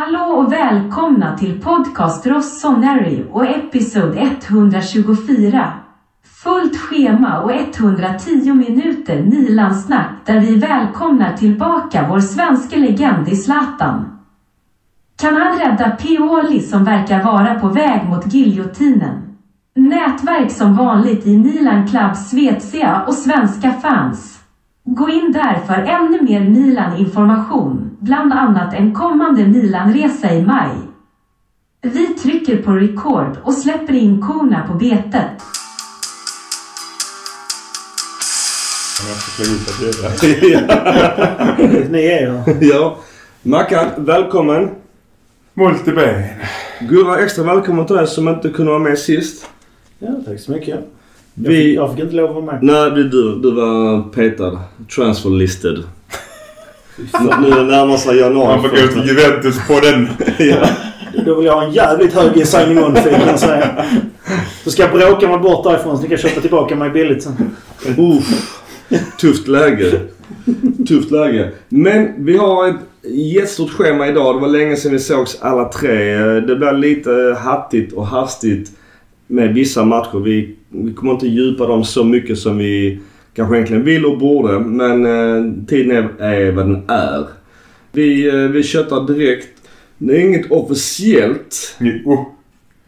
Hallå och välkomna till podcast Rossonary och episod 124. Fullt schema och 110 minuter nilansnack där vi välkomnar tillbaka vår svenska legend i Zlatan. Kan han rädda Pioli som verkar vara på väg mot giljotinen? Nätverk som vanligt i Milan Club Svezia och svenska fans. Gå in där för ännu mer Milan-information, bland annat en kommande Milan-resa i maj. Vi trycker på record och släpper in korna på betet. Jag ska att Ni är ju... Ja. Mackan, välkommen. Multiben. Gurra, extra välkommen till dig som inte kunde vara med sist. Ja, tack så mycket. Jag, Vi- fick, jag fick inte lov att vara med. Nej, du, du, du var petad. Transfer listed. Nu nu närmar sig januari. Han får gå till Juventus på den. ja. Då vill jag ha en jävligt hög signing on fee kan jag säga. Så ska jag bråka mig bort därifrån så ni kan köpa tillbaka mig billigt sen. Uff. Tufft läge. Tufft läge. Men vi har ett jättestort schema idag. Det var länge sedan vi sågs alla tre. Det blir lite hattigt och hastigt med vissa matcher. Vi, vi kommer inte djupa dem så mycket som vi kanske egentligen vill och borde. Men eh, tiden är, är vad den är. Vi, eh, vi köttar direkt. Det är inget officiellt. Jo,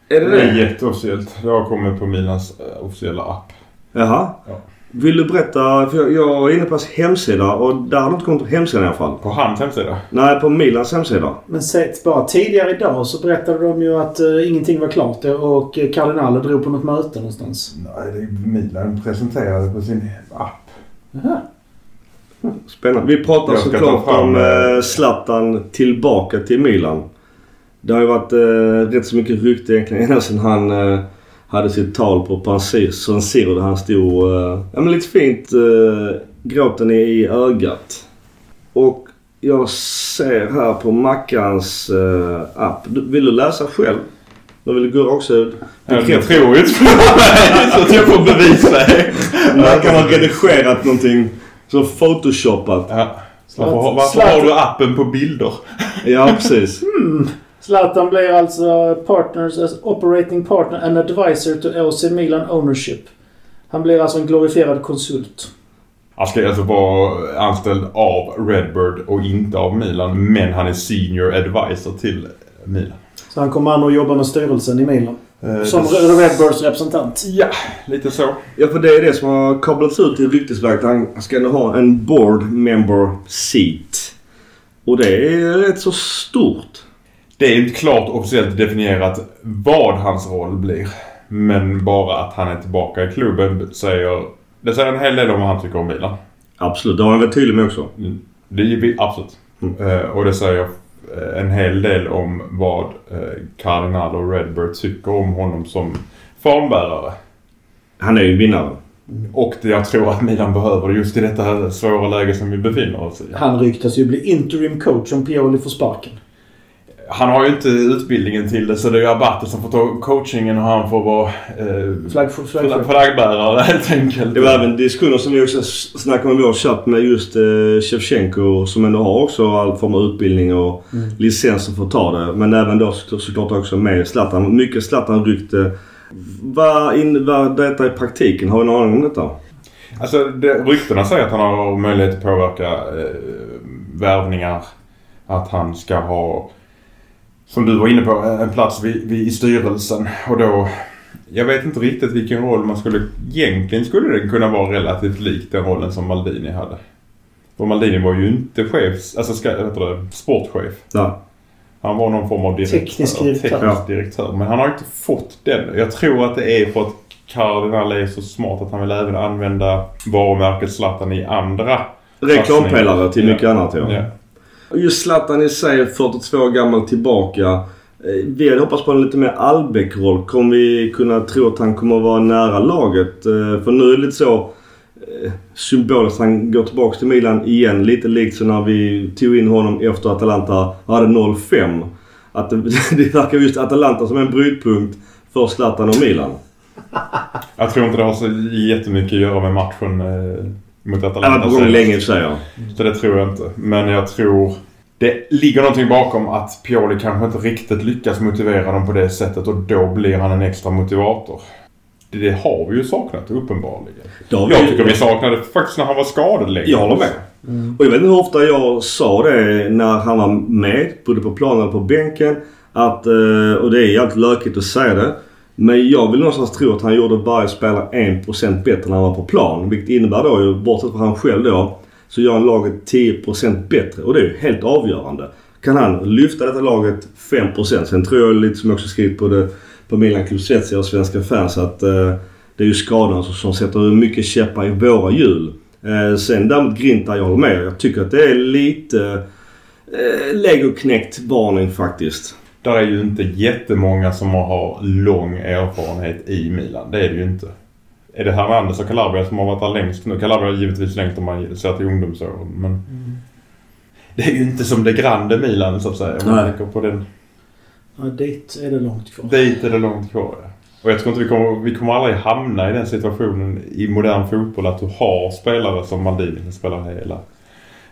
Är det det är det? jätteofficiellt. Det har kommit på Milans eh, officiella app. Jaha. Ja. Vill du berätta? För jag, jag är inne på hans hemsida och där har du inte kommit på hemsidan i alla fall. På hans hemsida. Nej, på Milans hemsida. Men sett bara tidigare idag så berättade de ju att uh, ingenting var klart och Cardinale drog på något möte någonstans. Nej, det är Milan presenterade på sin app. Jaha. Spännande. Vi pratar såklart om eh, eh, Zlatan tillbaka till Milan. Det har ju varit eh, rätt så mycket rykte egentligen ända sedan han eh, hade sitt tal på San Siro där han stod eh, ja, men lite fint eh, gråten i, i ögat. Och jag ser här på Mackans eh, app. Du- Vill du läsa själv? Då vill Gurra också Jag bekräfta. tror inte på mig så att jag får bevisa det. Mackan har redigerat någonting så photoshoppat. Ja. Varför, har- varför har du appen på bilder? Ja, precis. Zlatan blir alltså partners as operating partner and advisor to AC Milan ownership. Han blir alltså en glorifierad konsult. Han ska alltså vara anställd av Redbird och inte av Milan. Men han är senior advisor till Milan. Så han kommer an att jobba med styrelsen i Milan. Eh, Som det- Redbirds representant. Ja, lite så. Ja, för det är det som har kablats ut i ryktesväg. Han ska nu ha en board member seat. Och det är rätt så stort. Det är inte klart officiellt definierat vad hans roll blir. Men bara att han är tillbaka i klubben säger... Det säger en hel del om vad han tycker om Milan. Absolut, det har han varit tydlig med också. Det är absolut. Mm. Eh, och det säger eh, en hel del om vad eh, Cardinal och Redbird tycker om honom som formbärare. Han är ju en vinnare. Och det jag tror att Milan behöver just i detta svåra läge som vi befinner oss i. Han ryktas ju bli interim coach om Pioli får sparken. Han har ju inte utbildningen till det så det är ju Abate som får ta coachingen och han får vara eh, Flagg, flagg, flagg. flaggbärare helt enkelt. Det var även diskussioner som vi också snackade om i vår chatt med just eh, Shevchenko som ändå har också all form av utbildning och Mm. licenser för att ta det. Men även då så, såklart också med Zlatan. Mycket Zlatan-rykte. Vad innebär detta i praktiken? Har du någon aning om detta? Alltså det, ryktena säger att han har möjlighet att påverka eh, värvningar. Att han ska ha, som du var inne på, en plats vid, vid, i styrelsen. Och då, jag vet inte riktigt vilken roll man skulle... Egentligen skulle den kunna vara relativt lik den rollen som Maldini hade. För Maldini var ju inte chef, alltså ska, heter det, sportchef. Ja. Han var någon form av direktör. Teknisk direktör. Teknisk Ja. direktör. Men han har inte fått den. Jag tror att det är för att Cardinal är så smart att han vill även använda varumärket Zlatan i andra Reklampelare till Ja. mycket annat ja. Ja. Just Zlatan i sig, 42 år gammal tillbaka. Eh, vi hade hoppats på en lite mer Albeck-roll. Kommer vi kunna tro att han kommer att vara nära laget? Eh, för nu är det lite så eh, symboliskt. Han går tillbaka till Milan igen. Lite likt så när vi tog in honom efter Atalanta hade 0-5. Att det, det verkar just Atalanta som en brytpunkt för Zlatan och Milan. Jag tror inte det har så jättemycket att göra med matchen mot Han Atalanta. varit på gång länge i och för sig ja. Så det tror jag inte. Men jag tror det ligger någonting bakom att Pioli kanske inte riktigt lyckas motivera dem på det sättet och då blir han en extra motivator. Det, det har vi ju saknat uppenbarligen. Har vi- Jag tycker vi saknade faktiskt när han var skadad länge. Jag håller med. Och jag vet inte hur ofta jag sa det när han var med, både på planen och på bänken. Att, eh, och det är jävligt lökigt att säga det. Men jag vill någonstans tro att han gjorde varje spelare 1% bättre när han var på plan. Vilket innebär då, ju, bortsett från han själv då, så gör han laget 10% bättre. Och det är ju helt avgörande. Kan han lyfta detta laget 5%. Sen tror jag lite som jag också skrivit på, det, på Milan Kulusevski och svenska fans att eh, det är ju skadan som, som sätter mycket käppar i våra hjul. Eh, sen däremot Grinta, jag håller med. Jag tycker att det är lite eh, legoknäckt varning faktiskt. Där är ju inte jättemånga som har lång erfarenhet i Milan. Det är det ju inte. Är det Hernandez och Calabria som har varit där längst nu? Calabria är givetvis längst om man ser till ungdomsåren. Men det är ju inte som det grande Milan så att säga. Om man tänker på den. Ja, dit är det långt kvar. Dit är det långt kvar. Ja. Och jag tror inte vi kommer, vi kommer aldrig hamna i den situationen i modern fotboll att du har spelare som Maldini som spelar hela,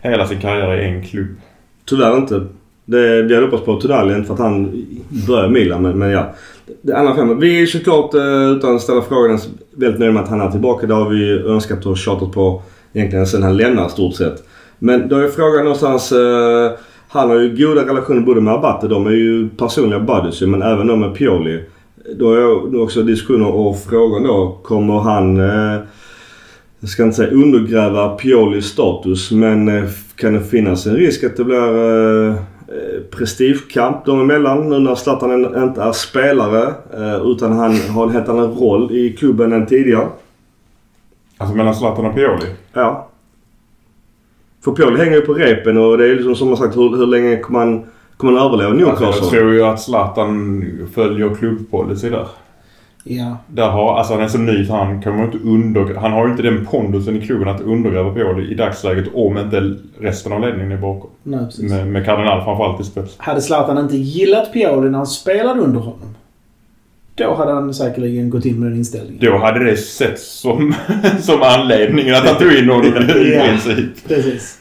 hela sin karriär i en klubb. Tyvärr inte. Det, vi hade hoppats på Tudali, inte för att han började Milan, men, men ja. Det andra fem. Vi är såklart, eh, utan att ställa frågan, väldigt nöjda med att han är tillbaka. Det har vi önskat och tjatat på egentligen sen han lämnade stort sett. Men då är frågan någonstans... Eh, han har ju goda relationer både med Abate, de är ju personliga buddies ju, men även då med Pioli. Då är det också diskussioner och frågan då, kommer han... Eh, jag ska inte säga undergräva Piolis status men eh, kan det finnas en risk att det blir eh, prestigekamp dem emellan nu när Zlatan inte är spelare eh, utan han har en helt annan roll i klubben än tidigare. Alltså mellan Zlatan och Pioli. Ja. För Pioli hänger ju på repen och det är liksom som man sagt hur, hur länge kommer han, kommer han överleva Newcastle? Alltså, jag tror ju att Zlatan följer klubbpolicy där. Ja. Där har, alltså han är så ny så han kommer inte under, Han har ju inte den pondusen i klubben att undergräva Pioli i dagsläget om inte resten av ledningen är bakom. Nej, precis. Med, med Cardinal framförallt i spets. Hade Zlatan inte gillat Pioli när han spelade under honom. Då hade han säkerligen gått in med den inställningen. Då hade det sett som, som anledningen att han tog in honom i princip. Precis.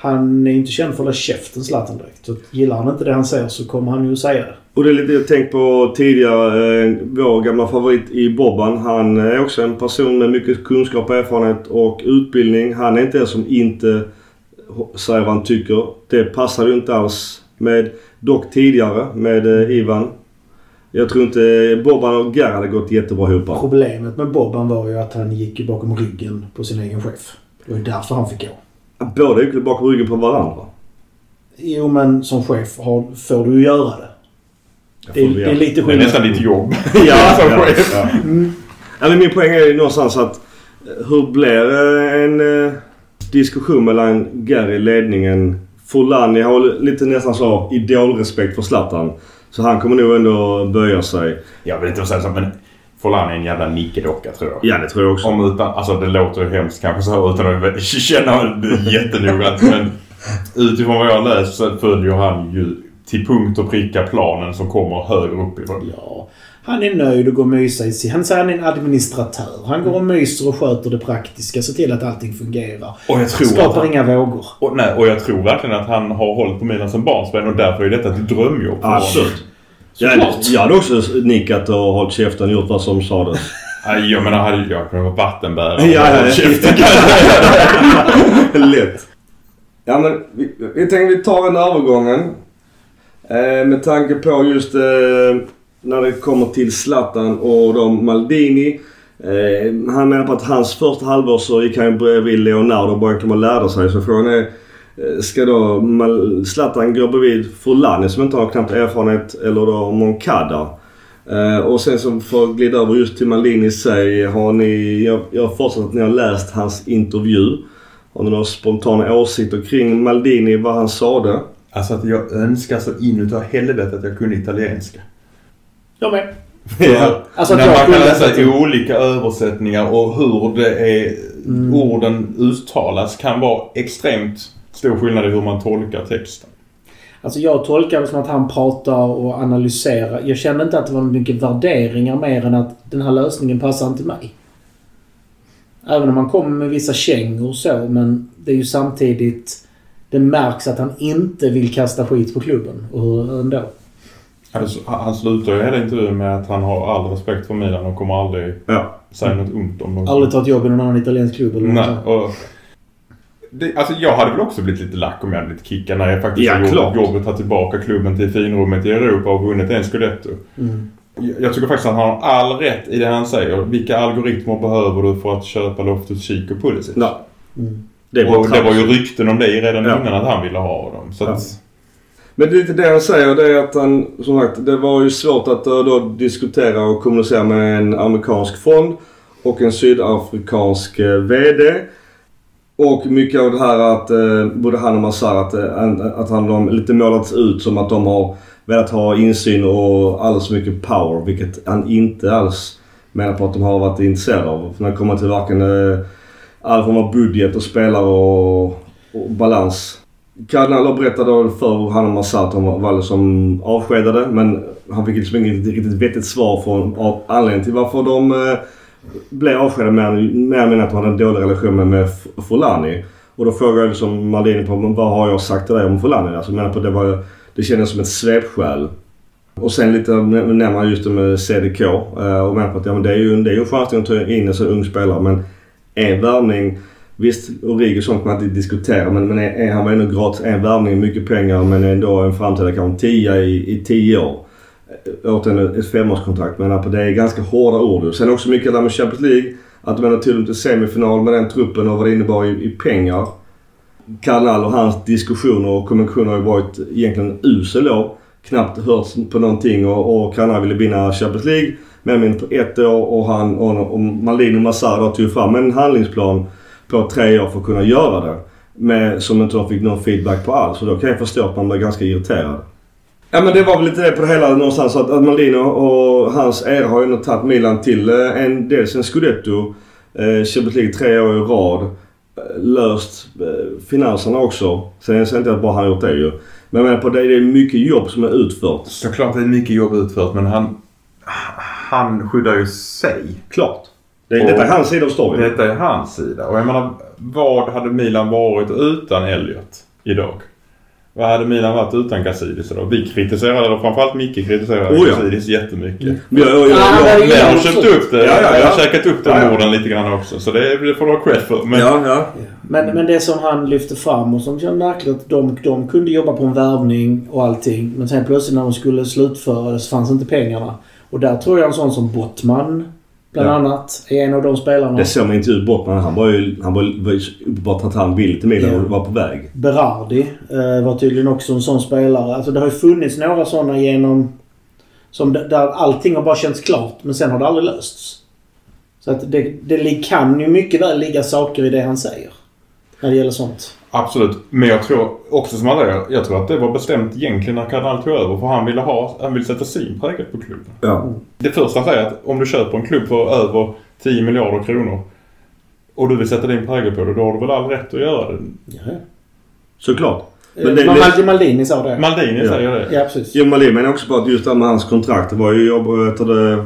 Han är inte känd för att hålla käften Zlatan direkt. Så gillar han inte det han säger så kommer han ju säga det. Och det är lite jag tänkt på tidigare. Eh, vår gamla favorit i Bobban. Han är också en person med mycket kunskap, erfarenhet och utbildning. Han är inte en som inte säger vad han tycker. Det passade ju inte alls med dock tidigare med eh, Ivan. Jag tror inte Bobban och Gar hade gått jättebra ihop. Problemet med Bobban var ju att han gick bakom ryggen på sin egen chef. Det var därför han fick gå. Båda gick bakom ryggen på varandra. Jo men som chef har, får du ju göra det. Det är, det är lite Det är skillnad. nästan ditt jobb. Ja, som ja, chef. ja. Mm. Men min poäng är ju någonstans att eh, hur blir en eh, diskussion mellan Gary, ledningen, Fulani har lite nästan så idolrespekt för Zlatan. Så han kommer nog ändå böja sig. Jag vill inte säga så men Forlan är en jävla nickedocka tror jag. Ja, det tror jag också. Om utan, alltså det låter ju hemskt kanske så utan att känna jättenoggrant. men utifrån vad jag läst så följer han ju till punkt och pricka planen som kommer högre uppifrån. Ja. Han är nöjd och går och mysa i sig. Han säger han är en administratör. Han går och myser och sköter det praktiska. Ser till att allting fungerar. Och jag tror Skapar han, inga vågor. och, nej, och jag tror verkligen att han har hållit på Milan som barnsben och därför är detta ett drömjobb för honom. Absolut. Jag, Såklart. jag hade också nickat och hållit käften och gjort vad som sades. Nej, jag menar, hade jag kunnat vara vattenbärare Ja, ja. käften Lätt. Ja men vi, vi tänkte vi tar den övergången. Eh, med tanke på just eh, när det kommer till Zlatan och de Maldini. Eh, han menar på att hans första halvår så gick han bredvid Leonardo och bara och lärde sig. Så frågan är, ska då Zlatan gå bredvid Fulani som inte har knappt erfarenhet eller då Moncada? Eh, och sen så för att glida över just till Maldini sig. Har ni, jag, jag har förstått att ni har läst hans intervju. Har ni några spontana åsikter kring Maldini, vad han sade? Alltså att jag önskar så inutav helvete att jag kunde italienska. Jag med. För Alltså att när jag man kan läsa detta. olika översättningar och hur det är, Mm. orden uttalas kan vara extremt stor skillnad i hur man tolkar texten. Alltså jag tolkar det som att han pratar och analyserar. Jag kände inte att det var mycket värderingar mer än att den här lösningen passar inte mig. Även om man kommer med vissa kängor och så, men det är ju samtidigt... det märks att han inte vill kasta skit på klubben. Och hur ändå. Alltså, han slutar ju hela intervjun med att han har all respekt för Milan och kommer aldrig Ja. säga något ont om dem. Aldrig tagit jobb i någon annan italiensk klubb eller Nej, något. Det, alltså jag hade väl också blivit lite lack om jag hade blivit kickad när jag faktiskt Ja, har gjort jobbet, tagit tillbaka klubben till finrummet i Europa och vunnit en scudetto. Mm. Jag tycker faktiskt att han har all rätt i det han säger. Vilka algoritmer behöver du för att köpa Loftus-Cheek och Pulisic? Ja. Mm. Det var, och det var ju rykten om det redan Ja. innan att han ville ha dem. Så att, Men det är lite det han säger. Det är att han, som sagt, det var ju svårt att eh, då diskutera och kommunicera med en amerikansk fond och en sydafrikansk eh, VD. Och mycket av det här att eh, både han och Massar att, eh, att han de lite målats ut som att de har velat ha insyn och alldeles för mycket power. Vilket han inte alls menar på att de har varit intresserade av. För när det kommer till varken eh, all form av budget och spelare och, och balans. Cardinal berättade då för han och Massar att de var liksom avskedade men han fick liksom inget riktigt vettigt svar från av anledningen till varför de eh, blev avskedad mer mer än att de hade en dålig relation med, med Fulani. Och då frågade jag liksom Maldini på vad har jag sagt till dig om Fulani? Alltså menar på det var det kändes som ett svepskäl. Och sen lite nämner han just det med CDK eh, och menar på att ja, men det är ju det är ju en chansning att ta in en så ung spelare men en värvning Visst, Origo och sånt kan man inte diskutera men, men är, han var ändå gratis. En värvning är mycket pengar men ändå en framtida kanske tia i, i tio år åt Återigen ett femårskontrakt men det är ganska hårda ord. Sen också mycket där med Champions League. Att de ändå dem till semifinal med den truppen och vad det innebar i, i pengar. Cardinal och hans diskussioner och kommunikationer har ju varit egentligen usel då. Knappt hörts på någonting och, och Cardinal ville vinna Champions League. Men mindre på ett år och han och, och Maldini Massar då tog ju fram en handlingsplan på tre år för att kunna göra det. Med, som inte de fick någon feedback på alls. Så då kan jag förstå att man blir ganska irriterad. Ja men det var väl lite det på det hela någonstans. Att, att Maldini och hans ära har ju ändå tagit Milan till eh, en, dels en scudetto. Eh, Champions League tre år i rad. Eh, löst eh, finanserna också. Sen säger jag inte att bara han gjort det ju. Men jag menar på det, det är mycket jobb som är utfört. såklart det är mycket jobb utfört men han, han skyddar ju sig. Klart. Det, detta är hans sida av storyn. Detta är hans sida. Och jag menar, vad hade Milan varit utan Elliot idag? Vad hade Milan varit utan Gazidis idag? Vi kritiserade, och framförallt Micke kritiserade Oh ja. Gazidis jättemycket. Men jag, jag, jag, Ja, jag, det Men jag har köpt upp det. Ja, ja, ja. Jag har käkat upp de Ja, ja. orden lite grann också. Så det, det får du ha cred för. Men ja, ja. Men, men det som han lyfte fram och som kändes märkligt att de, de kunde jobba på en värvning och allting. Men sen plötsligt när de skulle slutföra det så fanns inte pengarna. Och där tror jag en sån som Bottman bland Ja. annat är en av de spelarna. Det såg man inte ut bort men han var ju, han var, uppenbart att han ville till Milan Ja. och var på väg. Berardi eh, var tydligen också en sån spelare. Alltså det har ju funnits några såna genom... Som där allting har bara känts klart men sen har det aldrig lösts. Så att det, det kan ju mycket väl ligga saker i det han säger. När det gäller sånt. absolut. Men jag tror också som han säger. Jag tror att det var bestämt egentligen när Cardinal tog över. För han ville ha, han ville sätta sin prägel på klubben. Ja. Det första han säger är att om du köper en klubb för över 10 miljarder kronor. Och du vill sätta din prägel på det. Då har du väl all rätt att göra det. Ja. Såklart. Men Men det- Maldini, Maldini sa det. Maldini Ja. säger det. Ja, precis. Jo Malin menar också på att just det med hans kontrakt. Det var ju, jag vet det,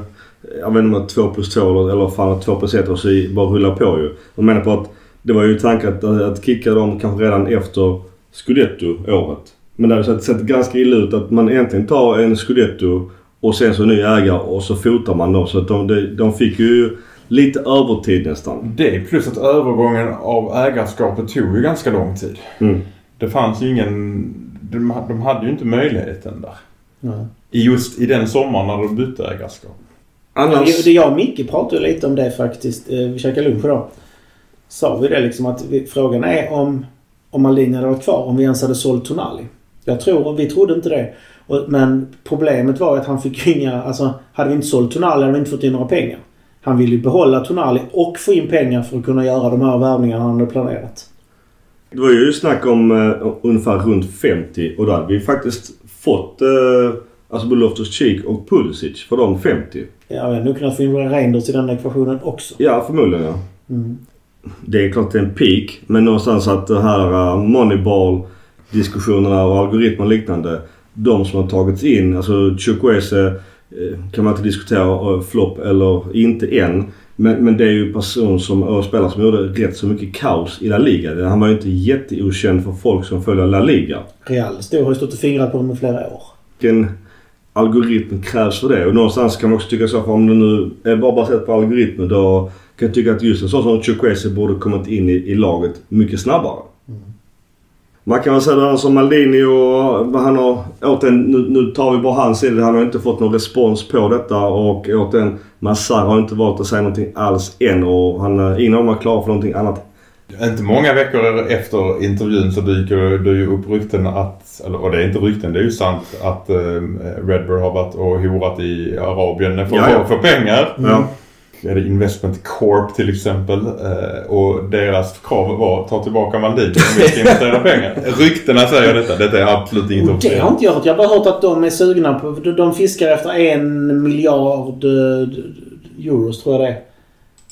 jag vet inte om det var 2 plus 2 eller, eller fan 2 plus 1 och så bara rulla på ju. De menar på att det var ju tanken att, att kicka dem kanske redan efter Scudetto-året. Men det hade sett, sett ganska illa ut att man egentligen tar en Scudetto och sen så ny ägare och så fotar man dem. Så att de, de, de fick ju lite övertid nästan. Det plus att övergången av ägarskapet tog ju ganska lång tid. Mm. Det fanns ju ingen... De, de hade ju inte möjligheten där. I just i den sommaren när de bytte ägarskap. Annars... Jag och Micke pratade lite om det faktiskt. Eh, Vi käkade lunch då. Sa vi det liksom att vi, frågan är om, om Maldini hade varit kvar. Om vi ens hade sålt Tonali. Jag tror, vi trodde inte det. Och, men problemet var att han fick inga... Alltså, hade vi inte sålt Tonali hade vi inte fått in några pengar. Han ville ju behålla Tonali och få in pengar för att kunna göra de här värvningarna han hade planerat. Det var ju snack om uh, ungefär runt 50 och då hade vi faktiskt fått uh, alltså både Loftus-Cheek och Pulisic för de 50. Ja, vi hade nog kunnat få in Reinders i den ekvationen också. Ja, förmodligen ja. Mm. Det är klart det är en peak men någonstans att det här uh, Moneyball diskussionerna och algoritmer och liknande. De som har tagits in, alltså Chukwese, eh, kan man inte diskutera eh, flopp eller inte än. Men, men det är ju person som, och spelare som gjorde rätt så mycket kaos i La Liga. Han var ju inte jätteokänd för folk som följer La Liga. Real stor har ju stått och fingrat på dem i flera år. Vilken algoritm krävs för det? Och någonstans kan man också tycka så för om det nu är bara baserat på algoritmer då kan jag tycka att just en sån som Chukwese borde kommit in i, i laget mycket snabbare. Man kan väl säga att som Maldini och han har återigen, nu, nu tar vi bara hans sida. Han har inte fått någon respons på detta och återigen Massar har inte valt att säga någonting alls än och han, ingen av dem är klar för någonting annat. Inte många veckor efter intervjun så dyker det ju upp rykten att, eller, och det är inte rykten, det är ju sant, att eh, Redbird har varit och horat i Arabien för Ja, ja. få pengar. Ja. Det Investment Corp till exempel. Eh, och deras krav var att ta tillbaka Maldini om vi ska investera pengar. Ryktena säger detta. Detta är absolut inget Och det har inte jag hört. Jag har bara hört att de är sugna på... de- De fiskar efter en miljard eh, euros tror jag det är.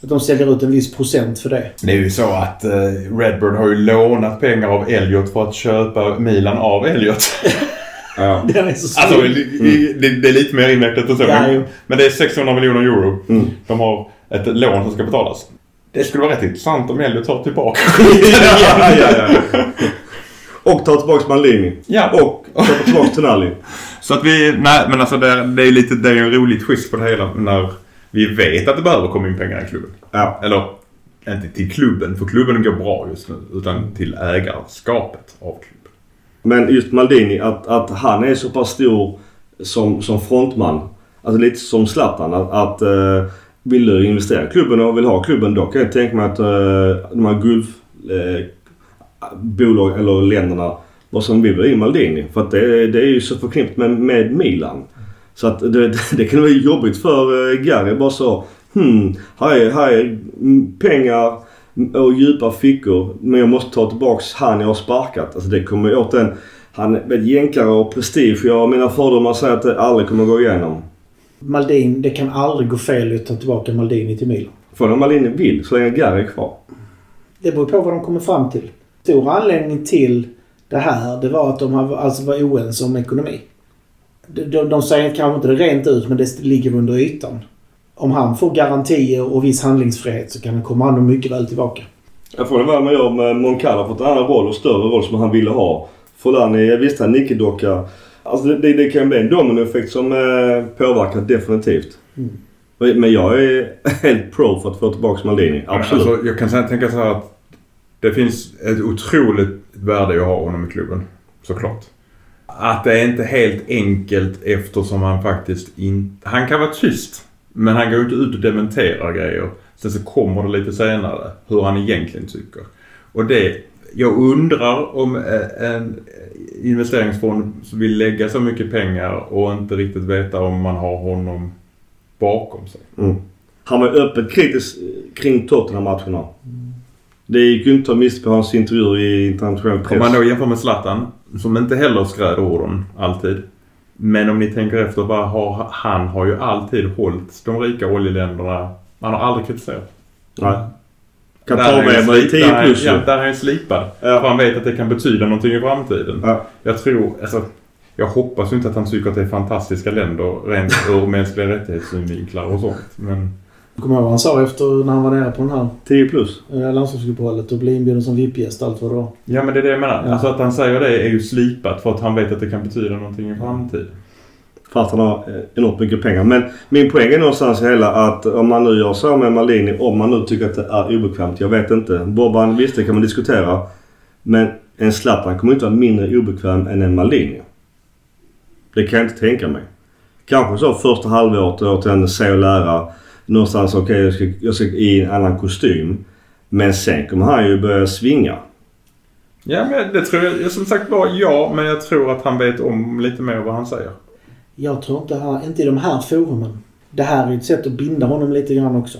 Att de säljer ut en viss procent för det. Det är ju så att eh, Redbird har ju lånat pengar av Elliot för att köpa Milan av Elliot. Ja. Den är så Alltså, snygg. det, det, det är lite mer invecklat än så. Ja, men, men det är 600 miljoner euro. Mm. De har ett lån som ska betalas. Det skulle vara rätt intressant om Elliot tar tillbaka ja, ja. Och ta tillbaka Maldini. Ja. Och köpa tillbaka Tonali. Så att vi, nej men alltså det, är- det är lite, det är en roligt twist på det hela när vi vet att det behöver komma in pengar i klubben. Ja. Eller inte till klubben, för klubben går bra just nu. Utan till ägarskapet av klubben. Men just Maldini, att, att han är så pass stor som, som frontman. Alltså lite som Zlatan. Att, att eh, vill du investera i klubben och vill ha klubben då kan jag tänka mig att eh, de här gulf eh, bolag eller länderna vad som vill ha in Maldini. För att det, det är ju så förknippat med, med Milan. Så att det, det kan vara jobbigt för eh, Gary bara så. Hmm, här är, här är pengar och djupa fickor. Men jag måste ta tillbaks han jag har sparkat. Alltså det kommer åt den. Han är jänkare och prestige. Jag mina fördomar säger att det aldrig kommer gå igenom. Maldin, det kan aldrig gå fel att ta tillbaka Maldini till Milan. För om Malini vill så länge Gary är kvar. Det beror på vad de kommer fram till. Stor anledning till det här, det var att de alltså var oense om ekonomi. De, de, de säger kanske inte det rent ut, men det ligger under ytan. Om han får garantier och viss handlingsfrihet så kan han komma nog mycket väl tillbaka. Jag får vad man gör med Moncala. fått en annan roll och större roll som han ville ha. Fulani, visst han nickedocka. Alltså det, det, det kan bli en dominoeffekt som eh, påverkar definitivt. Mm. Men jag är helt pro för att få tillbaka Maldini. Absolut. Alltså, jag kan säga, tänka så här att det finns ett otroligt värde i att ha honom i klubben. Såklart. Att det är inte helt enkelt eftersom han faktiskt inte... Han kan vara tyst. Men han går inte ut och dementerar grejer. Sen så kommer det lite senare hur han egentligen tycker. Och det... Jag undrar om eh, en investeringsfond vill lägga så mycket pengar och inte riktigt veta om man har honom bakom sig. Mm. Han var öppet kritisk kring Tottenham-matcherna. Det gick ju inte att missa på hans intervjuer i internationell Om press. man då jämför med Zlatan, som inte heller skräder orden alltid. Men om ni tänker efter, vad har, han har ju alltid hållit de rika oljeländerna. Han har aldrig kritiserat. Nej. Där är Qatar han var slip- 10 där är- plus. Ja, där är han slipad. Ja. För han vet att det kan betyda någonting i framtiden. Ja. Jag tror, alltså. Jag hoppas ju inte att han tycker att det är fantastiska länder rent ur mänskliga rättighetssynvinklar och sånt. Men kommer ihåg vad han sa efter när han var nere på den här 10 plus. eh, landslagsuppehållet och blev inbjuden som VIP-gäst allt vad det var. ja men det är det jag menar. Ja. Alltså att han säger det är ju slipat för att han vet att det kan betyda någonting i framtiden. Fast han har eh, enormt mycket pengar. Men min poäng är någonstans hela att om man nu gör så med Malini, om man nu tycker att det är obekvämt. Jag vet inte. Bobban, visst det kan man diskutera. Men en Zlatan kommer inte vara mindre obekväm än en Malini. Det kan jag inte tänka mig. Kanske så första halvåret åt en se och lära. Någonstans okej jag, ska, jag ska i en annan kostym. Men sen kommer han ju börja svinga. Ja, men det tror jag. Som sagt var ja, men jag tror att han vet om lite mer vad han säger. Jag tror inte han, inte i de här forumen. Det här är ett sätt att binda honom lite grann också.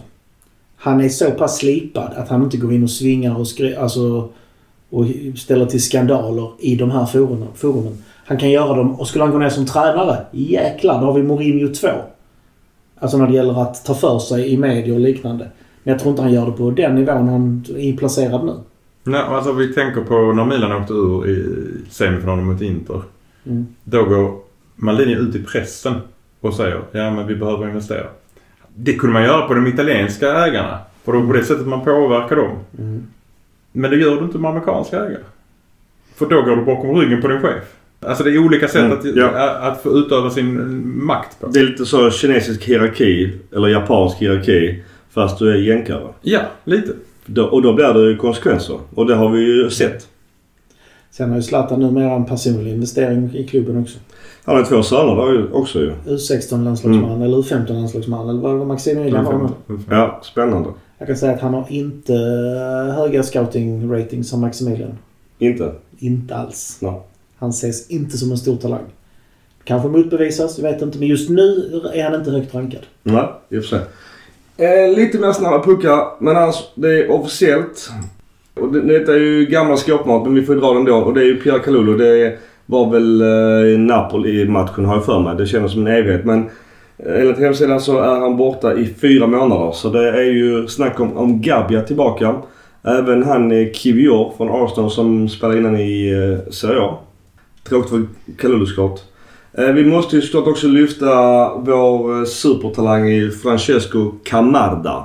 Han är så pass slipad att han inte går in och svingar och, skri, alltså, och ställer till skandaler i de här forumen, forumen. Han kan göra dem och skulle han gå ner som tränare, jäklar, då har vi Mourinho 2. Alltså när det gäller att ta för sig i media och liknande. Men jag tror inte han gör det på den nivån han är placerad nu. Nej, alltså vi tänker på när Milan åkte ur i semifinalen mot Inter. Mm. Då går Maldini ut i pressen och säger ja men vi behöver investera. Det kunde man göra på de italienska ägarna. För då på det sättet man påverkar dem. Mm. Men det gör du inte med amerikanska ägare. För då går du bakom ryggen på din chef. Alltså det är olika sätt Mm, att, ja. att, att få utöva sin makt på. Det är lite så kinesisk hierarki, eller japansk hierarki, fast du är jänkare. Ja, lite. Då, och då blir det ju konsekvenser. Och det har vi ju sett. Sen har ju Zlatan numera en personlig investering i klubben också. Han har två söner där också ju. U16-landslagsman Mm. eller U15-landslagsman eller vad var Maximilian var. Ja, spännande. Jag kan säga att han har inte eh, höga scouting-ratings som Maximilian. Inte? Inte alls. Nej. Han ses inte som en stor talang. Kanske motbevisas, jag vet inte. Men just nu är han inte högt rankad. Nej, i och för sig. Eh, lite mer snabba puckar, men annars det är officiellt. Och det, detta är ju gammal skåpmat, men vi får ju dra den då. Och det är ju Pierre Kalulu. Det var väl eh, Napoli-matchen har jag för mig. Det känns som en evighet. Men eh, enligt hemsidan så är han borta i fyra månader. Så det är ju snack om, om Gabia tillbaka. Även han eh, Kivior från Arsenal som spelade innan i eh, Serie A. Tråkigt för Kalulu såklart. Eh, Vi måste ju såklart också lyfta vår eh, supertalang i Francesco Camarda.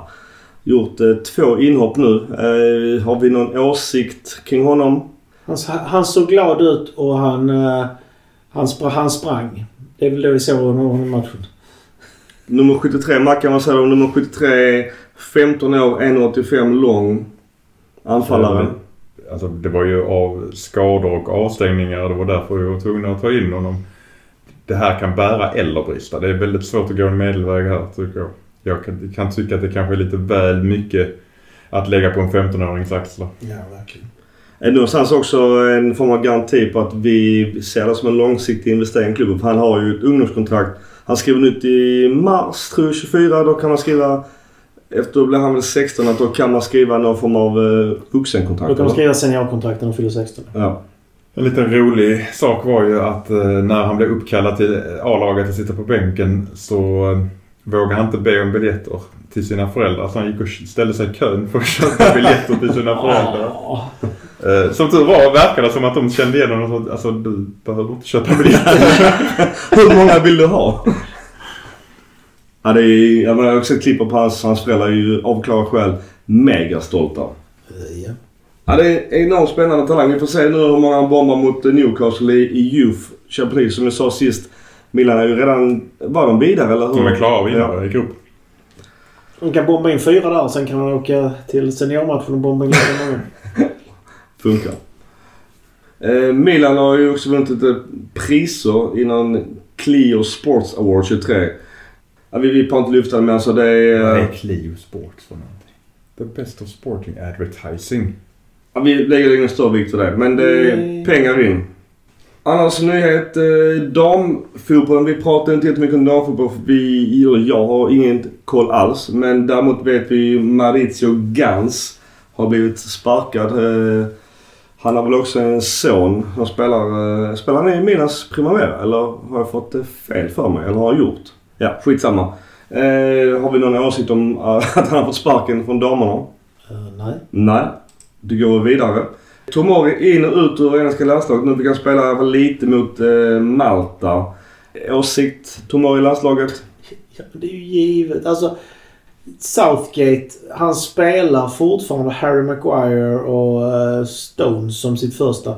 Gjort eh, två inhopp nu. Har vi någon åsikt kring honom? Han, han såg glad ut och han, han, spr han sprang. Det är väl det vi såg under matchen. Nummer 73, Mackan vad säger du om nummer 73? 15 år, 1,85 lång. Anfallare. Alltså det var ju av skador och avstängningar. Det var därför vi var tvungna att ta in honom. Det här kan bära eller brista. Det är väldigt svårt att gå en medelväg här tycker jag. Jag kan, kan tycka att det kanske är lite väl mycket att lägga på en 15-årings axlar. Ja, verkligen. Någonstans också en form av garanti på att vi ser det som en långsiktig investering i klubben? För han har ju ett ungdomskontrakt. Han skriver nytt i mars, tror jag, 24. Då kan man skriva... Efter blir han väl 16 att då kan man skriva någon form av eh, vuxenkontrakt. Då kan man skriva seniorkontrakt när de fyller 16. Ja. En liten rolig sak var ju att eh, när han blev uppkallad till A-laget att sitta på bänken så eh, vågade han inte be om biljetter till sina föräldrar. Så han gick och ställde sig i kön för att köpa biljetter till sina föräldrar. Ja. Eh, som tur var verkar det som att de kände igen honom och sa alltså du behöver inte köpa biljetter. Hur många vill du ha? Ja, det är, jag har också sett klipp på hans, hans föräldrar är ju av klara skäl mega stolta. Eh, ja. Ja, det är enormt spännande talang. Vi får se nu hur många han bombar mot Newcastle i, i Youth Champions League. Som jag sa sist. Milan är ju redan... Var de vidare eller hur? De är klara vinna Ja. i grupp. De kan bomba in fyra där sen kan man åka till seniormatchen och bomba in lika många. Funkar. Eh, Milan har ju också vunnit lite priser i någon Clio Sports Award 23. Ja, vi, vi inte lyfta det men alltså det är... Vad eh, är Clio Sports för någonting? The best of sporting advertising. Ja, vi lägger ingen större vikt för det. Men det är Nej. pengar in. Annars nyhet. Eh, damfotbollen. Vi pratar inte jättemycket om damfotboll. för Vi, eller jag har ingen koll alls. Men däremot vet vi Maurizio Gans har blivit sparkad. Eh, han har väl också en son som spelar... Eh, spelar han i Milans Primavera? Eller har jag fått det fel för mig? Eller har jag gjort? Ja, skitsamma. Eh, har vi någon åsikt om eh, att han har fått sparken från damerna? Eh, nej. Nej. Du går vidare. Tomori in och ut ur engelska landslaget. Nu fick han spela lite mot eh, Malta. Åsikt Tomori i landslaget? Ja, det är ju givet. Alltså, Southgate, han spelar fortfarande Harry Maguire och eh, Stones som sitt första.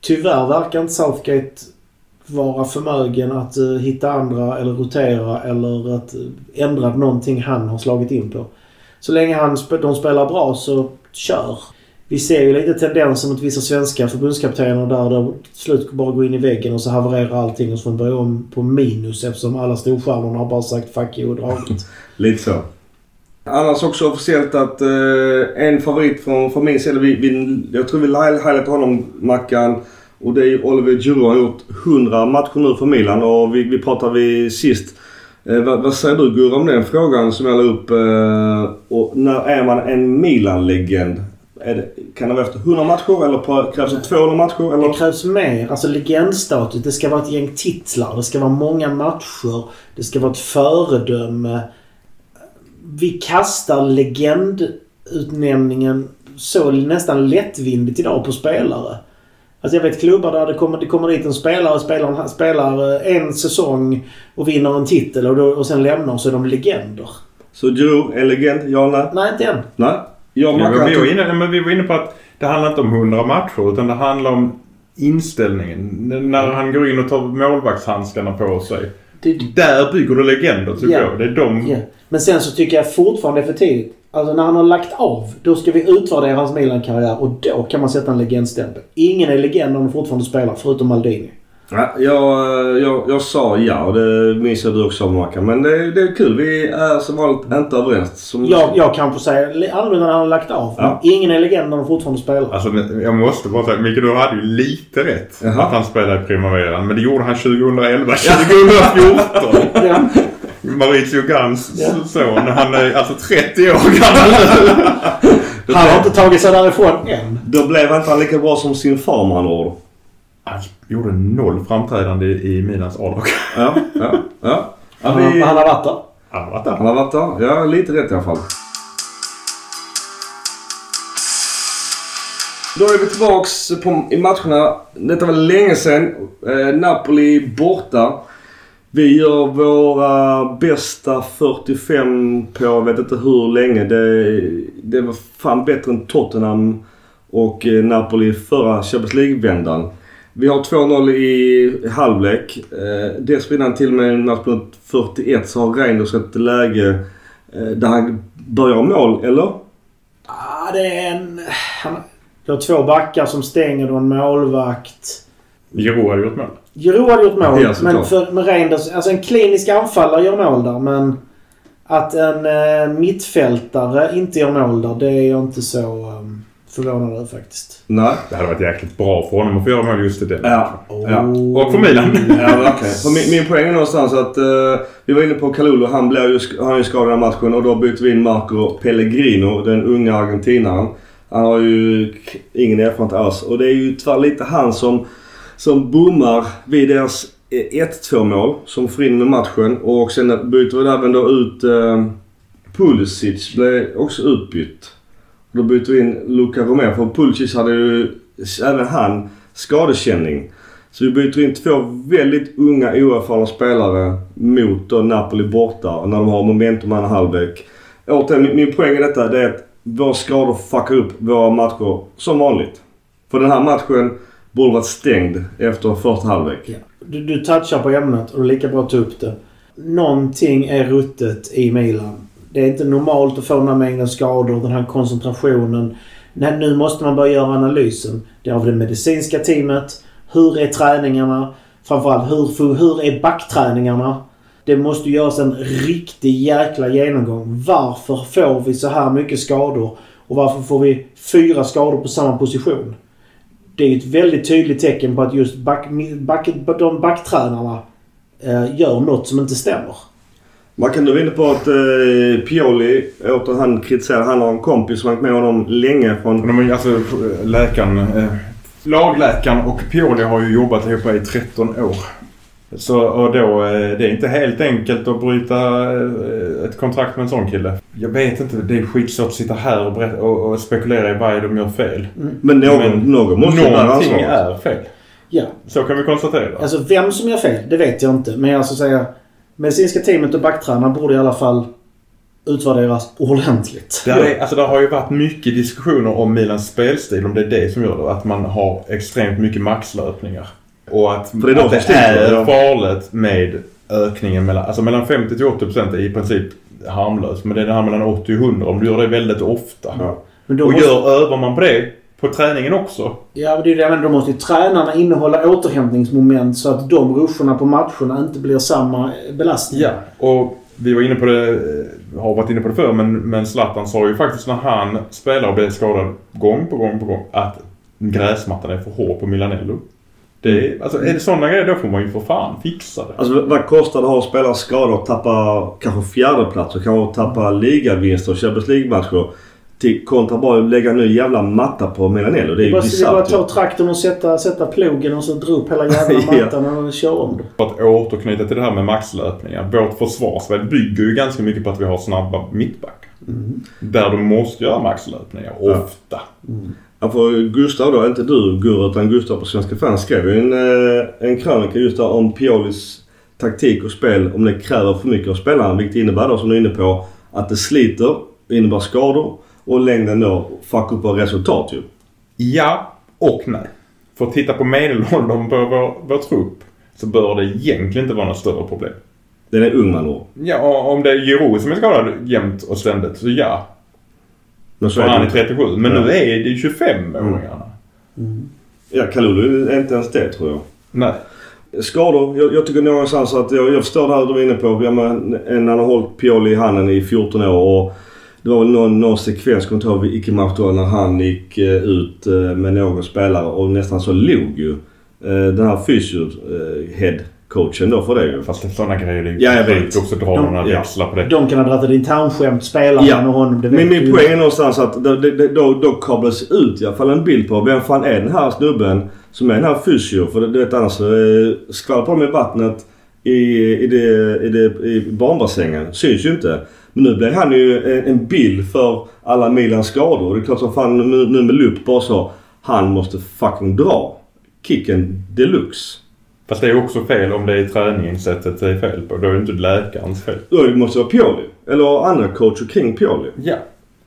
Tyvärr verkar inte Southgate vara förmögen att eh, hitta andra eller rotera eller att eh, ändra någonting han har slagit in på. Så länge han, sp- de spelar bra så kör. Vi ser ju lite tendenser mot vissa svenska förbundskaptener där det till slut bara går in i väggen och så havererar allting och så får man börja om på minus eftersom alla storstjärnorna har bara sagt fuck you och dragit. Lite så. Annars också officiellt att eh, en favorit från, från min sida. Vi, vi, jag tror vi highlightar honom, Mackan. Och det är ju Oliver Giroud. Har gjort 100 matcher nu för Milan och vi, vi pratade vi sist. Eh, vad, vad säger du Gurra om den frågan som jag la upp? Eh, och när är man en Milan-legend? Det, kan det vara efter 100 matcher eller på, krävs det 200 matcher? Det Eller? krävs mer. Alltså legendstatus. Det ska vara ett gäng titlar. Det ska vara många matcher. Det ska vara ett föredöme. Vi kastar legendutnämningen så nästan lättvindigt idag på spelare. Alltså jag vet klubbar där det kommer, det kommer dit en spelare, spelar, spelar eh, en säsong och vinner en titel och, då, och sen lämnar så är de legender. Så Giroud, en legend? Ja eller nej? Nej, inte än. Nej. Jag och Ja, vi, var inne, men vi var inne på att det handlar inte om 100 matcher utan det handlar om inställningen. N- När han går in och tar målvaktshandskarna på sig. Det, Där bygger du legender tycker Ja. jag. Det är de... ja. Men sen så tycker jag fortfarande det är för tidigt. Alltså när han har lagt av, då ska vi utvärdera hans Milan-karriär och då kan man sätta en legendstämpel. Ingen är legend om de fortfarande spelar, förutom Maldini. Ja, jag, jag, jag sa ja och det minns jag du också Mackan. Men det, det är kul. Vi är som vanligt inte överens. Som Jag, jag kanske säger li- annorlunda när han har lagt av. Ja. Ingen är legend när de fortfarande spelar. Alltså, jag måste bara säga, Micke du hade ju lite rätt. Jaha. Att han spelade i Primaveran. Men det gjorde han 2011, 2014. Ja. Mauricio Gans Ja. son. Han är alltså 30 år gammal. Han har inte tagit sig därifrån än. Då blev inte han lika bra som sin far med andra ord. Han gjorde noll framträdande i Milans A-lag. Ja, ja, ja. ja Han, vi, han har varit där. Han har varit där. han har varit där. Ja, lite rätt i alla fall. Då är vi tillbaks på, i matcherna. Detta var länge sedan. Eh, Napoli borta. Vi gör våra bästa 45 på jag vet inte hur länge. Det, det var fan bättre än Tottenham och eh, Napoli förra Champions League-vändan. Vi har 2-0 i halvlek. Eh, dessförinnan till och med matchminut 41 så har Reinders ett läge eh, där han bör göra mål, eller? Ah, det är en... Han, du har två backar som stänger och en målvakt. Giroud hade gjort mål. Giroud hade gjort mål. Ja, men för, med Reinders, alltså en klinisk anfallare gör mål där. Men att en eh, mittfältare inte gör mål där, det är jag inte så um, förvånad över faktiskt. Nej. Det hade varit jäkligt bra för honom att få göra mål just i den. Ja. ja. Och för Milan. Ja. För min, min poäng är någonstans att uh, vi var inne på Kalulu. Han blev ju, han ju skadad i den här matchen och då bytte vi in Marco Pellegrino, den unga argentinaren. Han har ju ingen erfarenhet alls. Och det är ju tyvärr lite han som, som bommar vid deras eh, 1-2 mål som får in med matchen. Och sen byter vi även då ut uh, Pulisic blev också utbytt. Då byter vi in Luca Romero för Pulisic hade ju även han skadekänning. Så vi byter in två väldigt unga oerfarna spelare mot då Napoli borta när de har momentum andra halvlek. Återigen, min, min poäng i detta det är att våra skador fuckar upp våra matcher som vanligt. För den här matchen borde varit stängd efter första halvlek. Ja. Du, du touchar på ämnet och det är lika bra att ta upp det. Någonting är ruttet i Milan. Det är inte normalt att få den här mängden skador, den här koncentrationen. Nej, nu måste man börja göra analysen. Det har vi det medicinska teamet. Hur är träningarna? Framförallt hur, hur är backträningarna? Det måste göras en riktig jäkla genomgång. Varför får vi så här mycket skador? Och varför får vi fyra skador på samma position? Det är ett väldigt tydligt tecken på att just back, back, de backtränarna eh, gör något som inte stämmer. Man kan du var inne på att eh, Pioli, åter han kritiserar, han har en kompis som har varit med honom länge från... De är, alltså, läkaren, eh, lagläkaren och Pioli har ju jobbat ihop i 13 år. Så, och då, eh, det är inte helt enkelt att bryta eh, ett kontrakt med en sån kille. Jag vet inte, det är skitsvårt att sitta här och, berätta, och, och spekulera i vad de gör fel. Men någon, Men någon måste ju bära Någonting ansvaret. är fel. Ja. Så kan vi konstatera. Alltså vem som gör fel, det vet jag inte. Men jag ska säga medicinska teamet och backtränarna borde i alla fall utvärderas ordentligt. Det, är, alltså, det har ju varit mycket diskussioner om Milans spelstil, om det är det som gör det. Att man har extremt mycket maxlöpningar. Och att, För det är de att det är ja. farligt med ökningen mellan... Alltså mellan 50 till 80 procent är i princip harmlöst. Men det är det här mellan 80 och 100 om du gör det väldigt ofta. Ja. Men då Och måste, gör, övar man på det på träningen också. ja, men det är det, men då måste ju tränarna innehålla återhämtningsmoment så att de ruscherna på matcherna inte blir samma belastning. Och vi var inne på det, har varit inne på det förr, men, men Zlatan sa ju faktiskt när han spelar och blev skadad gång på gång på gång att gräsmattan är för hård på Milanello. Det är, alltså, är det sådana grejer då får man ju för fan fixa det. Alltså vad kostar det att ha spelare skador och tappa kanske fjärdeplatser, kanske tappa ligavinster och Champions League-matcher. Till kontra bara att lägga en ny jävla matta på Milanello. Det är ju Det är bara, bisarrt ta traktorn och sätta, sätta plogen och så dra upp hela jävla Ja. mattan och köra om det. För att återknyta till det här med maxlöpningar. Vårt försvarsspel bygger ju ganska mycket på att vi har snabba mittbackar. Där du måste göra maxlöpningar, ofta. Ja, för Gustav då, inte du Gurra utan Gustav på Svenska fans skrev ju en, eh, en krönika just där om Piolis taktik och spel om det kräver för mycket av spelaren. Vilket innebär då som du är inne på att det sliter, innebär skador och längden då fuckar upp våra resultat ju. Ja och nej. För att titta på medelåldern på vår, vår trupp så bör det egentligen inte vara något större problem. Den är ung man då. Ja, och om det är Giroud som är skadad jämt och ständigt så ja. Men så är han är inte. 37. Men Ja. nu är det 25-åringarna. Ja, Kalulu är inte ens det tror jag. Nej. Skador. Jag, jag tycker någonstans att jag, jag förstår det här du var inne på. Ja, men, en han har hållit Pioli i handen i 14 år och det var väl någon, någon sekvens, kommer inte ihåg vilken match det var, när han gick eh, ut eh, med någon spelare och nästan så log ju. Eh, den här physio eh, head coachen då för det ju. Fast sådana grejer, det är ju Ja, jag vet. också dra De- några ja. växlar på det. De kan ha dragit ett internskämt spelaren Ja. och honom. Det Men min ju. poäng är någonstans att då, då, då, då kablas ut i alla fall en bild på vem fan är den här snubben som är den här fysio. För du vet annars skvallrar på dem i vattnet i, i, det, i, det, i barnbassängen. Syns ju inte. Men nu blir han ju en, en bild för alla Milans skador. Det är klart som fan nu, nu med Lupp bara så. Han måste fucking dra. Kicken deluxe. Fast det är också fel om det är träningssättet det är fel på. Då är det inte läkarens fel. Då måste det vara Pioli. Eller andra coacher kring Pioli. Ja.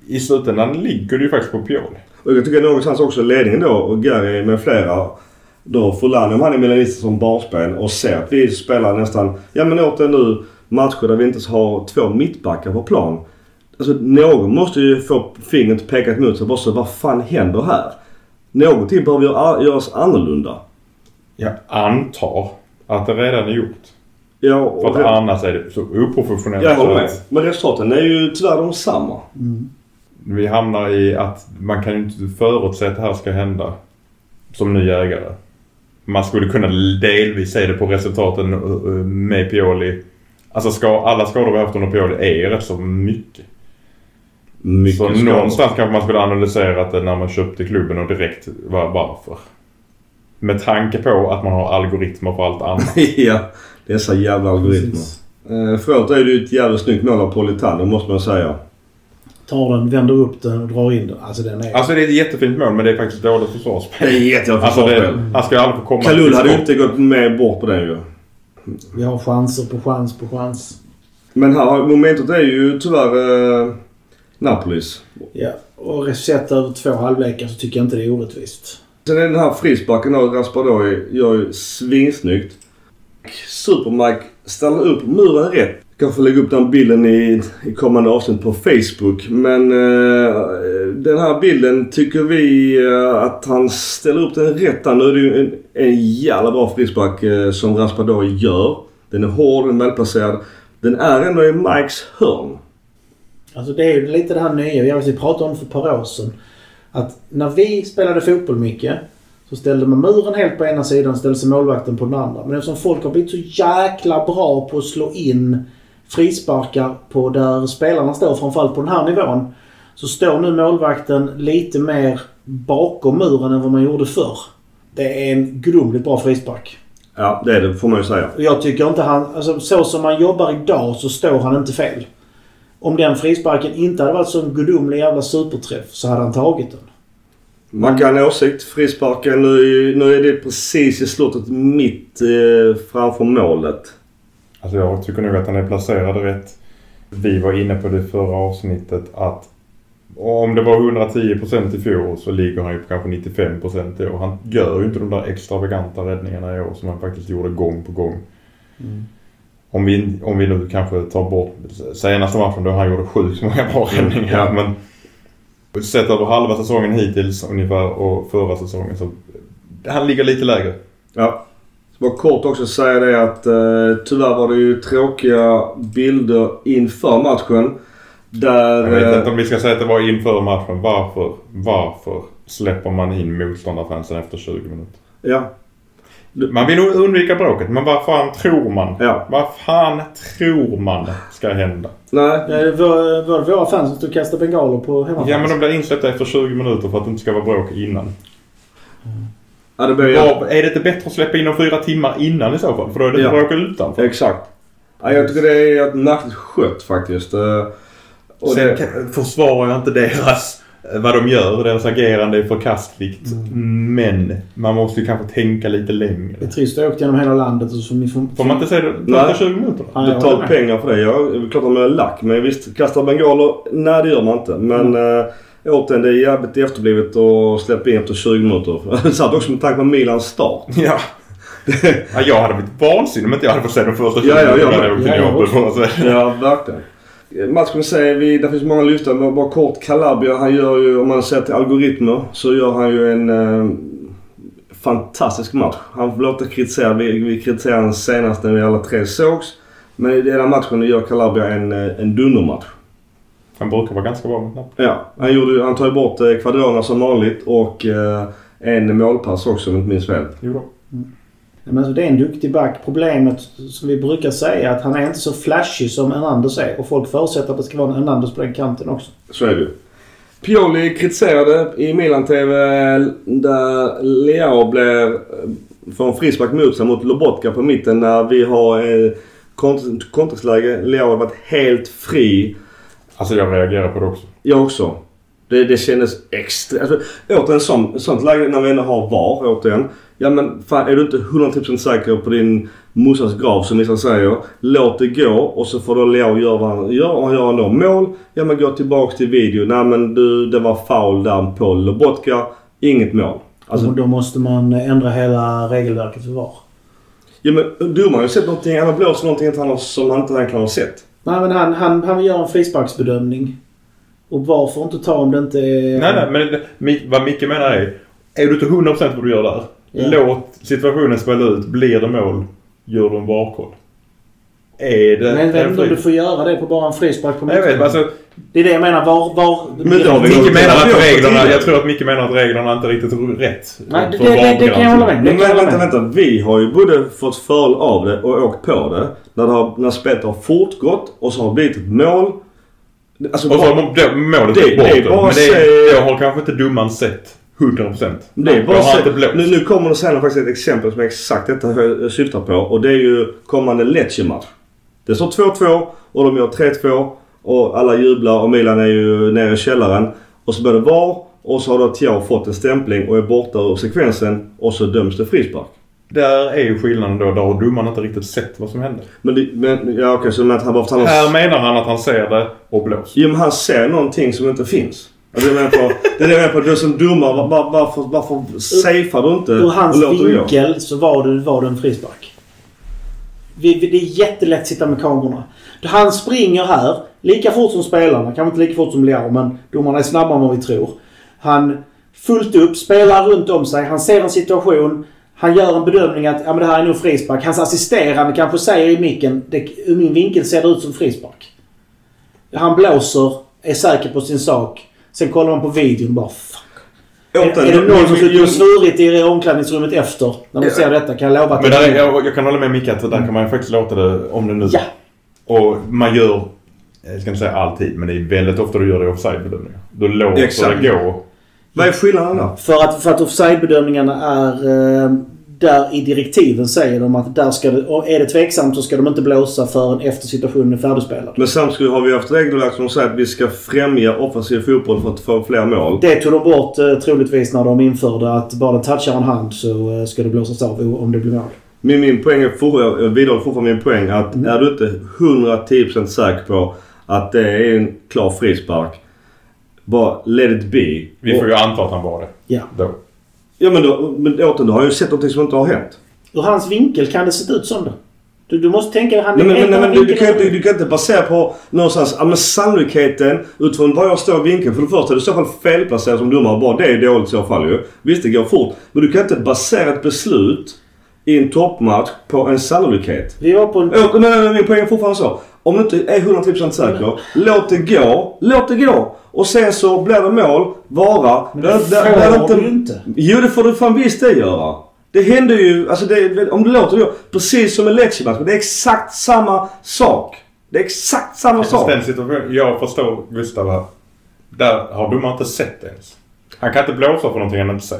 I slutändan ligger det ju faktiskt på Pioli. Och jag tycker någonstans också ledningen då och Gary med flera. Då Fulani om han är milanist som barspel och ser att vi spelar nästan, ja men åter nu matcher där vi inte har två mittbackar på plan. Alltså någon måste ju få fingret pekat mot sig bara så vad fan händer här? Någonting behöver göra- göras annorlunda. Jag antar att det redan är gjort. Ja, För att annars är det så oprofessionellt. jag håller med. Men resultaten är ju tyvärr de samma. Vi hamnar i att man kan ju inte förutse att det här ska hända. Som ny ägare. Man skulle kunna delvis se det på resultaten eh, med Pioli. Alltså ska, alla skador vi haft under Pioli är rätt så mycket. Mycket Så skador. någonstans kanske man skulle analyserat det när man köpte klubben och direkt var, varför. Med tanke på att man har algoritmer för allt annat. ja, dessa jävla algoritmer. Precis. Eh, det är ju ett jävligt snyggt mål av Politano måste man säga. Tar den, vänder upp den och drar in den. Alltså den är... Alltså det är ett jättefint mål men det är faktiskt dåligt Det försvarsspel. är jättejävla Alltså försvarsspel. det, han ska ju aldrig få komma Kalul hade ju inte gått med bort på den ju. Vi har chanser på chans på chans. Men här, momentet är ju tyvärr eh, Napolis. Ja, och sett över två halvlekar så tycker jag inte det är orättvist. Sen är den här frisparken då, Raspadori gör ju svinsnyggt. Super-Mike ställer upp muren rätt. Kanske lägga upp den bilden i, i kommande avsnitt på Facebook. Men eh, den här bilden tycker vi eh, att han ställer upp den rätta. Nu är det ju en, en jävla bra frispark eh, som Raspador gör. Den är hård, den är välplacerad. Den är ändå i Mikes hörn. Alltså det är ju lite det här nya. Vi vi pratade om det för ett par år sedan. Att när vi spelade fotboll mycket så ställde man muren helt på ena sidan och ställde sig målvakten på den andra. Men eftersom folk har blivit så jäkla bra på att slå in frisparkar på där spelarna står, framförallt på den här nivån. Så står nu målvakten lite mer bakom muren än vad man gjorde förr. Det är en gudomligt bra frispark. Ja, det är det får man ju säga. Jag tycker inte han... Alltså så som man jobbar idag så står han inte fel. Om den frisparken inte hade varit så en gudomlig jävla superträff så hade han tagit den. Man kan ha åsikt. Frisparken. Nu, nu är det precis i slottet mitt eh, framför målet. Alltså jag tycker nog att han är placerad rätt. Vi var inne på det förra avsnittet att om det var 110% i fjol så ligger han ju på kanske 95% i år. Han gör ju inte de där extravaganta räddningarna i år som han faktiskt gjorde gång på gång. Om, vi, om vi nu kanske tar bort senaste matchen då han gjorde sjukt många bra räddningar. Ja. Men sett över halva säsongen hittills ungefär och förra säsongen så han ligger lite lägre. Ja. Bara kort också säga det att eh, tyvärr var det ju tråkiga bilder inför matchen. Där... Jag vet eh, inte om vi ska säga att det var inför matchen. Varför, varför släpper man in motståndarfansen efter 20 minuter? ja. Man vill undvika bråket, men vad fan tror man? Ja. Vad fan tror man ska hända? Nej. Det var, våra fans som stod och kastade bengaler på hemmafans? Ja men de blir insläppta efter 20 minuter för att det inte ska vara bråk innan. Ja, det ju... Var, är det inte bättre att släppa in dem fyra timmar innan i så fall? För då är det inte Ja. bråk utanför. Exakt. Ja, jag tycker det är märkligt skött faktiskt. Eh, Och Sen det, kan- försvarar jag inte deras vad de gör. Deras agerande är förkastligt. Men man måste ju kanske tänka lite längre. Det är trist att ha åkt genom hela landet och så ni får... Får man inte säga det Nej. första 20 minuterna? Ja, jag Betalt håller med. pengar för det. Ja, det är klart de är lack. Men visst, kasta bengaler? Nej, det gör man inte. Men mm. Återigen, det är jävligt efterblivet att släppa in efter 20 minuter. Satt också med tanke på Milans start. Ja. ja. Jag hade blivit vansinnig om inte jag hade fått se de första 20 Ja, ja, ja, minuterna jag åkte till ja, får verkligen. Matchen säger vi, det finns många lyftar, men bara kort. Calabria, han gör ju, om man ser till algoritmer, så gör han ju en eh, fantastisk match. Han blev inte kritiserad. Vi, vi kritiserade honom senast när vi alla tre sågs. Men i den här matchen gör Calabria en, eh, en dundermatch. Han brukar vara ganska bra mot Napoli. Ja, han, gjorde, han tar ju bort eh, Quadrana som vanligt och eh, en målpass också om jag inte minns fel. Jo då. Ja, Men alltså, det är en duktig back. Problemet som vi brukar säga är att han är inte så flashig som Hernandez är. Och folk förutsätter att det ska vara en Hernandez på den kanten också. Så är det ju. Pioli kritiserade i Milan-TV där Leao blev eh, får en frispark mot sig mot Lobotka på mitten när vi har eh, kont- kontextläge. Leao har varit helt fri. Alltså jag reagerar på det också. Jag också. Det, det kändes extra... Alltså, återigen sånt, sånt läge när vi ändå har VAR återigen. Ja men fan är du inte 100% säker på din morsas grav som vissa säger. Låt det gå och så får då Leo göra vad han gör. Och han gör ändå mål. Ja men gå tillbaks till video. Nej men du, det var foul där på Lobotka. Inget mål. Alltså, då måste man ändra hela regelverket för VAR. ja men domaren har ju sett någonting. Han har blåst någonting han som han inte har sett. Nej men han, han, han gör en frisparksbedömning. Och VAR får inte ta om det inte är... Nej, nej, men vad Micke menar är. Är du inte 100% vad du gör där. Ja. Låt situationen spela ut. Blir det mål, gör du en varkoll. Är det... Men jag vet inte om du får göra det på bara en frispark på Jag vet, motståndaren. alltså, Det är det jag menar. VAR... VAR Men då Micke menar att det reglerna... Jag tror att Micke menar att reglerna inte är riktigt rätt. Nej, det- det- det- det kan jag hålla med. VAR-granskning. Men vänta, vänta. Vi har ju både fått fördel av det och åkt på det. När, det har, när spelet har fortgått och så har det blivit ett mål. Alltså, Och så har det- målet Det- bort det är det. bara Men det är, jag har kanske inte domaren sett 100%. Det är Jag bara så, nu, nu kommer det senare faktiskt ett exempel som är exakt detta jag syftar på. Och det är ju kommande Lecce-match. Det står 2-2 och de gör 3-2 och alla jublar och Milan är ju nere i källaren. Och så blir det VAR och så har då Thiago fått en stämpling och är borta ur sekvensen och så döms det frispark. Där är ju skillnaden då. Där har domaren inte riktigt sett vad som hände. Men, det, men ja okej så men att han bara han. Här menar han att han ser det och blåser. Jo men han ser någonting som inte finns. Och Det är det jag menar på. Det är det jag menar på. Du som domare, var, var, varför, varför safear du inte Ur hans vinkel så var det, var det en frispark. Vi, vi, det är jättelätt att sitta med kamerorna. Han springer här lika fort som spelarna. Kanske inte lika fort som Leao men domarna är snabbare än vad vi tror. Han fullt upp, spelar runt om sig. Han ser en situation. Han gör en bedömning att ja, men det här är nog frispark. Hans assisterande kanske säger i micken det, ur min vinkel ser det ut som frispark. Han blåser, är säker på sin sak. Sen kollar man på videon bara Återigen, är det någon som suttit och svurit i omklädningsrummet efter när de Ja. ser detta kan jag lova att Men där är, jag, jag kan hålla med Micke att där kan man faktiskt låta det om det nu. Ja. Och man gör, jag ska inte säga alltid, men det är väldigt ofta du gör det i offside-bedömningar. Då låter Exakt. det gå. Vad är skillnaden då? För att, för att offside-bedömningarna är... Eh, där i direktiven säger de att där ska det, och är det tveksamt så ska de inte blåsa förrän efter situationen är färdigspelad. Men samtidigt har vi haft regelverk som säger att vi ska främja offensiv fotboll för att få fler mål. Det tog de bort eh, troligtvis när de införde att bara touchar en hand så eh, ska det blåsas av om det blir mål. Min, min poäng är, for, jag vidhåller fortfarande min poäng att är du inte 110% säker på att det är en klar frispark. Bara let it be. Vi får ju anta att han var det. Ja. Då. Ja men då, men återigen, du har ju sett någonting som inte har hänt. Ur hans vinkel kan det se ut som det. Du, du måste tänka... Han Nej, men, helt men, men, du, du, kan inte, du kan inte basera på någonstans, ja men sannolikheten utifrån var jag står i vinkeln. För det första är du i så fall felplacerad som domare. Bara det är dåligt i så fall ju. Visst det går fort. Men du kan inte basera ett beslut i en toppmatch på en sannolikhet. Vi var på en... Nej, nej, nej, min poäng är fortfarande så. Om du inte är 110% säker, låt det gå. Låt det gå. Och sen så blir det mål, vara. Men Det- det det- det är får du ju inte. Jo, det får du fan visst det göra. Det händer ju, alltså det, om du låter det gå. Precis som en Lecce-match. Det är exakt samma sak. Det är exakt samma Alltså, sak. jag förstår Gustav här. Där har domaren inte sett det ens. Han kan inte blåsa för någonting han inte ser.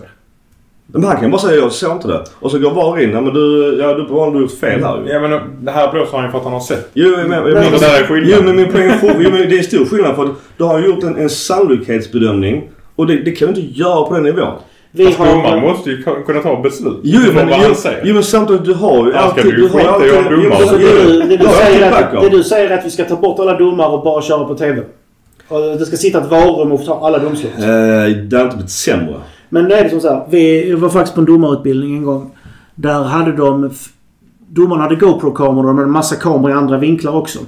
Men han kan bara säga jag såg inte det. Och så går VAR in. Ja men du, ja, du har du gjort fel här ju. Ja men det här blåser han ju för att han har sett. Jo men, men, men, det där är skillnad. jo, men min poäng är jo, men det är stor skillnad för att du har gjort en, en sannolikhetsbedömning. Och det, det kan du inte göra på den nivån. Vi Fast domaren har... måste ju kunna- ta beslut. Jo men, vad jo, jo men samtidigt du har ju Här ska alltid... du ju har skita i alltid- jo, domare. det, du, det, du du säger att, det du säger är att vi ska ta bort alla domare och bara köra på TV? Och det ska sitta ett varurum och ta alla domslut? Eh, det har inte blivit sämre. Men det är det som så här. Vi var faktiskt på en domarutbildning en gång. Där hade de... Domarna hade GoPro-kameror och de hade en massa kameror i andra vinklar också.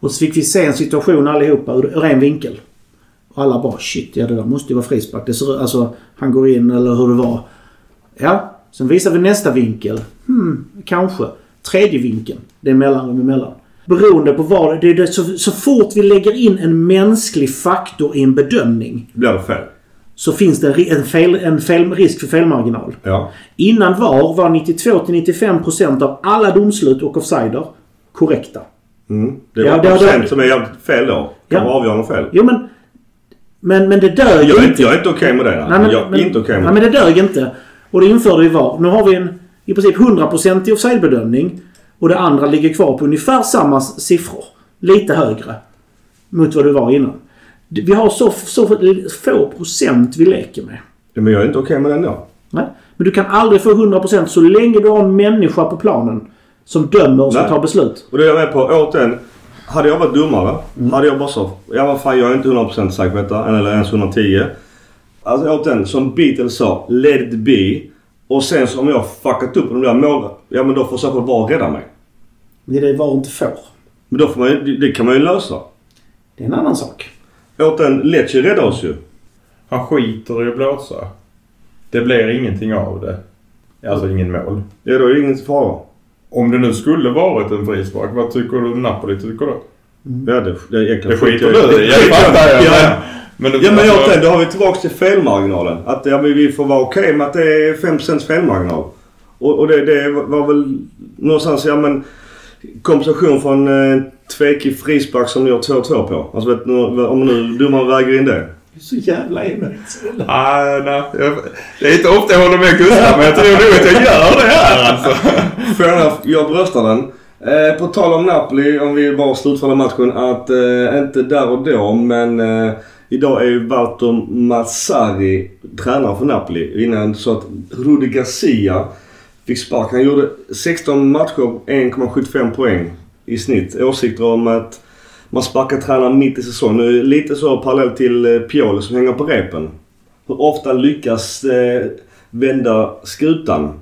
Och så fick vi se en situation allihopa ur, ur en vinkel. Och alla bara shit, ja det där måste ju vara frispark. Det ser, alltså, han går in eller hur det var. Ja, sen visar vi nästa vinkel. Hmm, kanske. Tredje vinkeln. Det är mellanrum emellan. Beroende på vad det är. Det, så, så fort vi lägger in en mänsklig faktor i en bedömning Blir det fel? Så finns det en, fel, en fel, risk för felmarginal. Ja. Innan VAR var 92-95% av alla domslut och offsider korrekta. Mm. Det var det- ja, det- procent som är jävligt fel då. Kan Ja. vara avgörande fel. Jo men... Men, men det dög Jag är inte. jag är inte okej med det. Nej, men, jag är men, inte okej nej, med men det. det dög inte. Och det införde vi VAR. Nu har vi en i princip 100% i offside-bedömning. Och det andra ligger kvar på ungefär samma siffror. Lite högre. Mot vad det var innan. Vi har så, så få procent vi leker med. Ja, Men jag är inte okej med det ändå. Nej. Men du kan aldrig få 100% så länge du har en människa på planen som dömer och ska Nej. ta beslut. Och det är jag med på. Återigen. Hade jag varit domare. Mm. Hade jag bara så. Ja vad fan jag är inte 100% säker på detta. Eller ens 110. Alltså återigen. Som Beatles sa. Let it be. Och sen så om jag fuckat upp de där målen. Ja men då får fall VAR rädda mig. Det är det VAR inte får. Men då får man det kan man ju lösa. Det är en annan sak. Återigen. Lecce räddade oss ju. Han skiter i att blåsa. Det blir ingenting av det. Alltså ingen mål. Ja då är det ingen fara. Om det nu skulle varit en frispark, vad tycker du Napoli tycker då? Ja det, det är egentligen Det skiter jag du i. Jag fattar jag. Ja. Men, men Ja men alltså, återigen, då har vi tillbaka till felmarginalen. Att ja, vi får vara okej med att det är 5% felmarginal. Och, och det, det var väl någonstans, ja men kompensation från eh, tvekig frispark som ni har 2-2 på. Alltså vet, nu, om nu domaren väger in det. Så jävla enigt. Ah, nej, jag, det är inte ofta jag håller med Gustav, men jag tror nog att jag gör det här alltså. Fair enough, jag bröstar den. Eh, på tal om Napoli, om vi bara slutför den matchen. Att eh, inte där och då, men eh, idag är ju Walter Mazzari tränare för Napoli. Innan så att Rudi Garcia fick spark. Han gjorde 16 matcher, 1,75 poäng i snitt. Åsikter om att man sparkar tränaren mitt i säsongen. Nu är det Lite så parallellt till eh, Pioli som hänger på repen. Hur ofta lyckas eh, vända skutan?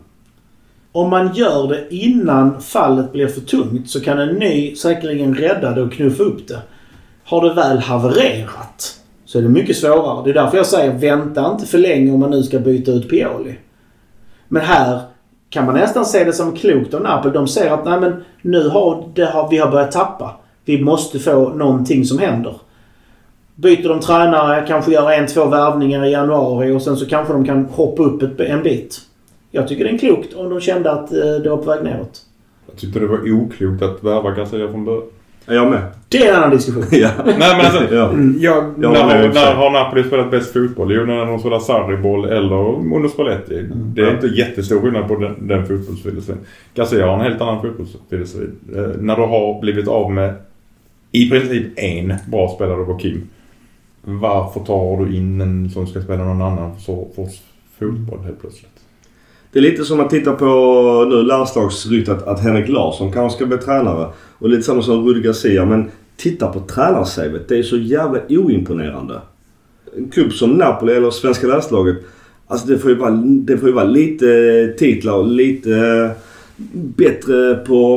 Om man gör det innan fallet blir för tungt så kan en ny säkerligen rädda det och knuffa upp det. Har det väl havererat så är det mycket svårare. Det är därför jag säger vänta inte för länge om man nu ska byta ut Pioli. Men här kan man nästan se det som klokt av Napoli. De ser att nej men nu har, det har vi har börjat tappa. Vi måste få någonting som händer. Byter de tränare, kanske gör en, två värvningar i januari och sen så kanske de kan hoppa upp ett, en bit. Jag tycker det är klokt om de kände att eh, det var på väg neråt. Jag tyckte det var oklokt att värva Garcia från början. Jag med? Det är en annan diskussion. ja. Nej men alltså, Ja. jag, Jag när, har, när har Napoli spelat bäst fotboll? Jo, när de spelar Sarri-boll eller under Spalletti. Det är inte jättestor skillnad på den, den fotbollsfilosofin. Garcia har en helt annan fotbollsfilosofi. Eh, när du har blivit av med i princip en bra spelare på Kim. Varför tar du in en som ska spela någon annan sorts fotboll helt plötsligt? Det är lite som att titta på nu landslagsryktet att Henrik Larsson kanske ska bli tränare. Och lite samma som Rudi Garcia. Men titta på tränarsavet. Det är så jävla oimponerande. En klubb som Napoli eller svenska landslaget. Alltså det får ju vara, det får ju vara lite titlar och lite bättre på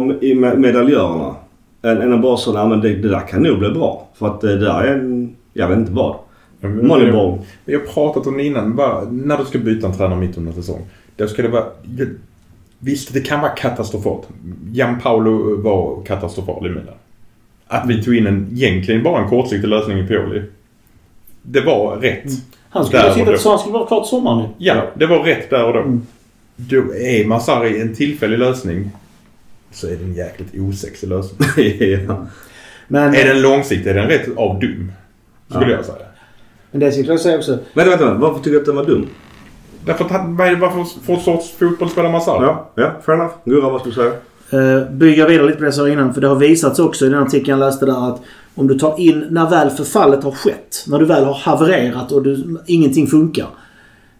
medaljörerna. Än, än att bara säga nej men det, det där kan nog bli bra. För att det där är en, jag vet inte vad. Moneyball. Vi har pratat om det innan. Bara, när du ska byta en tränare mitt under säsong. Då ska det vara... Visst, det kan vara katastrofalt. Jan Paolo var katastrofal i Milan. Att vi tog in en, egentligen bara en kortsiktig lösning i Pioli. Det var rätt. Han skulle, sitta, så han skulle vara klart sommaren nu. Ja, det var rätt där och då. Mm. Då är Masari en tillfällig lösning. Så är det en jäkligt osexig lösning. ja. Men, är den långsiktig är den rätt av dum. Skulle Ja. jag säga. men det skulle jag säga också. Vänta, vänta. Varför tycker du att den var dum? Därför att han, vad är det vad för, sorts fotboll spelar Massar? Ja, ja, fair enough. Gurra, vad skulle du säga? Uh, bygga vidare lite på det jag sa innan. För det har visats också i den artikeln jag läste där att om du tar in när väl förfallet har skett. När du väl har havererat och du, ingenting funkar.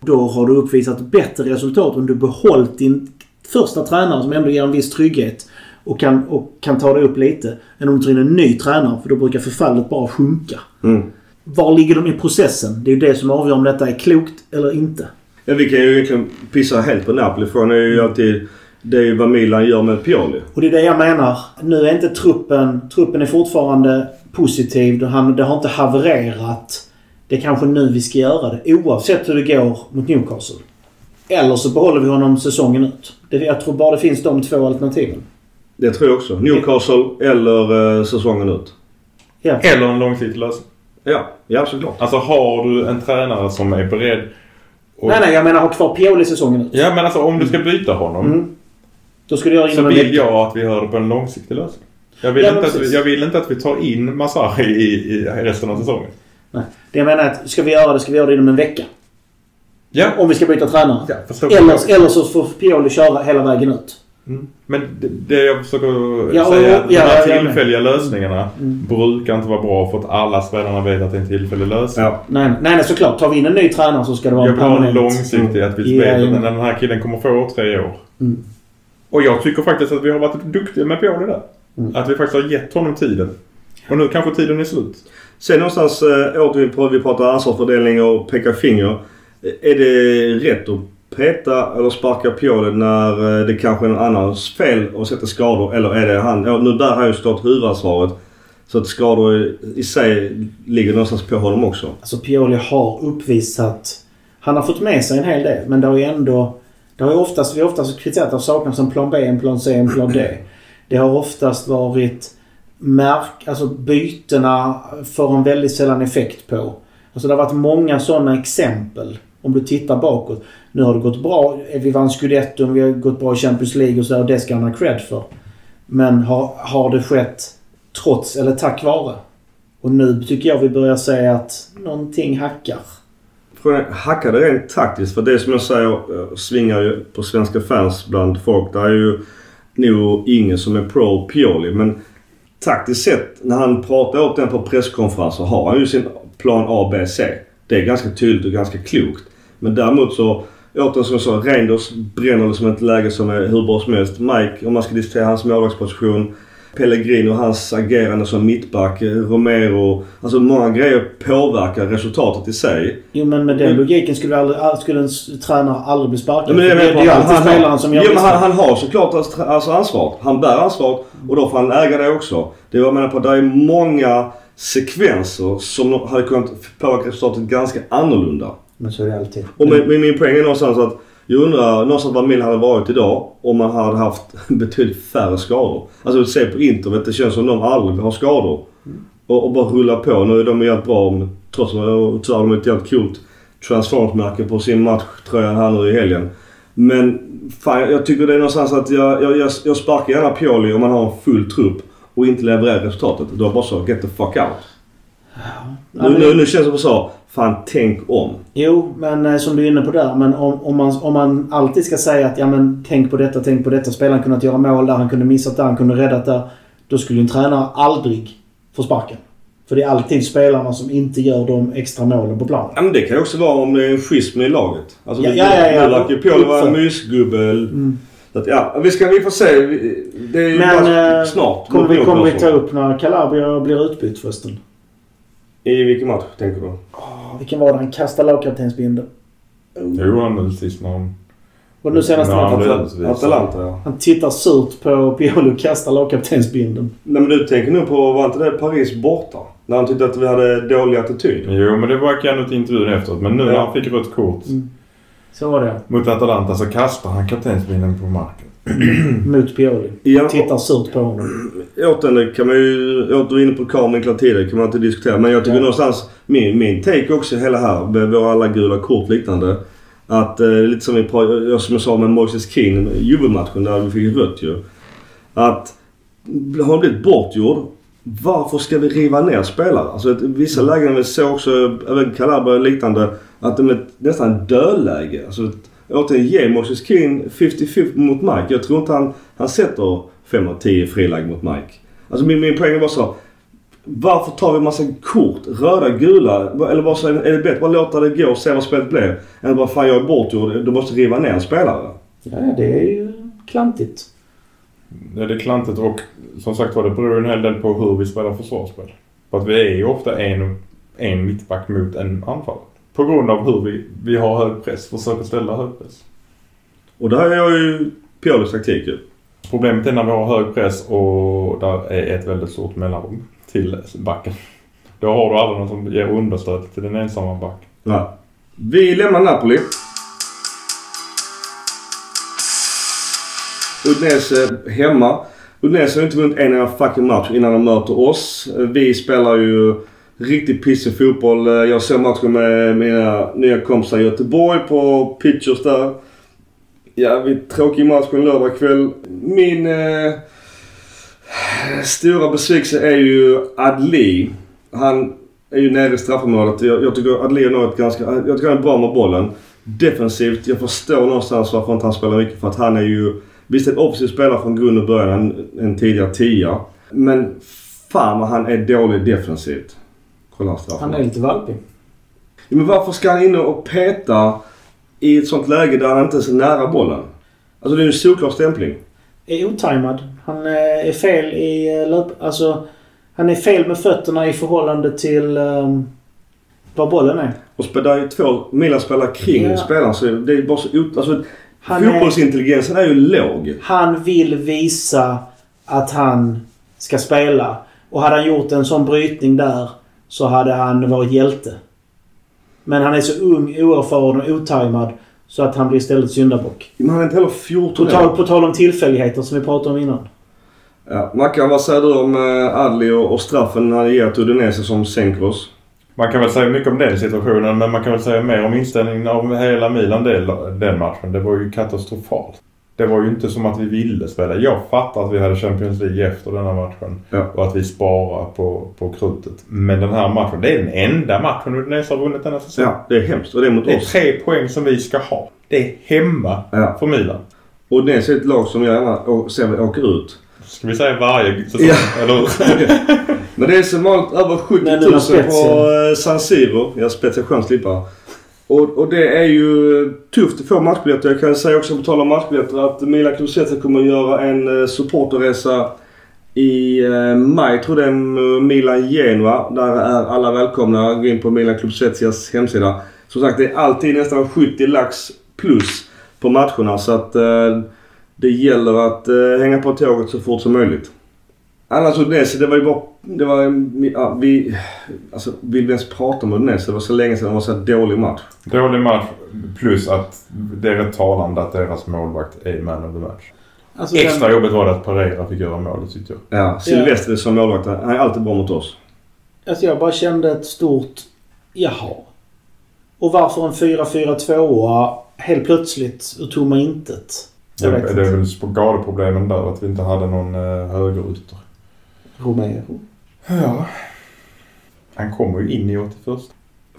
Då har du uppvisat bättre resultat om du behållit din första tränare som ändå ger en viss trygghet. Och kan, och kan ta dig upp lite. Än om du tar in en ny tränare för då brukar förfallet bara sjunka. Mm. Var ligger de i processen? Det är ju det som avgör om detta är klokt eller inte. Ja, vi kan ju egentligen pissa helt på Napoli. Frågan är ju alltid... Det är ju vad Milan gör med Pioli. Och det är det jag menar. Nu är inte truppen... Truppen är fortfarande positiv. Han, det har inte havererat. Det är kanske nu vi ska göra det. Oavsett hur det går mot Newcastle. Eller så behåller vi honom säsongen ut. Det, jag tror bara det finns de två alternativen. Det tror jag också. Newcastle eller eh, säsongen ut. Ja. Eller en långsiktig lösning. Ja, ja såklart. Alltså har du en tränare som är beredd... och- Nej, nej. Jag menar ha kvar Pioli säsongen ut. Ja men alltså om du ska byta honom. Mm. Då göra det Så vill vecka. jag att vi hör det på en långsiktig lösning. Jag vill, Ja, inte, att vi, jag vill inte att vi tar in Masari i, i resten av säsongen. Nej. Det jag menar är att ska vi göra det ska vi göra det inom en vecka. Ja. Om vi ska byta tränare. ja Eller, eller så får Pioli köra hela vägen ut. Mm. Men det, det jag försöker Ja, och- säga är att ja, de här jag med. tillfälliga lösningarna Mm. brukar inte vara bra för att alla spelarna vet att det är en tillfällig lösning. Ja. Nej, nej, nej såklart. Tar vi in en ny tränare så ska det vara Jag en vill ha en permanent. långsiktig, att vi Ja, vet ja. att den här killen kommer få tre år. Mm. Och jag tycker faktiskt att vi har varit duktiga med Pioli där. Mm. Att vi faktiskt har gett honom tiden. Och nu kanske tiden är slut. Sen någonstans äh, åter på vi pratar ansvarsfördelning och peka finger. Är det rätt att peta eller sparka Pioli när eh, det kanske är någon annans fel och sätter skador? Eller är det han? Ja, nu bär han ju stort huvudansvaret. Så att skador i, sig ligger någonstans på honom också. Alltså Pioli har uppvisat... Han har fått med sig en hel del men det har ju ändå... Det har ju oftast, vi har oftast kritiserat att det saknas en plan B, en plan C, en plan D. Det har oftast varit märk... Alltså bytena får en väldigt sällan effekt på. Alltså det har varit många sådana exempel. Om du tittar bakåt. Nu har det gått bra. Eh, vi vann Scudetto, vi har gått bra i Champions League och sådär. och det ska han ha cred för. Men har, har det skett trots eller tack vare? Och nu tycker jag vi börjar säga att någonting hackar. Hackar det rent taktiskt? För det som jag säger eh, svingar ju på svenska fans bland folk. Det är ju nog ingen som är pro Pioli. Men taktiskt sett när han pratar åt den på presskonferenser har han ju sin plan A, B, C. Det är ganska tydligt och ganska klokt. Men däremot så, återigen som jag sa, Reinders bränner det som ett läge som är hur bra som helst. Mike, om man ska diskutera hans målvaktsposition. Pellegrino, hans agerande som mittback. Romero. Alltså många grejer påverkar resultatet i sig. Jo men med den logiken skulle, aldrig, skulle en tränare aldrig bli sparkad. Ja, men det är det är alltid han, spelaren som gör men han, han har såklart alltså, alltså ansvaret. Han bär ansvaret och då får han äga det också. Det jag menar på, det är många sekvenser som hade kunnat påverka resultatet ganska annorlunda. Men så är det alltid. Och min, min, min poäng är någonstans att jag undrar någonstans vad Milan hade varit idag om man hade haft betydligt färre skador. Alltså se på internet, det känns som de aldrig har skador. Och, och bara rulla på. Nu är de jävligt bra men trots att de tyvärr har ett jävligt coolt transformsmärke på sin matchtröja här nu i helgen. Men fan, jag tycker det är någonstans att jag, jag, jag, jag sparkar gärna Pioli om man har en full trupp och inte levererar resultatet. Då bara så, get the fuck out. Ja, Nu, nu, nu känns det bara så, fan tänk om. Jo, men eh, som du är inne på där. Men om, om, man, om man alltid ska säga att ja men tänk på detta, tänk på detta. Spelaren kunnat göra mål där, han kunde missat där, han kunde räddat där. Då skulle ju en tränare aldrig få sparken. För det är alltid spelarna som inte gör de extra målen på planen. Ja, men det kan ju också vara om det är en schism i laget. Alltså, Ja, det- ja, ja, ja. Nu verkar ju Pioli vara en Uppför. mysgubbe. Mm. Så att, ja, vi, ska, vi får se. Det är ju Men bara eh, snart. kommer vi, kommer vi ta upp när Calabria blir utbytt förresten? I vilken match tänker du? Oh, vilken var det? Han kastade lagkaptensbindeln. Jo, han nu sist när han... Och nu senast när han. Atalanta ja. Han tittar surt på Pioli och kastar lagkaptensbindeln. Nej men du tänker nu på, var inte det Paris borta? När han tyckte att vi hade dålig attityd. Jo, men det var kan inte intervjun efteråt. Men nu när Ja. han fick rött kort Mm. Så var det. mot Atalanta så kastade han kaptensbindeln på marken. Mot Pioli. Ja, Tittar surt på honom. återigen kan man ju... Inne på Carminkla tidigare kan man inte diskutera. Men jag tycker Ja. någonstans... Min, min take också hela här med våra alla gula kort liknande. Att eh, lite som vi pratade, som jag sa med Moises Keane, Juve-matchen där vi fick rött ju. Att har han blivit bortgjord. Varför ska vi riva ner spelare? Alltså vissa lägen vi såg också, även Calabria och liknande. Att de är nästan dödläge. Alltså, återigen, ge Moses Keane 50-50 mot Mike. Jag tror inte han, han sätter 5 av 10 friläge mot Mike. Alltså min, min poäng var så. Varför tar vi massa kort? Röda, gula? Eller bara så, är det bättre bara låta det gå och se vad spelet blir? Än bara fan jag är bortgjord. Du måste riva ner en spelare. Ja, det är ju klantigt. Det är klantigt och som sagt var det beror en hel del på hur vi spelar försvarsspel. För att vi är ju ofta en, en mittback mot en anfallare. På grund av hur vi, vi har hög press, försöker ställa hög press. Och det här är ju Piolis taktik ju. Problemet är när vi har hög press och där är ett väldigt stort mellanrum till backen. Då har du aldrig någon som ger understöd till den ensamma back. Ja. Vi lämnar Napoli. Udinese hemma. Udinese har inte vunnit en enda fucking match innan de möter oss. Vi spelar ju riktigt pissig fotboll. Eh, jag såg matchen med mina nya kompisar i Göteborg på Pitchers där. Jävligt tråkig match en lördagkväll. Min eh, stora besvikelse är ju Adli. Han är ju nere i straffområdet. Jag, jag tycker Adli är något ganska... Eh, jag tycker han är bra med bollen. Defensivt. Jag förstår någonstans varför inte han spelar mycket. För att han är ju... Visst en offensiv spelare från grund och början. En, en tidigare tia. Men fan vad han är dålig defensivt. Kolla Han är lite valpig. Ja, men varför ska han in och peta i ett sånt läge där han inte är så nära bollen? Alltså det är ju en solklar stämpling. Är otajmad. Han eh, är fel i eh, löp... Alltså... Han är fel med fötterna i förhållande till um, var bollen är. Och spe- där är ju två Milan spelar kring Ja. spelaren så det är bara så... Ut, alltså, Han är- fotbollsintelligensen är ju låg. Han vill visa att han ska spela. Och hade han gjort en sån brytning där så hade han varit hjälte. Men han är så ung, oerfaren och otajmad så att han blir istället syndabock. Men han är inte heller 14 På tal, på tal om tillfälligheter som vi pratade om innan. Ja, Mackan, vad säger du om eh, Adli och, och straffen han ger till Udinese som sänker oss? Man kan väl säga mycket om den situationen men man kan väl säga mer om inställningen av hela Milan del, den matchen. Det var ju katastrofalt. Det var ju inte som att vi ville spela. Jag fattar att vi hade Champions League efter denna matchen. Ja. Och att vi sparar på, på krutet. Men den här matchen, det är den enda matchen Udinese har vunnit denna säsong. Ja, det är hemskt. Och det är mot Det är oss. tre poäng som vi ska ha. Det är hemma Ja. för Milan. Och Udinese är ett lag som jag gärna ser åker ut. Ska vi säga varje säsong? Ja. Eller? Men det är som vanligt över 70 Men 000 nu har Spezia. på eh, San Siro. Jag Spezia skönt slippa. Och, och det är ju tufft att få matchbiljetter. Jag kan säga också på tal om matchbiljetter att Milan Kulusevski kommer att göra en eh, supporterresa i eh, maj. tror det är eh, Milan Genua. Där är alla välkomna. Gå in på Milan Kulusevskias hemsida. Som sagt det är alltid nästan 70 lax plus på matcherna. Så att eh, det gäller att eh, hänga på tåget så fort som möjligt. Annars Udinese, det var ju bara... Det var, ja, vi... Alltså, vill vi ens prata om Udinese? Det var så länge sedan det var så här dålig match. Dålig match plus att det är rätt talande att deras målvakt är man of the match. Alltså, Extra den, jobbigt var det att Pereira fick göra målet tyckte jag. Ja, Silvestri som målvakt, han är alltid bra mot oss. alltså jag bara kände ett stort jaha. Och varför en 4-4-2 helt plötsligt ur tomma intet? Det, Jag vet det är inte. väl skadeproblemen där att vi inte hade någon uh, högerytter. Romeo. Ja. Han kommer ju in i 81.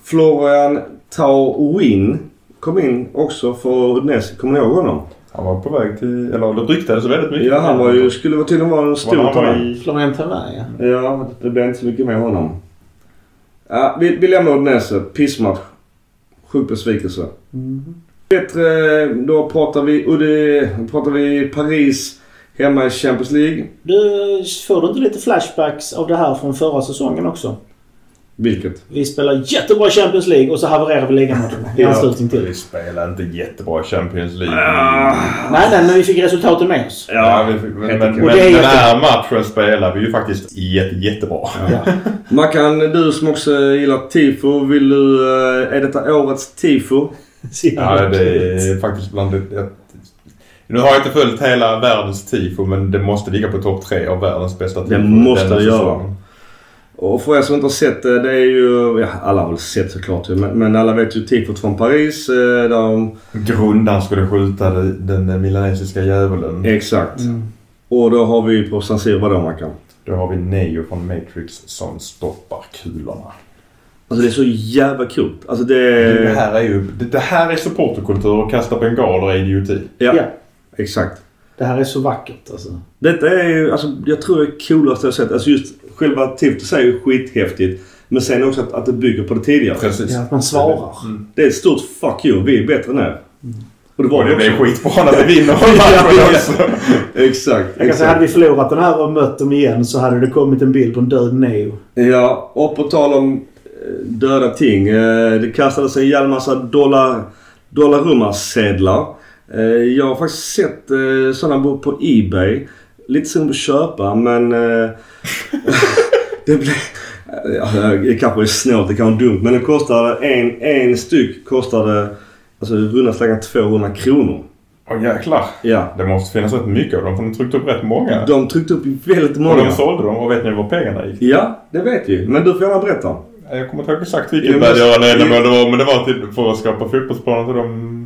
Florian Taurin kom in också för Udinese. Kommer ni ihåg honom? Han var på väg till, eller det ryktades väldigt mycket. Ja, han var ju, skulle vara tydligen vara en stor talang. Florian Thaver, ja. Ja, det blev inte så mycket med honom. Ja, vi, vi lämnar Udinese. Pissmatch. Sjuk besvikelse. Mhm. Bättre, då pratar vi, Udde, pratar vi Paris hemma i Champions League. Du, får du inte lite flashbacks av det här från förra säsongen också? Vilket? Vi spelar jättebra Champions League och så havererar vi ligamatchen i anslutning till. vi spelade inte jättebra Champions League. Nej, nej, men vi fick resultaten med oss. Ja, vi, fick- men, men, men den jätte- här matchen spelade vi ju faktiskt jätte, jättebra. Ja. Mackan, du som också gillar tifo. Vill du, eh, är detta årets tifo? Ja, det är faktiskt bland det... Nu har jag inte följt hela världens tifo men det måste ligga på topp tre av världens bästa tifo. Det måste denna det göra. Och för er som inte har sett det, det är ju... Ja, alla har väl sett såklart men, men alla vet ju tifot från Paris. eh, Där de, Grundaren skulle skjuta det- den milanesiska djävulen. exakt. Mm. Och då har vi på San Siro, vadå Mackan? Då har vi Neo från Matrix som stoppar kulorna. Alltså det är så jävla coolt. Alltså det... Det här är ju det, det här är supporterkultur och kasta bengaler är idioti. Ja, Ja. Exakt. Det här är så vackert alltså. Detta är ju, alltså jag tror det är coolaste jag sett. Alltså just själva tiftet är ju skithäftigt. Men sen också att, att det bygger på det tidigare. Precis. Ja, att man svarar. Mm. Det är ett stort fuck you. Vi är bättre än er. Och det var Och det också. skitbra när vi vinner matchen också. Exakt. Jag kan säga, hade exakt. vi förlorat den här och mött dem igen så hade det kommit en bild på en död Neo. Ja, och på tal om eh, döda ting. eh, Det kastades en jävla massa dollar, dollarrummarsedlar. Eh, Jag har faktiskt sett eh, sådana på- på Ebay. Lite på att köpa men... eh, det blev... Ja, det kanske är snålt, det kanske är dumt. Men det kostade en, en styck kostade alltså runda slängar 200 kronor. Åh jäklar. Ja. Det måste finnas rätt mycket av dem för de tryckte upp rätt många. De tryckte upp väldigt och många. de sålde dem och vet ni var pengarna gick? Ja, det vet vi. Men du får gärna berätta. Jag kommer inte ihåg exakt Ja, vilket men- välgörande ändamål det var men det var till, för att skapa fotbollsplaner till dem.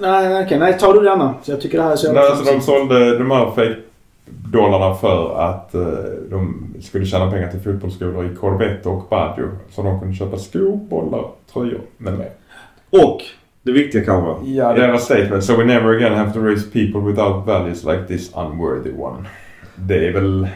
Nej, nej, okej. Nej, tar du denna. Så jag tycker det här är så Nej, jävla alltså de sålde de här fake dollarna för att eh, de skulle tjäna pengar till fotbollsskolor i Corvetto och Baggio. Så de kunde köpa skor, bollar, tröjor med mer. Och det viktiga kanske. Ja, deras statement. So we never again have to raise people without values like this unworthy one. Det är väl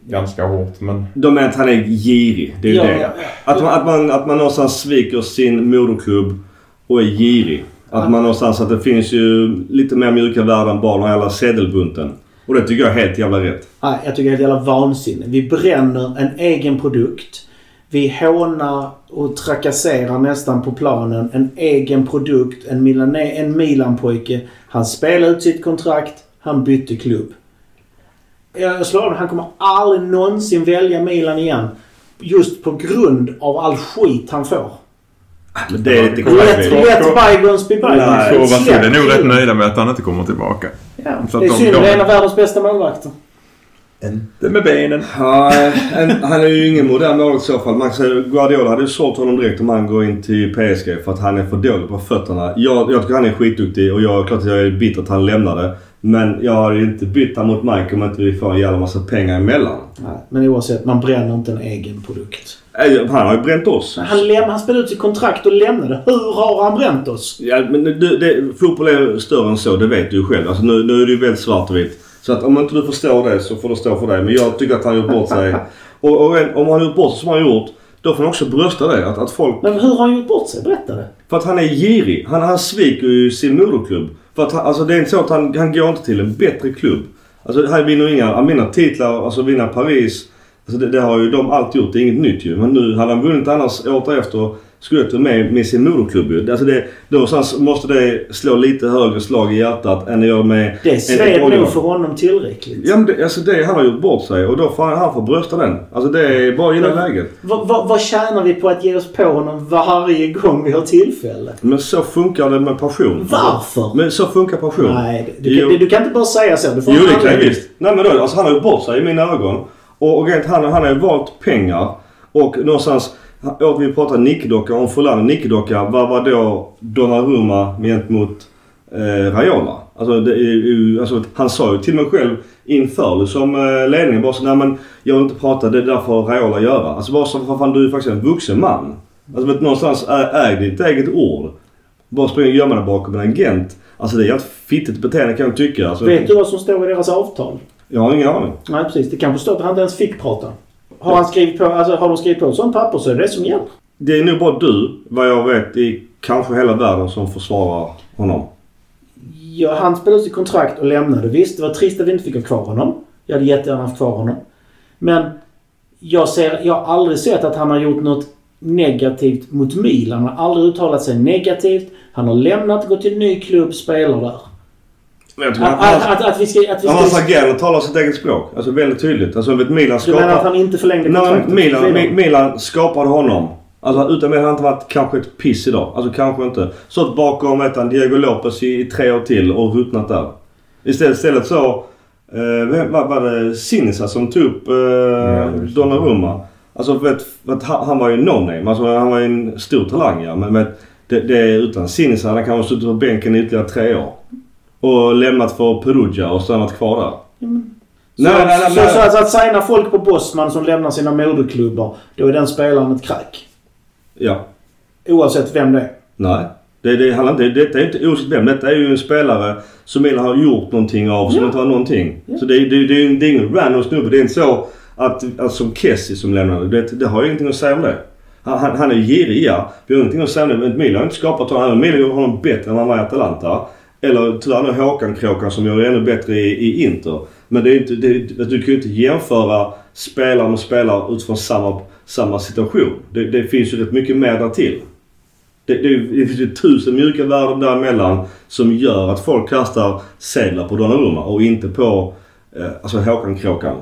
ganska hårt men... De menar att han är girig. Det är ju Ja, det. Att man, att, man, att man någonstans sviker sin moderklubb och är girig. Att man någonstans att det finns ju lite mer mjuka värden än bara den här jävla sedelbunten. Och det tycker jag är helt jävla rätt. Nej, jag tycker det är helt jävla vansinne. Vi bränner en egen produkt. Vi hånar och trakasserar nästan på planen en egen produkt. En, Milan, en Milan-pojke. Han spelade ut sitt kontrakt. Han bytte klubb. Jag slår av han kommer aldrig någonsin välja Milan igen. Just på grund av all skit han får. Det är lite Let, bygons be bygons. Nej, Vasil är nog rätt nöjda med att han inte kommer tillbaka. Ja, Så att det är de- synd. de- Det är en av världens bästa målvakter. Inte med benen. Ja, en, han är ju ingen modern målvakt i så fall. Man säga, Guardiola hade ju sålt honom direkt om han går in till PSG för att han är för dålig på fötterna. Jag, jag tycker han är skitduktig och jag, klart att jag är bitter att han lämnade. Men jag har ju inte bytt mot Mike om inte vi får en jävla massa pengar emellan. Nej, men oavsett, man bränner inte en egen produkt. Eh, Han har ju bränt oss. Han, läm- han spelade ut sitt kontrakt och lämnade. Hur har han bränt oss? Ja, men det, det, fotboll är större än så, det vet du ju själv. Alltså nu, nu är det ju väldigt svart och vitt. Så att om inte du förstår det så får det stå för dig. Men jag tycker att han har gjort bort sig. Och, och om han har gjort bort sig som han har gjort, då får han också brösta det. Att, att folk... Men hur har han gjort bort sig? Berätta det. För att han är girig. Han, han sviker ju sin moderklubb. För att han, alltså det är inte så att han, han går inte till en bättre klubb. Alltså han vinner inga, han vinner titlar, alltså vinner Paris. Alltså det, det har ju de alltid gjort, det är inget nytt ju. Men nu hade han vunnit annars året efter Scudetto med, med sin moderklubb ju. Alltså det, någonstans måste det slå lite högre slag i hjärtat än det gör med... Det sved nog för honom tillräckligt. Ja men det, alltså det, han har gjort bort sig och då får han, han får brösta den. Alltså det är bara att gilla läget. Vad, vad, vad tjänar vi på att ge oss på honom varje gång vi har tillfälle? Men så funkar det med passion. Varför? Men så funkar passion. Nej, du, Jo. kan, du kan inte bara säga så. Du får Jo det kan jag visst. Nej men då, alltså han har ju bort sig i mina ögon. Och, och rent, han, han har ju valt pengar. Och någonstans, och vi pratar nickedocka om Fulani. Nickedocka, vad var då Donnarumma gentemot eh, Raiola? Alltså, det är ju, alltså han sa ju till mig själv inför liksom, eh, ledningen bara så nej men jag vill inte prata, det är därför Raiola göra. Alltså bara så, för fan du är faktiskt en vuxen man. Alltså vet, någonstans äg ditt eget ord. Bara springa och gömma dig bakom en agent. Alltså det är ett fittigt beteende kan jag tycka. Alltså, Vet du vad som står i deras avtal? Jag har ingen aning. Nej, precis. Det kanske står att han inte ens fick prata. Har, han skrivit på, alltså, har de skrivit på sånt papper så är det det som gäller. Det är nog bara du, vad jag vet, i kanske hela världen som försvarar honom. Ja, han spelade ut sitt kontrakt och lämnade. Visst, det var trist att vi inte fick ha kvar honom. Jag hade jättegärna haft kvar honom. Men jag, ser, jag har aldrig sett att han har gjort något negativt mot Milan. Han har aldrig uttalat sig negativt. Han har lämnat, gått till en ny klubb, spelar där. Men Att, att, att, att, att vi ska... Att vi hans ska agerande talar sitt eget språk. Alltså väldigt tydligt. Alltså vet Milan du menar att skapar... han inte förlängde kontraktet? Milan, Milan skapade honom. Alltså utan Milan hade han inte varit kanske ett piss idag. Alltså kanske inte. Stått bakom vet han, Diego Lopez i, i tre år till och ruttnat där. Istället, istället så... Eh, vem- vad var det? Sinisa som tog upp eh, Ja. Donnarumma. Alltså vet, vet, han, var ju no-name. Alltså han var ju en stor talang ja. Men vet, det, det är utan Sinisa hade han kanske suttit på bänken i ytterligare tre år. Och lämnat för Perugia och stannat kvar där. Ja, men- Nej, så, nej, nej, så, nej. så att, att signa folk på Bosman som lämnar sina moderklubbar, då är den spelaren ett crack. Ja. Oavsett vem det är. Nej. Det, det handlar inte, detta är inte oavsett vem. Detta är ju en spelare som Milan har gjort någonting av som Ja. inte har någonting. Ja. Så det, är- det, det, är- det är ingen random snubbe. Det är inte så att, att som Kessie som lämnade. Det, det har ju ingenting att säga om det. Han, han, han är girig ja. Vi har ingenting att säga om det. Men Milan har inte skapat honom. Milan gjorde honom bättre än han var i Atalanta. Eller tyvärr nu Håkan Kråkan som gör det ännu bättre i, i Inter. Men det är inte, det, är- du kan ju inte jämföra spelare med spelare utifrån samma, samma situation. Det, det finns ju rätt mycket mer där till. Det, det, det finns ju tusen mjuka värden däremellan som gör att folk kastar sedlar på Donnarumma och inte på eh, alltså Håkan Kråkan.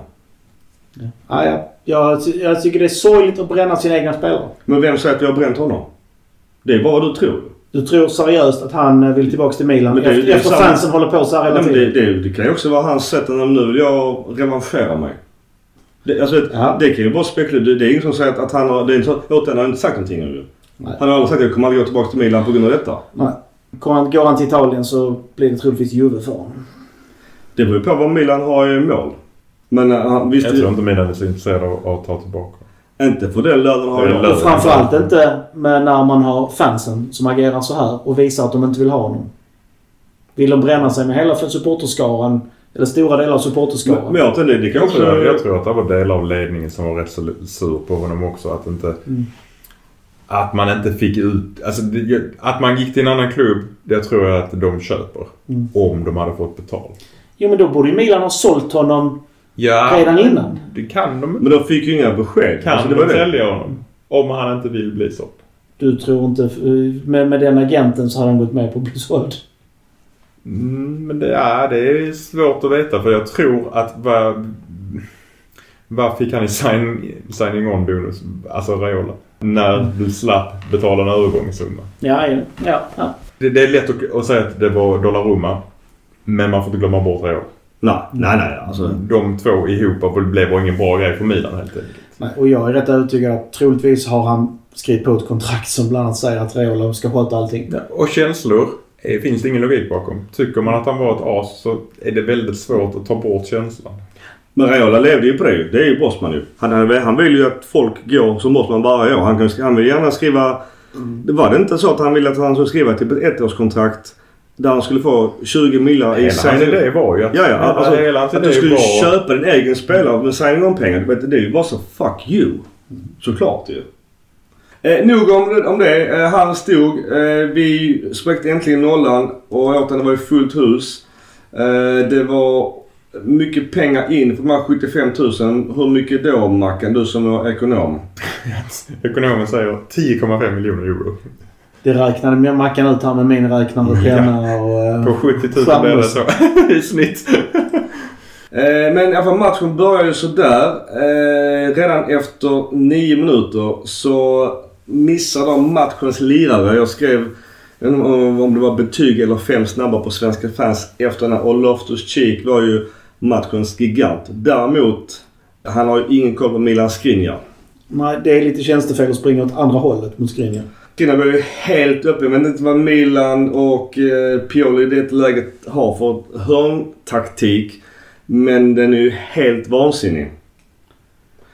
Ja, ja. Jag, jag tycker det är sorgligt att bränna sina egna spelare. Men vem säger att vi har bränt honom? Det är bara vad du tror. Du tror seriöst att han eh, vill tillbaka till Milan Men det efter, det efter samma- fansen håller på så här hela Nej, men det, tiden? det, det kan ju också vara hans sätt att nu vill jag revanschera mig. Det, alltså, Ja. det kan ju bara spekulera. Det, det är ingen som säger att, att han har... Det är inte så, återigen, han har inte sagt någonting. Nej. Han har aldrig sagt att jag kommer aldrig gå tillbaka till Milan på grund av detta. Nej. Han, går han till Italien så blir det troligtvis Juve för honom. Det beror ju på vad Milan har i mål. Men uh, han visste Jag tror inte Milan är så intresserade av av att ta tillbaka. Inte för den lönen har jag. Och framförallt inte med när man har fansen som agerar så här och visar att de inte vill ha honom. Vill de bränna sig med hela supporterskaran, eller stora delar av supporterskaran. Men, men jag tror det, det kan också... Jag, jag tror att det var delar av ledningen som var rätt så sur på honom också. Att inte... Mm. Att man inte fick ut... Alltså att man gick till en annan klubb, det tror jag att de köper. Mm. Om de hade fått betalt. Jo men då borde ju Milan ha sålt honom Ja, redan innan. det kan de Men de fick ju inga besked. Kan Alltså, det de sälja honom? Om han inte vill bli såld. Du tror inte... Med, med den agenten så hade han gått med på att bli såld. Mm, men det, ja, det är svårt att veta för jag tror att vad, vad fick han i sign, signing on bonus? Alltså Raiola. När du slapp betala en övergångssumma. Ja, ja, ja. ja. Det, det är lätt att, att säga att det var Dollarumma. Men man får inte glömma bort Raiola. Nej, nej, nej. Alltså, De två ihop blev bara ingen bra grej för Milan helt enkelt. Nej, och jag är rätt övertygad att troligtvis har han skrivit på ett kontrakt som bland annat säger att Raiola ska sköta allting. Och känslor finns det ingen logik bakom. Tycker man att han var ett as så är det väldigt svårt att ta bort känslan. Men Raiola levde ju på det Det är ju Bosman ju. Han, han, vill ju att folk går som Bosman varje år. Han, kan, han vill gärna skriva... Det var det inte så att han ville att han skulle skriva typ ett ettårskontrakt där han skulle få 20 miljoner i Hela hans signing- idé var ju att... Ja, ja. Alltså, hela att du skulle var... köpa din egen spelare med signing on pengar vet du, Det är ju bara så fuck you. Såklart ju. Eh, nog om, om det. Eh, han stod. Eh, vi spräckte äntligen nollan och återigen det var ju fullt hus. Eh, det var mycket pengar in för de här 75 000. Hur mycket då Mackan? Du som är ekonom. Ekonomen säger 10,5 miljoner euro. Det räknade med Mackan ut här med min räknare, penna och... eh, På 70 000 blev det så i snitt. Eh, men i alla fall matchen börjar ju sådär. Eh, redan efter nio minuter så missar de matchens lirare. Jag skrev om det var betyg eller fem snabba på svenska fans efter den här. Och Loftus Cheek var ju matchens gigant. Däremot, han har ju ingen koll på Milan Skriniar. Nej, det är lite tjänstefel att springa åt andra hållet mot Skriniar. Skriniar var ju helt uppe. Men inte vad Milan och eh, Pioli det läget har för hörntaktik. Men den är ju helt vansinnig.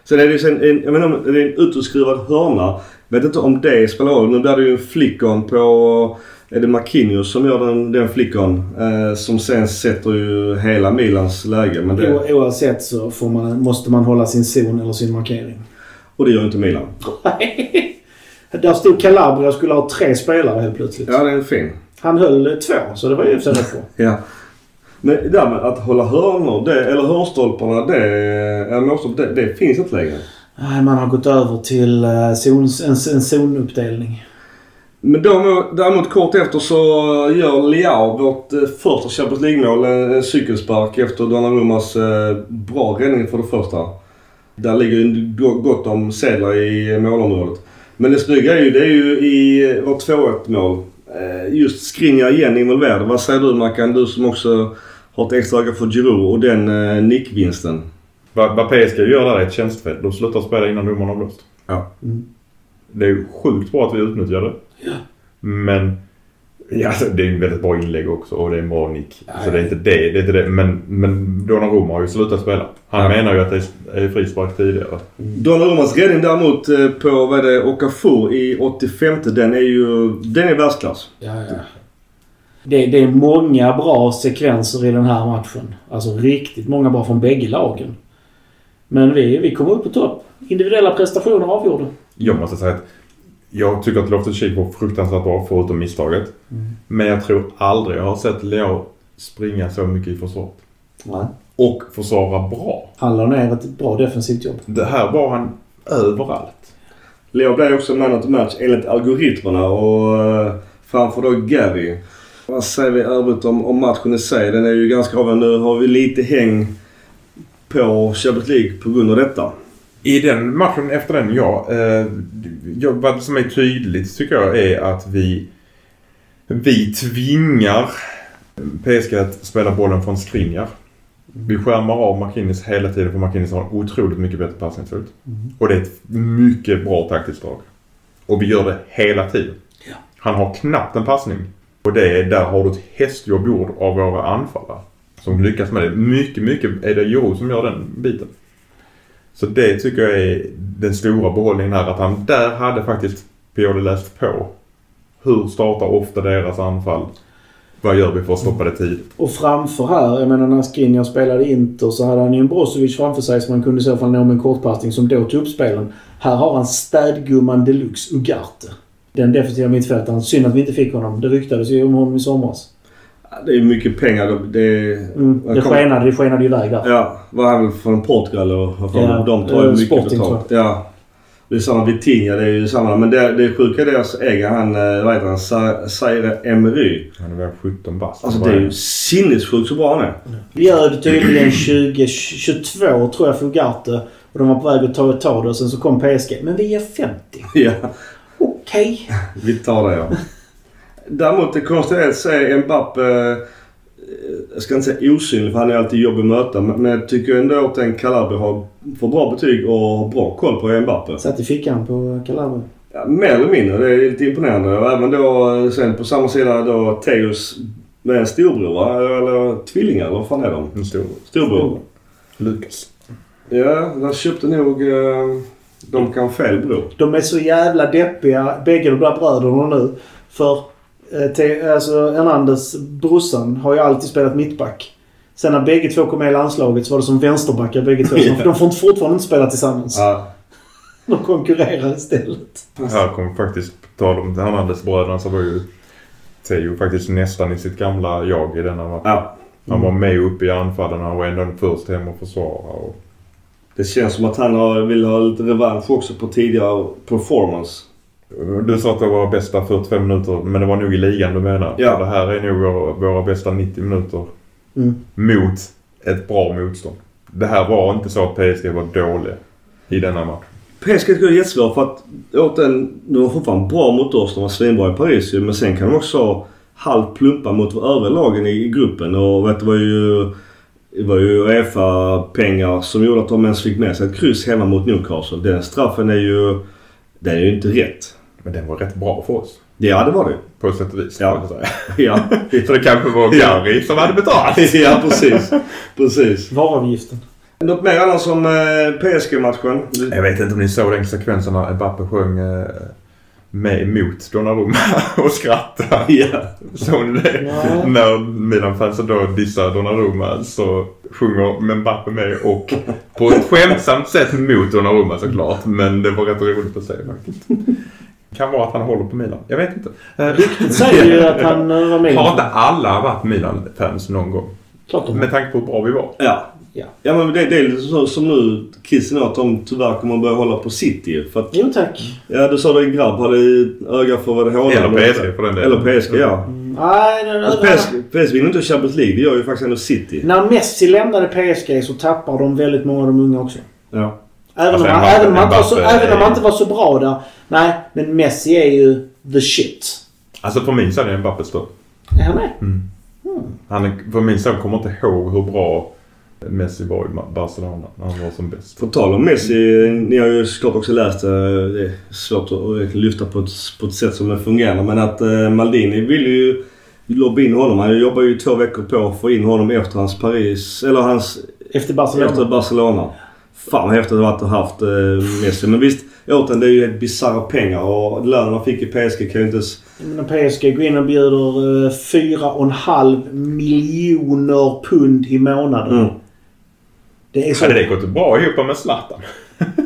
Sen är det ju sen en, jag menar, det är en utskrivad hörna. Vet inte om det spelar roll. Nu blir det ju en flickon på... Är det Marquinhos som gör den, den flickon? Eh, som sen sätter ju hela Milans läge. Men det, O- Oavsett så man, måste man hålla sin zon eller sin markering. och det gör inte Milan. Där stod Calabria och skulle ha tre spelare helt plötsligt. Ja, det är fin. Han höll eh, två, så det var ju i rätt bra. Ja. Men det där med att hålla hörnor, det, eller hörnstolparna, det, eller det, det finns inte längre. Nej, man har gått över till eh, zon, en, en zonuppdelning. Men däremot, däremot kort efter så gör Leao vårt eh, första Champions League-mål. En, en cykelspark efter Donnarummas eh, bra räddning för det första. Där ligger ju go- gott om sedlar i målområdet. Men det snygga är ju, det är ju i vårt 2-1 mål. Eh, just Skriniar igen involverad. Vad säger du Mackan? Du som också har ett extra öga för Giroud och den eh, nickvinsten. Vad, PSG gör där är ett tjänstefel. De slutar spela innan domaren har blåst. Ja. Mm. Det är ju sjukt bra att vi utnyttjar det. Men Ja, alltså, det är en väldigt bra inlägg också och det är en bra nick. Ja, så det är inte det. det, är inte det. Men, men Donnarumma har ju slutat spela. Han Ja. menar ju att det är- frispark tidigare. Donnarummas räddning däremot eh, på vad är det, Okafor i 85 den är ju... Den är världsklass. Ja, ja. Det, det är många bra sekvenser i den här matchen. Alltså riktigt många bra från bägge lagen. Men vi, vi kom upp på topp. Individuella prestationer avgjorde. Jag måste säga att jag tycker att Loftus-Cheek var fruktansvärt bra förutom misstaget. Men jag tror aldrig jag har sett Leo springa så mycket i försvar. Nej. Och försvara bra. Han la ner ett bra defensivt jobb. Det här var han överallt. Leo blev också man of the match enligt algoritmerna och eh, framför då Gary. Vad säger vi övrigt om, om matchen i sig? Den är ju ganska avgörande. Nu har vi lite häng på Champions League på grund av detta. I den matchen efter den, ja. Eh, vad som är tydligt tycker jag är att vi, vi tvingar PSG att spela bollen från Skriniar. Vi skärmar av Marquinhos hela tiden för Marquinhos har en otroligt mycket bättre passningsfot. Och det är ett mycket bra taktiskt drag. Och vi gör det hela tiden. Ja. Han har knappt en passning. Och det är, där har du ett hästjobb gjort av våra anfallare. Som lyckas med det. Mycket, mycket är det Joro som gör den biten. Så det tycker jag är den stora behållningen här. Att han där hade faktiskt Pioli läst på. Hur startar ofta deras anfall? Vad gör vi för att stoppa det tidigt? Och framför här, jag menar när Skriniar spelade Inter så hade han ju en Brozovic framför sig som man kunde i så fall nå med en kortpassning som då tog upp spelen. Här har han städgumman deluxe, Ugarte. Den defensiva mittfältaren. Synd att vi inte fick honom. Det ryktades ju om honom i somras. Det är mycket pengar. Det, Mm, det, kom- skenade, det skenade iväg där. Ja, var han väl från Portugal och vad fan, Ja, de tar ju eh, mycket Sporting, betalt. Ja. Det är samma Vitinha, det är ju samma. Men det, det sjuka är deras egen, han, eh, vad heter han, Zaire Emery. Han är väl 17 bast. Alltså det är ju sinnessjukt så bra han är. Bjöd tydligen 2022 tror jag för Ugarte. Och de var på väg att ta ett tag och sen så kom PSG. Men vi är 50. Ja, Okej. vi tar det ja. Däremot det konstiga är att se Mbappé, eh, jag ska inte säga osynlig för han är alltid jobbig att möta. Men jag tycker ändå att en Calabria har, får bra betyg och har bra koll på Mbappé. Satt i fickan på Calabria. Ja, mer eller mindre. Det är lite imponerande. Och även då sen på samma sida då Teos med en storbror va? Eller tvillingar eller vad fan är de? En stor Storbror. Lukas. Ja, där köpte nog eh, de kan fel bror. De är så jävla deppiga, bägge de där bröderna nu. För te, alltså, Hernandez, brorsan, har ju alltid spelat mittback. Sen när bägge två kom med i landslaget så var det som vänsterbackar bägge två. Ja. De får fortfarande inte spela tillsammans. Ja. De konkurrerar istället. Här kom faktiskt, på tal om Hernandez-bröderna så var ju Theo faktiskt nästan i sitt gamla jag i denna match. ja. Han var med uppe i anfallen. Han var ändå först hem och försvara. Och Det känns som att han har, vill ha lite revansch också på tidigare performance. Du sa att det var bästa 45 minuter, men det var nog i ligan du menar? Ja. Det här är nog våra, våra bästa 90 minuter Mm. mot ett bra motstånd. Det här var inte så att PSG var dåliga i denna match. PSG tycker jag är jättesvårt för att återigen, de var fortfarande bra mot oss. De var svinbra i Paris ju. Men sen kan de också halvt plumpa mot övriga lagen i, gruppen. Och vet det var ju... Det var ju Uefa-pengar som gjorde att de ens fick med sig ett kryss hemma mot Newcastle. Den straffen är ju... Den är ju inte rätt. Men den var rätt bra för oss. Ja, det var det På sätt och vis. Ja. Ja, Så det kanske var Gary som hade betalat. ja precis. Precis. Varavgiften. Något mer annars om eh, PSG-matchen? Jag vet inte om ni såg den sekvensen när Mbappe sjöng eh, med emot Donnarumma och skrattade. Ja. Såg ni det? Ja. När Milan-fansen då dissar Donnarumma så sjunger Mbappe med och på ett skämtsamt sätt mot Donnarumma såklart. Men det var rätt roligt att se faktiskt. Kan vara att han håller på Milan. Jag vet inte. Eh, Det säger ju att han eh, var med. Har inte alla varit Milan-fans någon gång? Klart de har. Med tanke på hur bra vi var. Ja. Ja. Ja men det, det är lite så som nu Kissen att de tyvärr kommer börja hålla på City. För att, Jo tack. ja du sa det en grabb hade öga för vad det håller. Eller PSG för den delen. Eller PSG ja. Mm, Nej, den, Alltså, PSG, PSG vinner inte Champions League. Det gör ju faktiskt ändå City. När Messi lämnade PSG så tappar de väldigt många av de unga också. Ja. Även, Alltså, om, han, Mbappé- även, om även om han inte var så bra där. Nej, men Messi är ju the shit. Alltså för min son är Mbappe större. Är han med? Han är, för min son kommer inte ihåg hur bra Messi var i Barcelona när han var som bäst. På tal om Messi, ni har ju såklart också läst det. Det är svårt att lyfta på ett, på ett sätt som det fungerar. Men att eh, Maldini vill ju lobba in honom. Han jobbar ju två veckor på att få in honom efter hans Paris... Eller hans... Efter Barcelona. Efter Barcelona. Fan vad häftigt det hade varit att ha haft eh, Messi. Men visst, återigen det är ju helt bisarra pengar och lönen han fick i PSG kan ju inte... s- Men PSG går in och bjuder eh, 4,5 miljoner pund i månaden. Mm. Det är så. Hade det gått bra ihop med Zlatan?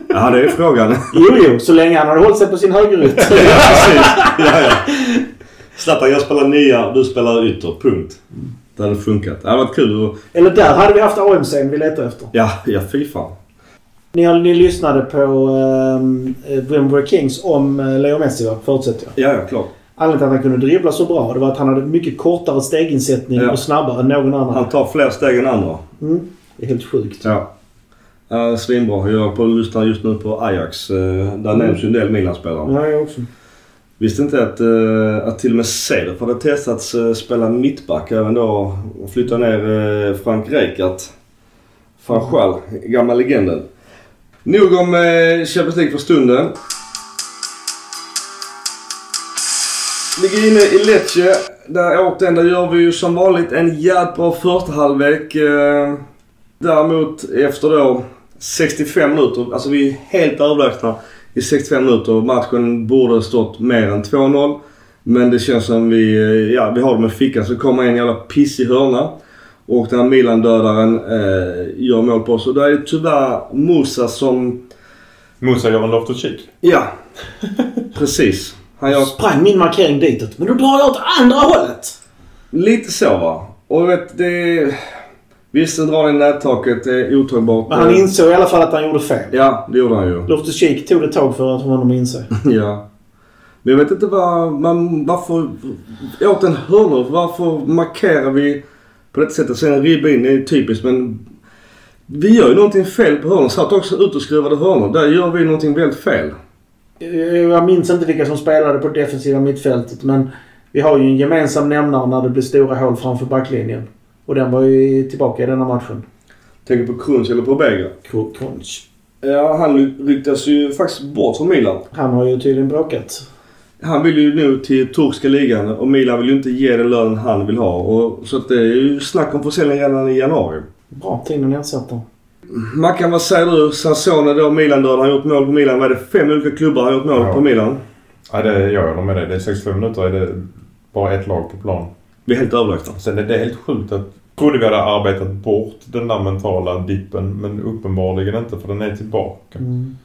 Ja, det är frågan. Jo, jo. Så länge han hade hållit sig på sin högerytter. ja, precis. Ja, ja. Zlatan, jag spelar nia, du spelar ytter. Punkt. Det hade funkat. Det hade varit kul att... Eller där hade vi haft AMC'n vi letar efter. Ja, ja fy fan. Ni, ni lyssnade på um, Wimber Kings om uh, Leo Messi va? Förutsätter jag. Ja, ja, klart. Anledningen till att han kunde dribbla så bra det var att han hade mycket kortare steginsättning Ja. och snabbare än någon annan. Han tar fler steg än andra. Mm. Det är helt sjukt. Ja. Uh, svinbra. Jag är på, lyssnar just nu på Ajax. Uh, där nämns ju en del Milan-spelare. Ja, jag också. Visste inte att, uh, att till och med Cederf hade testats uh, spela mittback även då. Och flytta ner uh, Frank Rijkaard. Fanchal, gamla legenden. Nog om uh, Champions League för stunden. Ligger inne i Lecce. Där återigen, där gör vi ju som vanligt en jävligt bra första halvlek. Eh, Däremot efter då 65 minuter, alltså vi är helt överlägsna i 65 minuter. Matchen borde ha stått mer än 2-0. Men det känns som vi, eh, ja vi har dem i fickan. Så kommer en jävla pissig hörna. Och den här Milan-dödaren eh, gör mål på oss. Och där är det tyvärr Musa som, Musa gör en Loftus-Cheek. ja precis. Han gör Sprang min markering ditåt. Men då drar jag åt andra hållet. lite så va. Och vet det... Visst, den drar i nättaket. Det är otagbart. Men han insåg i alla fall att han gjorde fel. Ja, det gjorde han ju. Loftus Cheek tog det tag för att honom att inse. Ja. Men jag vet inte vad man, varför, åt en hörnor, varför markerar vi på det sättet? Sen en ribba in, det är typiskt men vi gör ju någonting fel på hörnor. Satt också ut och skruvade hörnor. Där gör vi någonting väldigt fel. Jag minns inte vilka som spelade på defensiva mittfältet men vi har ju en gemensam nämnare när det blir stora hål framför backlinjen. Och den var ju tillbaka i denna matchen. Tänker på Krunch eller på Bega. Crunch. Ja, han ryktas ju faktiskt bort från Milan. Han har ju tydligen bråkat. Han vill ju nu till turkiska ligan och Milan vill ju inte ge den lön han vill ha. Och, så att det är ju snack om försäljning redan i januari. Bra tiden ersätter. Mackan, vad säger du? Sassone då, Milan-död. Han har gjort mål på Milan. Vad är det? Fem olika klubbar har gjort mål Ja. på Milan. Ja, det, jag håller med dig. Det är 65 minuter är det bara ett lag på plan. Vi är helt överlägsna. Sen är det helt sjukt att... Trodde vi hade arbetat bort den där mentala dippen men uppenbarligen inte för den är tillbaka. Mm.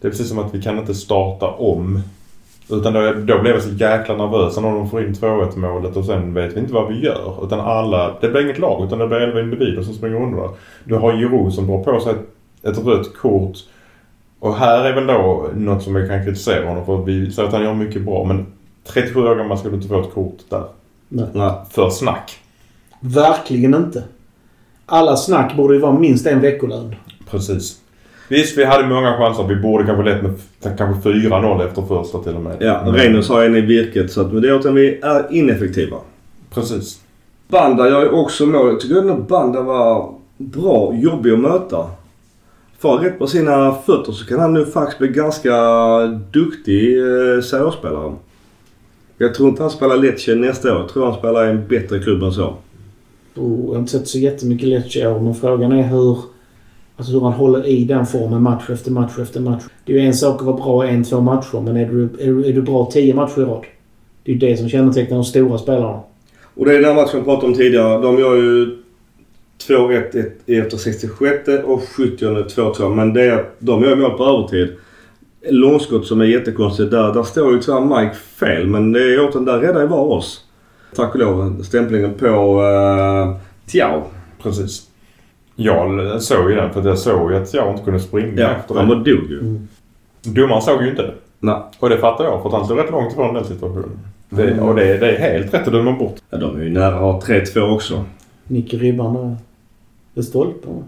Det är precis som att vi kan inte starta om. Utan då, då blev jag så jäkla nervös när de får in 2-1 målet och sen vet vi inte vad vi gör. Utan alla, det blir inget lag utan det blir 11 individer som springer under. Du har Giroud som drar på sig ett, ett rött kort. Och här är väl då något som vi kan kritisera honom för. Vi säger att han gör mycket bra men 37 år gammal ska du inte få ett kort där. Nej. Nej. För snack. Verkligen inte. Alla snack borde ju vara minst en veckolön. Precis. Visst, vi hade många chanser. Vi borde kanske lett med kanske 4-0 efter första till och med. Ja, Men- Reynolds har en i virket. Så att, men det är att vi är ineffektiva. Precis. Banda gör ju också mål. Jag tycker ändå Banda var bra, jobbig att möta. Får rätt på sina fötter så kan han nu faktiskt bli ganska duktig eh, seriösspelare. Jag tror inte han spelar Lecce nästa år. Jag tror han spelar i en bättre klubb än så. Och jag har inte sett så jättemycket Lecce i år men frågan är hur, alltså hur han håller i den formen match efter match efter match. Det är ju en sak att vara bra en, två matcher men är du, är, är du bra tio matcher i rad? Det är ju det som kännetecknar de stora spelarna. Och det är den matchen vi pratade om tidigare. De gör ju 2-1 efter 66 och 70 2-2. Men det är att de gör mål på övertid. Långskott som är jättekonstigt. Där, där står ju tyvärr Mike fel. Men det är återigen, där räddar ju bara oss. Tack och lov. Stämplingen på eh, uh, Tiao. Precis. Jag såg ju den för att jag såg ju att jag inte kunde springa Ja, efter han det. var dog ju. Domaren såg ju inte det. Nej. Och det fattar jag för att han stod rätt långt ifrån den situationen. Det, Mm. och det, det är helt rätt att döma bort. Ja, de är ju nära att ha 3-2 också. Nick i ribban där. Vid stolpen.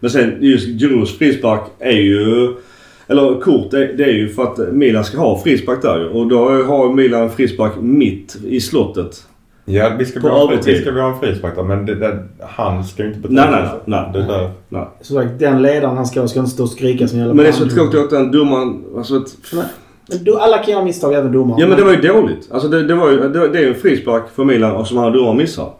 Men sen just Giroux frispark är ju... Eller kort, det, det är ju för att Milan ska ha frispark där ju. Och då har Milan frispark mitt i slottet. Ja, vi ska, På gå en fri, övertid. vi ska gå en frispark men det, det, han ska ju inte betala Nej, nej, nej. det. där. Nej. Som sagt, den ledaren han ska ha ska inte stå och skrika som jävla Men det är så tråkigt att den domaren... Alltså ett, Men du, alla kan göra misstag, även domaren. ja men det var ju dåligt. Alltså det, det var ju... Det, det är ju en frispark för Milan och som han domaren missar.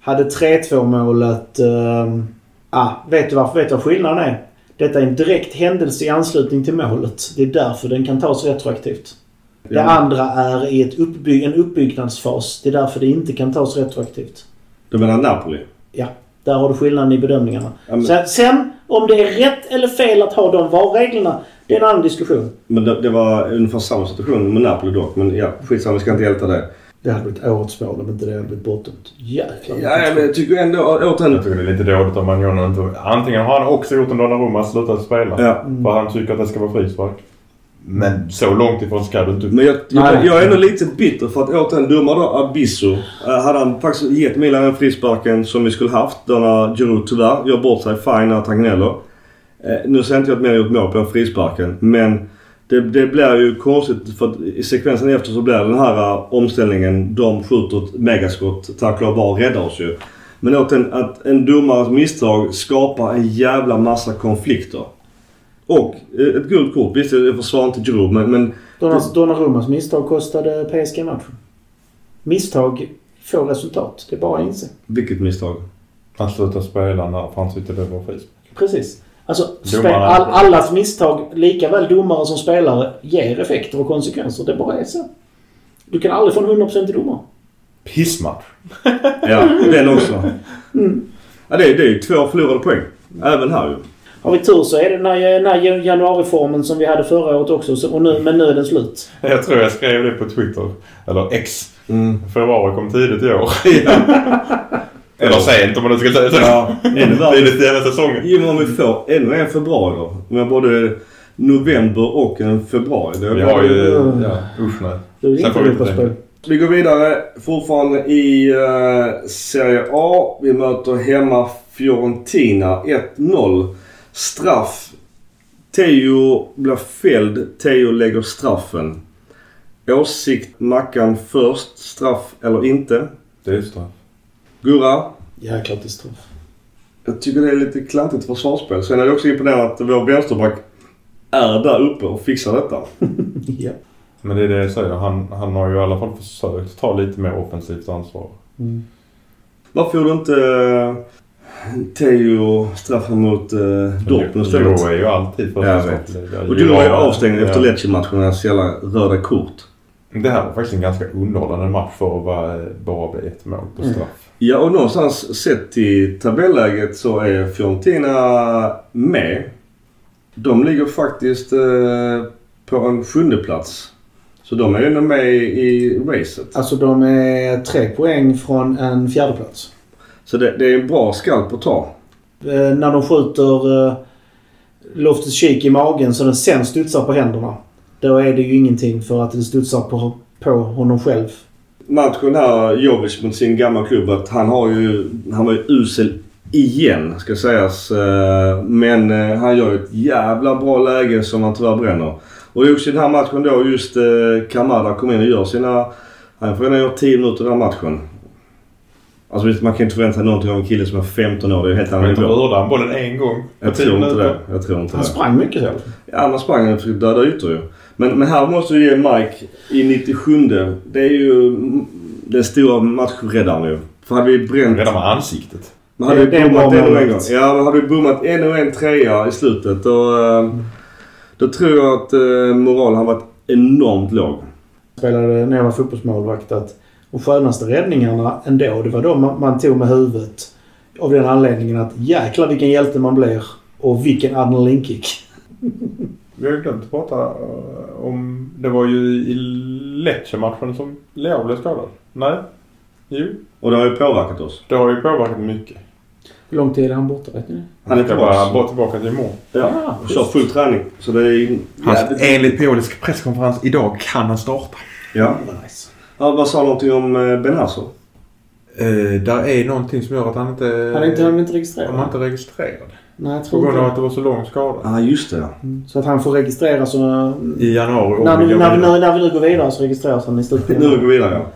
Hade 3-2 målet... Uh, ah, vet du varför? Vet du vad skillnaden är? Detta är en direkt händelse i anslutning till målet. Det är därför den kan tas retroaktivt. Det Ja. andra är i ett uppby- en uppbyggnadsfas. Det är därför det inte kan tas retroaktivt. Du menar Napoli? Ja, där har du skillnaden i bedömningarna. Ja, men- Sen, sen, om det är rätt eller fel att ha de VAR-reglerna, det är en annan diskussion. Men det, det var ungefär samma situation med Napoli dock. Men ja, skitsamma. Vi ska inte älta det. Det hade blivit årets mål om inte det hade blivit bortdömt. Jäklar. Ja, men jag tycker ändå återigen... Jag tycker det är lite dåligt om man gör något inte... Antingen har han också gjort en Donnarumma slutat spela. Ja. För han tycker att det ska vara frispark. Men så långt ifrån ska du inte Men jag, jag, Nej. jag är ändå lite bitter för att återigen domaren då, Abisso, eh, hade han faktiskt gett Milan den frisparken som vi skulle haft då när Giroud tyvärr gör bort sig. Fine att han gnäller. Eh, nu säger inte jag att Milan gjort mål på den frisparken men det, det blir ju konstigt för att i sekvensen efter så blir den här eh, omställningen. De skjuter ett megaskott. Tack och lov VAR räddar oss ju. Men återigen att en domares misstag skapar en jävla massa konflikter. Och eh, ett gult kort. Visst, jag försvarar inte Giroud men, men Donnar- Donnarummas misstag kostade PSG matchen. Misstag får resultat. Det är bara att inse. vilket misstag? Han slutade spela när han tyckte det var frispark. Precis. Alltså, spe- Domarna- all, allas misstag, lika väl domare som spelare, ger effekter och konsekvenser. Det bara är så. Du kan aldrig få en 100% domare. Pissmatch. Ja, den också. Ja, det, är, det är ju två förlorade poäng. Även här ju. Har vi tur så är det den här, den här januariformen som vi hade förra året också. Så, och nu, men nu är den slut. Jag tror jag skrev det på Twitter. Eller X. Mm. Februari kom tidigt i år. Eller sent om man nu ska säga så. Ja. Tidigt i hela säsongen. Jo, men om vi får ännu en februari då. Med både november och en februari. Det Vi har ju... Ja, usch nej. Det är Sen inte får vi på spel. Vi går vidare fortfarande i uh, Serie A. Vi möter hemma Fiorentina 1-0. Straff. Teo blir fälld. Teo lägger straffen. Åsikt Mackan först. Straff eller inte? Det är straff. Gurra? Jäklar till straff. Jag tycker det är lite klantigt försvarsspel. Sen är det också imponerande att vår vänsterback är där uppe och fixar detta. ja. Men det är det jag säger. Han, han har ju i alla fall försökt ta lite mer offensivt ansvar. Mm. Varför gjorde inte uh, Teo straffen mot uh, Dortmund istället? Joe är ju alltid första Jag vet. Och du var ju avstängd Ja. efter Lecce-matchen med hans jävla röda kort. Det här var faktiskt en ganska underhållande match för att vara, bara bli ett mål på Mm. straff. Ja, och någonstans sett till tabelläget så är Fiorentina med. De ligger faktiskt eh, på en sjunde plats. Så de är ju ändå med i racet. Alltså de är tre poäng från en fjärdeplats. Så det, det är en bra skalp att ta. Eh, när de skjuter eh, Loftus Cheek i magen så den sen studsar på händerna. Då är det ju ingenting för att det studsar på, på honom själv. Matchen här, Jovic mot sin gamla klubb, att han har ju... Han var ju usel igen, ska sägas. Eh, Men eh, han gör ett jävla bra läge som han tyvärr bränner. Och det är också i den här matchen då just eh, Kamada kom in och gör sina... Han får ändå göra 10 minuter i den här matchen. Alltså man kan inte förvänta sig någonting av en kille som är 15 år. Det är ju helt annan inte nivå. rörde han bollen en gång Jag tror inte det. Jag tror inte Han det. sprang mycket så. Ja, man sprang och försökte döda ytor ju. Men, men här måste vi ge Mike i 97 Det är ju den stora matchräddaren ju. För hade vi bränt... Redan med ansiktet. Men hade Det- det bommat bra ännu en gång. Ja, men hade vi bommat ännu en trea i slutet då... eh, Då tror jag att eh, moralen har varit enormt låg. Spelade när jag var fotbollsmålvakt att de skönaste räddningarna ändå, det var de man, man tog med huvudet. Av den anledningen att jäklar vilken hjälte man blir. Och vilken adrenalinkick. Vi har ju glömt att prata eh, om... Det var ju i Lecce-matchen som Leo blev skadad. Nej? Jo. Och det har ju påverkat oss. Det har ju påverkat mycket. Hur lång tid är han borta? Vet ni? Han är tillbaka. bara tillbaka till imorgon. Ja, Ah, och kör full träning. Så det är jävligt... enligt Piolisk presskonferens idag kan han starta. Ja. Nice. Ja. Vad sa någonting om eh, Benazzo? Eh, där är någonting som gör att han inte... Han är inte, han är inte registrerad? Han är inte registrerad. Nej, jag På tror grund inte av att det var så lång skada. Ja, ah, just det. Mm. Så att han får registreras och... I januari. När, vi när, när, när vi nu går vidare så registreras han i slutet. Nu går vi vidare ja.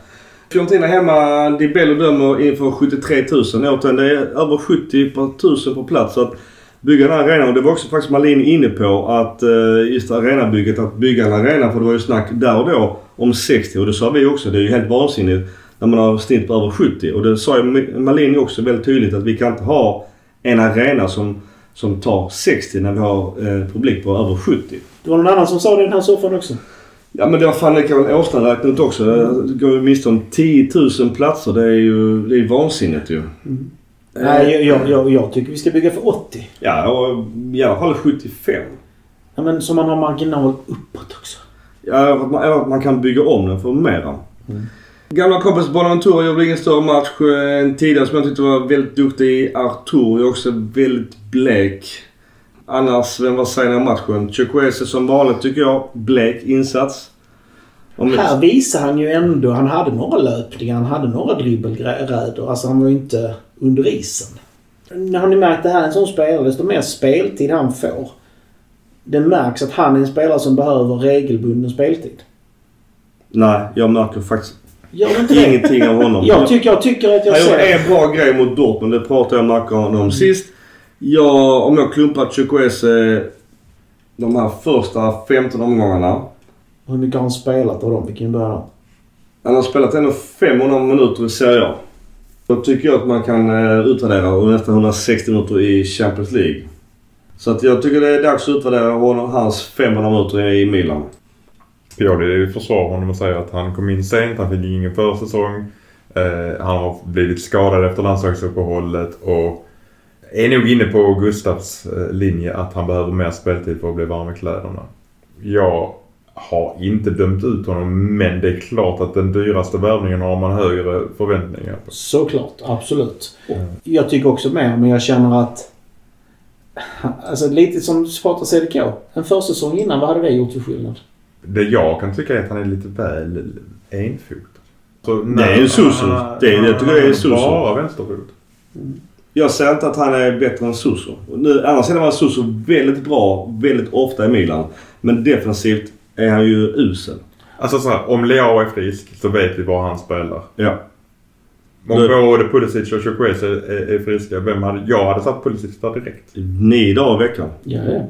Fiorentina hemma, Di Bello dömer inför 73 000 återigen. Det är över 70 per tusen på plats. Så att bygga den här arenan. Och det var också faktiskt Malin inne på att eh, just arenabygget, att bygga en arena. För det var ju snack där och då om 60 och det sa vi också. Det är ju helt vansinnigt när man har snitt på över 70. Och det sa ju Malin också väldigt tydligt att vi kan inte ha en arena som, som tar 60 när vi har eh, publik på över 70. Det var någon annan som sa det i den här soffan också. Ja men det var fan det kan väl Åsnan räkna ut också. Det går ju miste om 10 000 platser. Det är ju det är vansinnigt ju. Nej, jag, jag, jag, jag tycker vi ska bygga för 80. Ja, och i alla fall 75. Ja, men så man har marginal uppåt också. Ja, att man, att man kan bygga om den för mera. Gamla kompis Bonaventura gjorde ingen större match. En tidigare som jag tyckte var väldigt duktig. Artur är också väldigt blek. Annars, vem var säger om matchen? Chukwese som vanligt tycker jag. Blek insats. Om Här visar han ju ändå... Han hade några löpningar, han hade några dribbelräder. Alltså han var ju inte under isen. Har ni märkt det här är en sån spelare, desto mer speltid han får. Det märks att han är en spelare som behöver regelbunden speltid. Nej, jag märker faktiskt det? ingenting av honom. Jag tycker, jag tycker att jag Han ser... en bra grej mot Dortmund. Det pratade jag med Macron om sist. Jag, om jag klumpar Chukwese de här första 15 omgångarna. Hur mycket har han spelat av dem? Vi kan börja där. Han har spelat ändå 500 minuter i Serie A. Då tycker jag att man kan eh, utvärdera och nästan 160 minuter i Champions League. Så att jag tycker det är dags att utvärdera honom, hans 500 minuter i Milan. Pioli försvarar honom och säger att han kom in sent, han fick ingen försäsong. Eh, han har blivit skadad efter landslagsuppehållet och är nog inne på Gustavs eh, linje att han behöver mer speltid för att bli varm i kläderna. Jag har inte dömt ut honom men det är klart att den dyraste värvningen har man högre förväntningar på. Såklart, absolut. Jag tycker också med, men jag känner att... Alltså lite som supporter CDK. En försäsong innan, vad hade det gjort för skillnad? Det jag kan tycka är att han är lite väl enfotad. Så Det är ju Suso. Det är- jag tycker det är. Bara vänsterfot. Jag säger inte att han är bättre än Suso. Nu, annars är Suso väldigt bra väldigt ofta i Milan. Men defensivt är han ju usel. Alltså så här, om Leao är frisk så vet vi var han spelar. Ja. Om Det- både Pulisic och Chukwese är, är friska, vem hade... Jag hade satt Pulisic där direkt. Nio dagar i veckan. Ja, ja.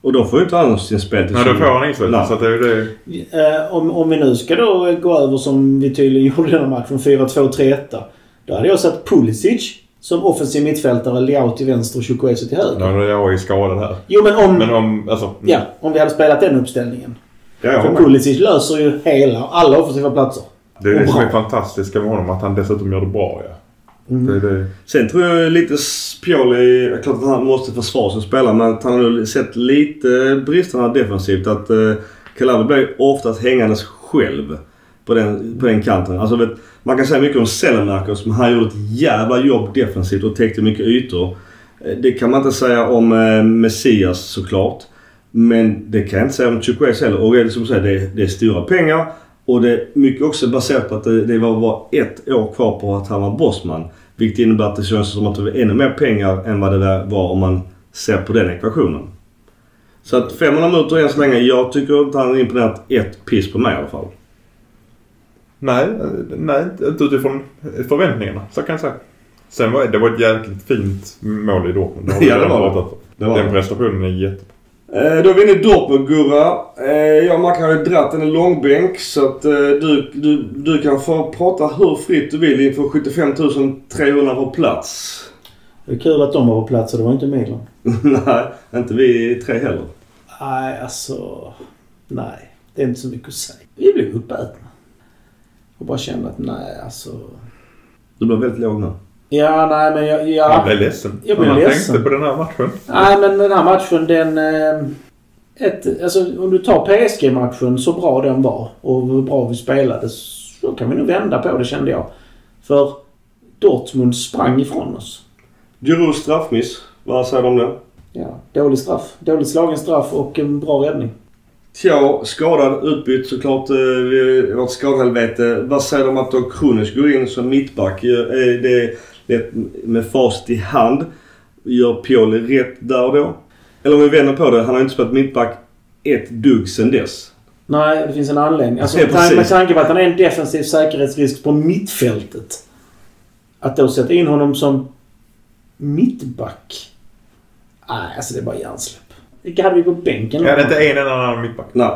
Och då får ju inte han sin spel till Nej, då får han inget. Så att det är det... Eh, om, om vi nu ska då gå över som vi tydligen gjorde i den här matchen, 4-2-3-1. Då hade jag satt Pulisic som offensiv mittfältare, Leao till vänster och Chukwese till höger. Nu är jag är skadad här. Jo men om... Men om... Alltså... Ja, om vi hade spelat den uppställningen. Ja, För. Pulisic löser ju hela, alla offensiva platser. Det är det Och som är fantastiska med honom. Att han dessutom gör det bra ja. Mm. Det det. Sen tror jag lite Pioli, klart att han måste försvara sin spelare men att han har sett lite bristerna defensivt. Att uh, Calabria blir oftast hängandes själv på den, på den kanten. Alltså, vet, man kan säga mycket om Sellemarkers men han gjorde ett jävla jobb defensivt och täckte mycket ytor. Eh, Det kan man inte säga om uh, Messias såklart. Men det kan jag inte säga om Chukwese heller. Och det är som du säger, det det är stora pengar. Och det är mycket också baserat på att det, det var bara ett år kvar på att han var bossman. Vilket innebär att det känns som att det var ännu mer pengar än vad det var om man ser på den ekvationen. Så att 500 minuter än så länge. Jag tycker inte han har imponerat ett piss på mig i alla fall. Nej, nej, inte utifrån förväntningarna. Så kan jag säga. Sen var det var ett jäkligt fint mål i Dortmund. Ja, det var det. var Den prestationen är jättebra. Eh, då är vi inne i Dortmund Gurra. Eh, jag och Mackan har ju dratt en långbänk så att eh, du, du, du kan få prata hur fritt du vill inför 75 300 på plats. Det är kul att de var på plats och det var inte Milan. Nej, inte vi tre heller. Nej, alltså... Nej. Det är inte så mycket att säga. Vi blev uppätna. Och bara kände att nej, alltså... Du blev väldigt låg nu. Ja, nej men jag... Han jag blev ledsen. Jag blev han ledsen. tänkte på den här matchen. nej men den här matchen den... Eh, ett, alltså om du tar PSG-matchen så bra den var och hur bra vi spelade så kan vi nog vända på det kände jag. För Dortmund sprang ifrån oss. Giroud straffmiss. Vad säger du om det? Ja, dålig straff. Dåligt slagen straff och en bra räddning. Tja, skadad, utbytt såklart. eh, ett skadehelvete. Vad säger du om att då Krunic går in som mittback? Eh, Det, det, med facit i hand. Gör Pioli rätt där och då? Eller om vi vänder på det. Han har inte spelat mittback ett dugg sen dess. Nej, det finns en anledning. Alltså, Ja, med tanke på att han är en defensiv säkerhetsrisk på mittfältet. Att då sätta in honom som mittback. Nej, alltså det är bara hjärnsläpp. Vilka hade vi på bänken? Ja, det är inte en enda annan mittback. Nej.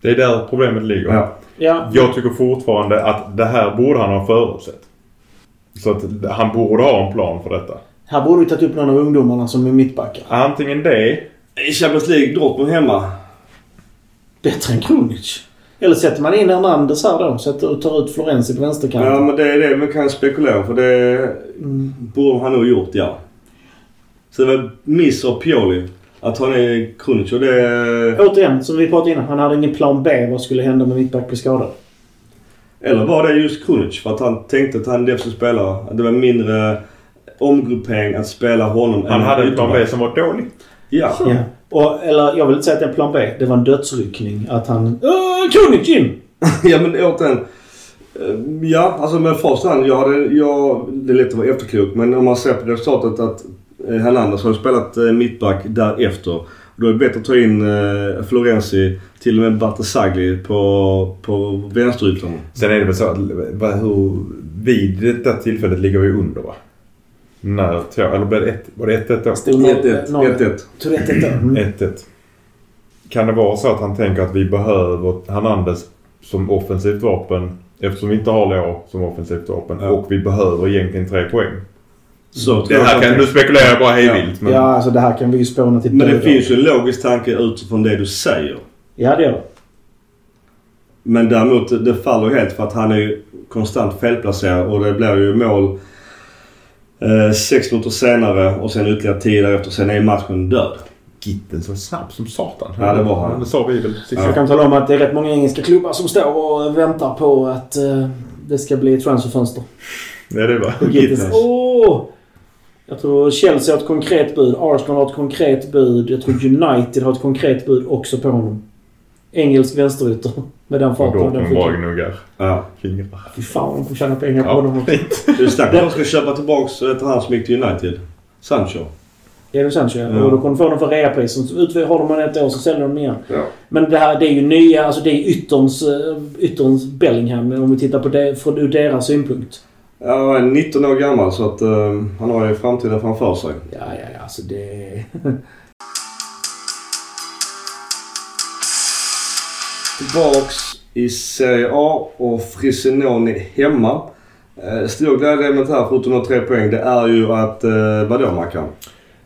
Det är där problemet ligger. Ja. Ja, Jag tycker fortfarande att det här borde han ha förutsett. Så att han borde ha en plan för detta. här borde vi tagit upp någon av ungdomarna som är mittbackar. Antingen det. I Champions League, Dortmund hemma. Bättre än Krunic. Eller sätter man in Hernandez här då? Sätter, tar ut Florenzi på vänsterkanten. Ja, men det är det man kan spekulera för det Mm. borde han nog gjort, ja. Så det var miss av Pioli att ha ner Krunic och det... Återigen, som vi pratade innan. Han hade ingen plan B. Vad skulle hända med mittback blir skadad? Eller var det just Krunic för att han tänkte att han defensiv spelare. Att det var mindre omgruppering att spela honom Han hade en plan B som var dålig. Ja. Ja. Och, eller jag vill inte säga att det är en plan B. Det var en dödsryckning. Att han... Krunic in! ja men återigen. eh, Ja, alltså med första hand. Jag hade, jag, det är lätt att vara efterklok men om man ser på resultatet att eh, Hernandez har spelat eh, mittback därefter. Då är det bättre att ta in eh, Florenzi, till och med Bartesagli på, på vänsterytan. Sen är det väl så att hur, vid detta tillfället ligger vi under va? När, tror jag, eller blev det ett, var det 1-1 då? Stod noll- 1-1. noll- 1-1. Tog 1-1 då. Mm. 1-1. Kan det vara så att han tänker att vi behöver Hernandez som offensivt vapen eftersom vi inte har Leo som offensivt vapen Ja. och vi behöver egentligen tre poäng? Så Det här kan, nu spekulerar jag bara hej vilt. Men Ja, alltså det här kan vi ju spåna till Men det finns ju en logisk tanke utifrån det du säger. Ja, det gör det. Men däremot, det faller ju helt för att han är ju konstant felplacerad och det blir ju mål eh, sex minuter senare och sen ytterligare tio därefter. Sen är matchen död. Gitten så snabb som satan. Ja, det var han. Det sa vi väl sist. Jag kan tala om att det är rätt många engelska klubbar som står och väntar på att eh, det ska bli transferfönster. Det är det va? Gittens. Åh! Jag tror Chelsea har ett konkret bud. Arsenal har ett konkret bud. Jag tror United har ett konkret bud också på honom. Engelsk vänsterytter. Med den farten. och den skicken. gnuggar Ja. fingrar. Fy fan, de kommer tjäna pengar på Ja, honom. fint. Det är snack om att de ska köpa tillbaks ett han som gick till United. Sancho. Är det Sancho? Ja. Och då kommer de få dem för reapris. Så Har de ett år så säljer de igen. Ja. Men det här det är ju nya, alltså det är ytterns, eh, ytterns Bellingham om vi tittar på det från ur deras synpunkt. Ja, han är 19 år gammal så att eh, han har ju framtiden framför sig. Ja, ja, ja. Alltså det... Tillbaks i Serie A och Frissinoni hemma. Eh, Stor glädjeämnet här förutom de tre poäng det är ju att, eh, vadå Mackan?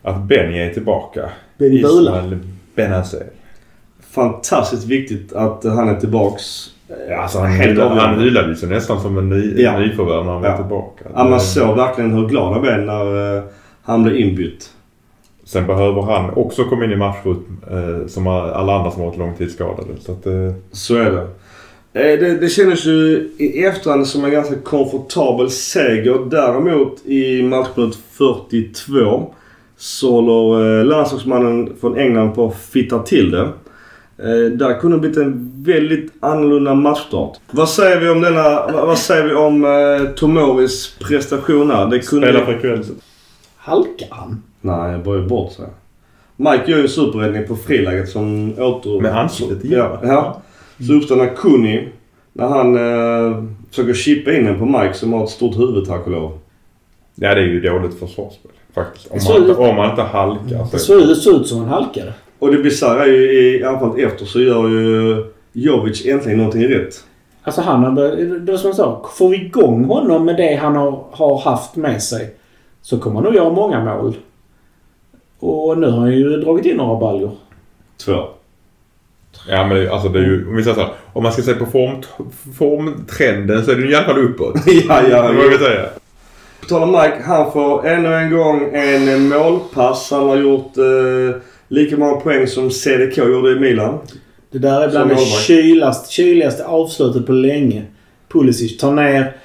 Att Benny är tillbaka. Benny Bula. Ismail Benazer. Fantastiskt viktigt att han är tillbaks. Ja, alltså han, hyllade, han hyllades ju nästan som en ny, Ja. nyförvärv när han Ja. var tillbaka. Ja, man såg verkligen hur glad han blev när eh, han blev inbytt. Sen behöver han också komma in i matchrytm eh, som alla andra som varit långtidsskadade. Så att, eh, Så är det. Eh, Det, det kändes ju i efterhand som en ganska komfortabel seger. Däremot i matchminut 42 så håller eh, landslagsmannen från England på att fitta till det. Eh, Där kunde det blivit en väldigt annorlunda matchstart. Vad säger vi om denna... Vad säger vi om eh, Tomoris prestation här? Det kunde... spela frekvensen. Halkar han? Nej, jag börjar bort sig. Mike gör ju en superräddning på friläget som åter... Med ansiktet. Ja, ja. Så uppstår när Kuni, när han eh, försöker chippa in den på Mike som har ett stort huvud tack och lov. Ja, det är ju dåligt försvarsspel faktiskt. Om man, inte, om man inte halkar. Ut- det såg ut som han halkade. Och det bisarra är ju i anfallet efter så gör ju Jovic äntligen någonting rätt. Alltså han har det var som jag sa. Får vi igång honom med det han har, har haft med sig så kommer han nog göra många mål. Och nu har han ju dragit in några baljor. Två. Ja, men det, alltså det är ju, om vi säger så här, Om man ska se på form, formtrenden så är det ju i alla fall uppåt. ja, ja. Det vågar jag säga. På tal om Mike, han får ännu en gång en målpass. Han har gjort eh, lika många poäng som CDK gjorde i Milan. Det där är bland det kyligaste avslutet på länge. Pulisic tar ner,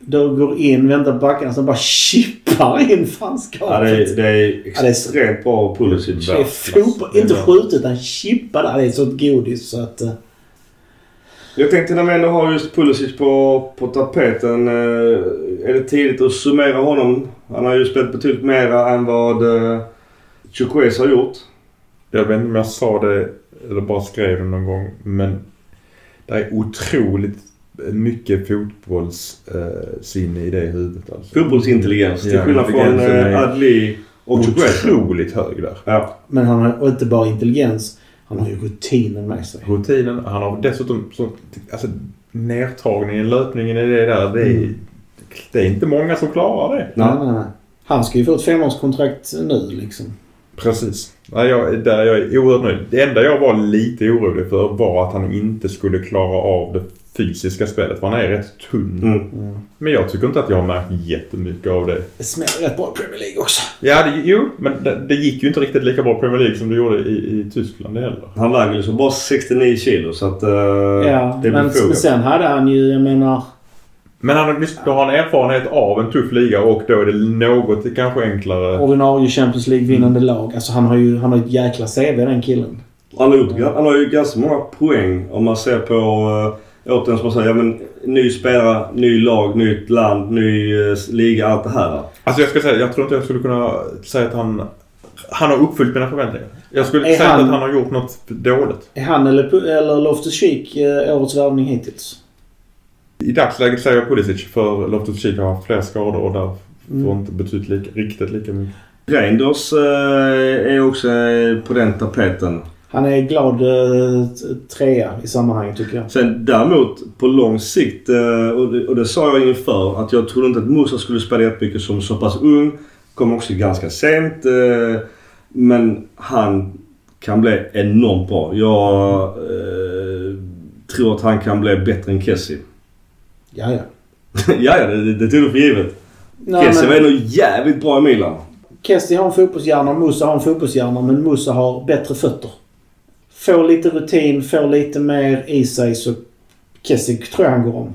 då går in, väntar backarna, sen bara chippar in Ja, det, är, fanskapet. det är extremt bra av Pulisic. Det är fotboll. Inte skjutet utan chippa där. Det är sånt godis så att... eh, Jag tänkte när vi ändå har just Pulisic på, på tapeten. Eh, är det tidigt att summera honom? Han har ju spelat betydligt mera än vad eh, Chukwueze har gjort. Jag vet inte om jag sa det eller bara skrev det någon gång. Men det är otroligt mycket fotbollssinne i det huvudet. Alltså. Fotbollsintelligens. Till skillnad från eh, Adli och. Otroligt hög där. Ja. Men han har inte bara intelligens. Han har ju rutinen med sig. Rutinen. Han har dessutom så, alltså, nedtagningen, löpningen i det där. Det är, Mm. det är inte många som klarar det. Nej, nej, nej. Han ska ju få ett femårskontrakt nu liksom. Precis. Nej, jag, där jag är oerhört nöjd. Det enda jag var lite orolig för var att han inte skulle klara av det fysiska spelet. För han är rätt tunn. Mm. Men jag tycker inte att jag har märkt jättemycket av det. Det smäller rätt bra i Premier League också. Ja, det, jo, men det, det gick ju inte riktigt lika bra i Premier League som det gjorde i, i Tyskland heller. Han väger liksom bara 69 kilo så att uh, Ja, det men befogat. sen hade han ju, jag menar... Men han, har- då har han erfarenhet av en tuff liga och då är det något kanske enklare. Ordinarie Champions League-vinnande lag. Alltså han har ju han har ett jäkla CV den killen. Han har, gjort, han har ju ganska många poäng om man ser på uh, återigen som man säger, ja, men, ny spelare, ny lag, nytt land, ny uh, liga, allt det här. Alltså jag ska säga, jag tror inte jag skulle kunna säga att han... Han har uppfyllt mina förväntningar. Jag skulle Är säga han- inte att han har gjort något dåligt. Är han eller, eller Loftus-Cheek eh, årets värvning hittills? I dagsläget säger jag Pulisic för Loftus-Cheek har haft fler skador och där Mm. får inte betytt lika, riktigt lika mycket. Reinders uh, är också eh, på den tapeten. Han är glad eh, trea i sammanhanget tycker jag. Sen däremot på lång sikt, eh, och det, och det sa jag inför, att jag trodde inte att Musa skulle spela jättemycket som så pass ung. Kom också ganska sent. eh, Men han kan bli enormt bra. Jag eh, tror att han kan bli bättre än Kessie. Ja, ja. ja, ja, det, det tog du för givet. Kessie var men ändå jävligt bra i Milan. Kesti har en fotbollshjärna, Musa har en fotbollshjärna, men Musa har bättre fötter. Får lite rutin, får lite mer i sig så Kessie tror jag han går om.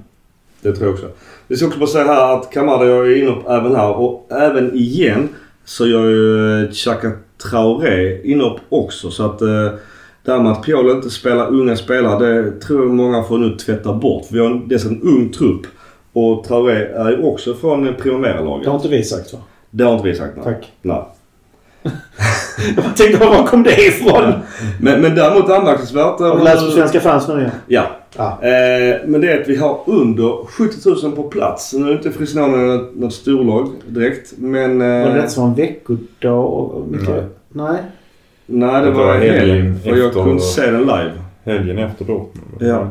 Det tror jag också. Vi ska också bara säga här att Kamada jag är inne på även här och även igen så gör ju Chaka Traoré inhopp också. Så att eh, det här med att Piolo inte spelar unga spelare det tror jag många får nu tvätta bort. Vi har dels en ung trupp och Traoré är också från Det Primavera-laget. har inte vi sagt va? Det har inte vi sagt nej. Tack. nej. Jag tänkte var kom det ifrån? Men, men däremot anmärkningsvärt... Har du läst på Svenska fans nu igen? Ja. Ja. Eh, men det är att vi har under 70 000 på plats. Nu är inte Frisnånen något, storlag direkt. Men... Eh, Var det detta som en veckodag? Mycket? Nej. Nej. Nej, det Det var var helgen. För jag kunde se den live. Helgen efter Dortmund. Ja.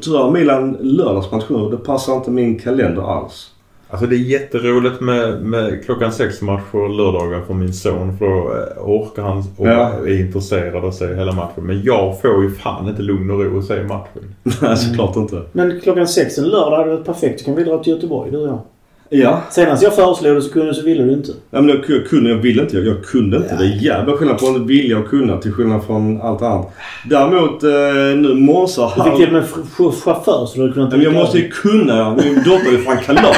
Tyvärr Milan lördagsmatch nu. Det passar inte min kalender alls. Alltså det är jätteroligt med, med klockan sex matcher lördagar för min son. För då eh, orkar han och Ja. är intresserad av att se hela matchen. Men jag får ju fan inte lugn och ro att se matchen. Nej, såklart inte. Men klockan sex en lördag hade varit perfekt. Då kan vi dra till Göteborg du och jag. Ja. Senast jag föreslog det så kunde så ville du inte. ja men jag, kunde, jag ville inte. Jag, jag kunde inte. Det är jävla skillnad på att vilja och kunna till skillnad från allt annat. Däremot eh, nu månsar Du fick till och med ch- ch- chaufför så du hade kunnat Men jag måste ju kunna. Min dotter är fan kalas.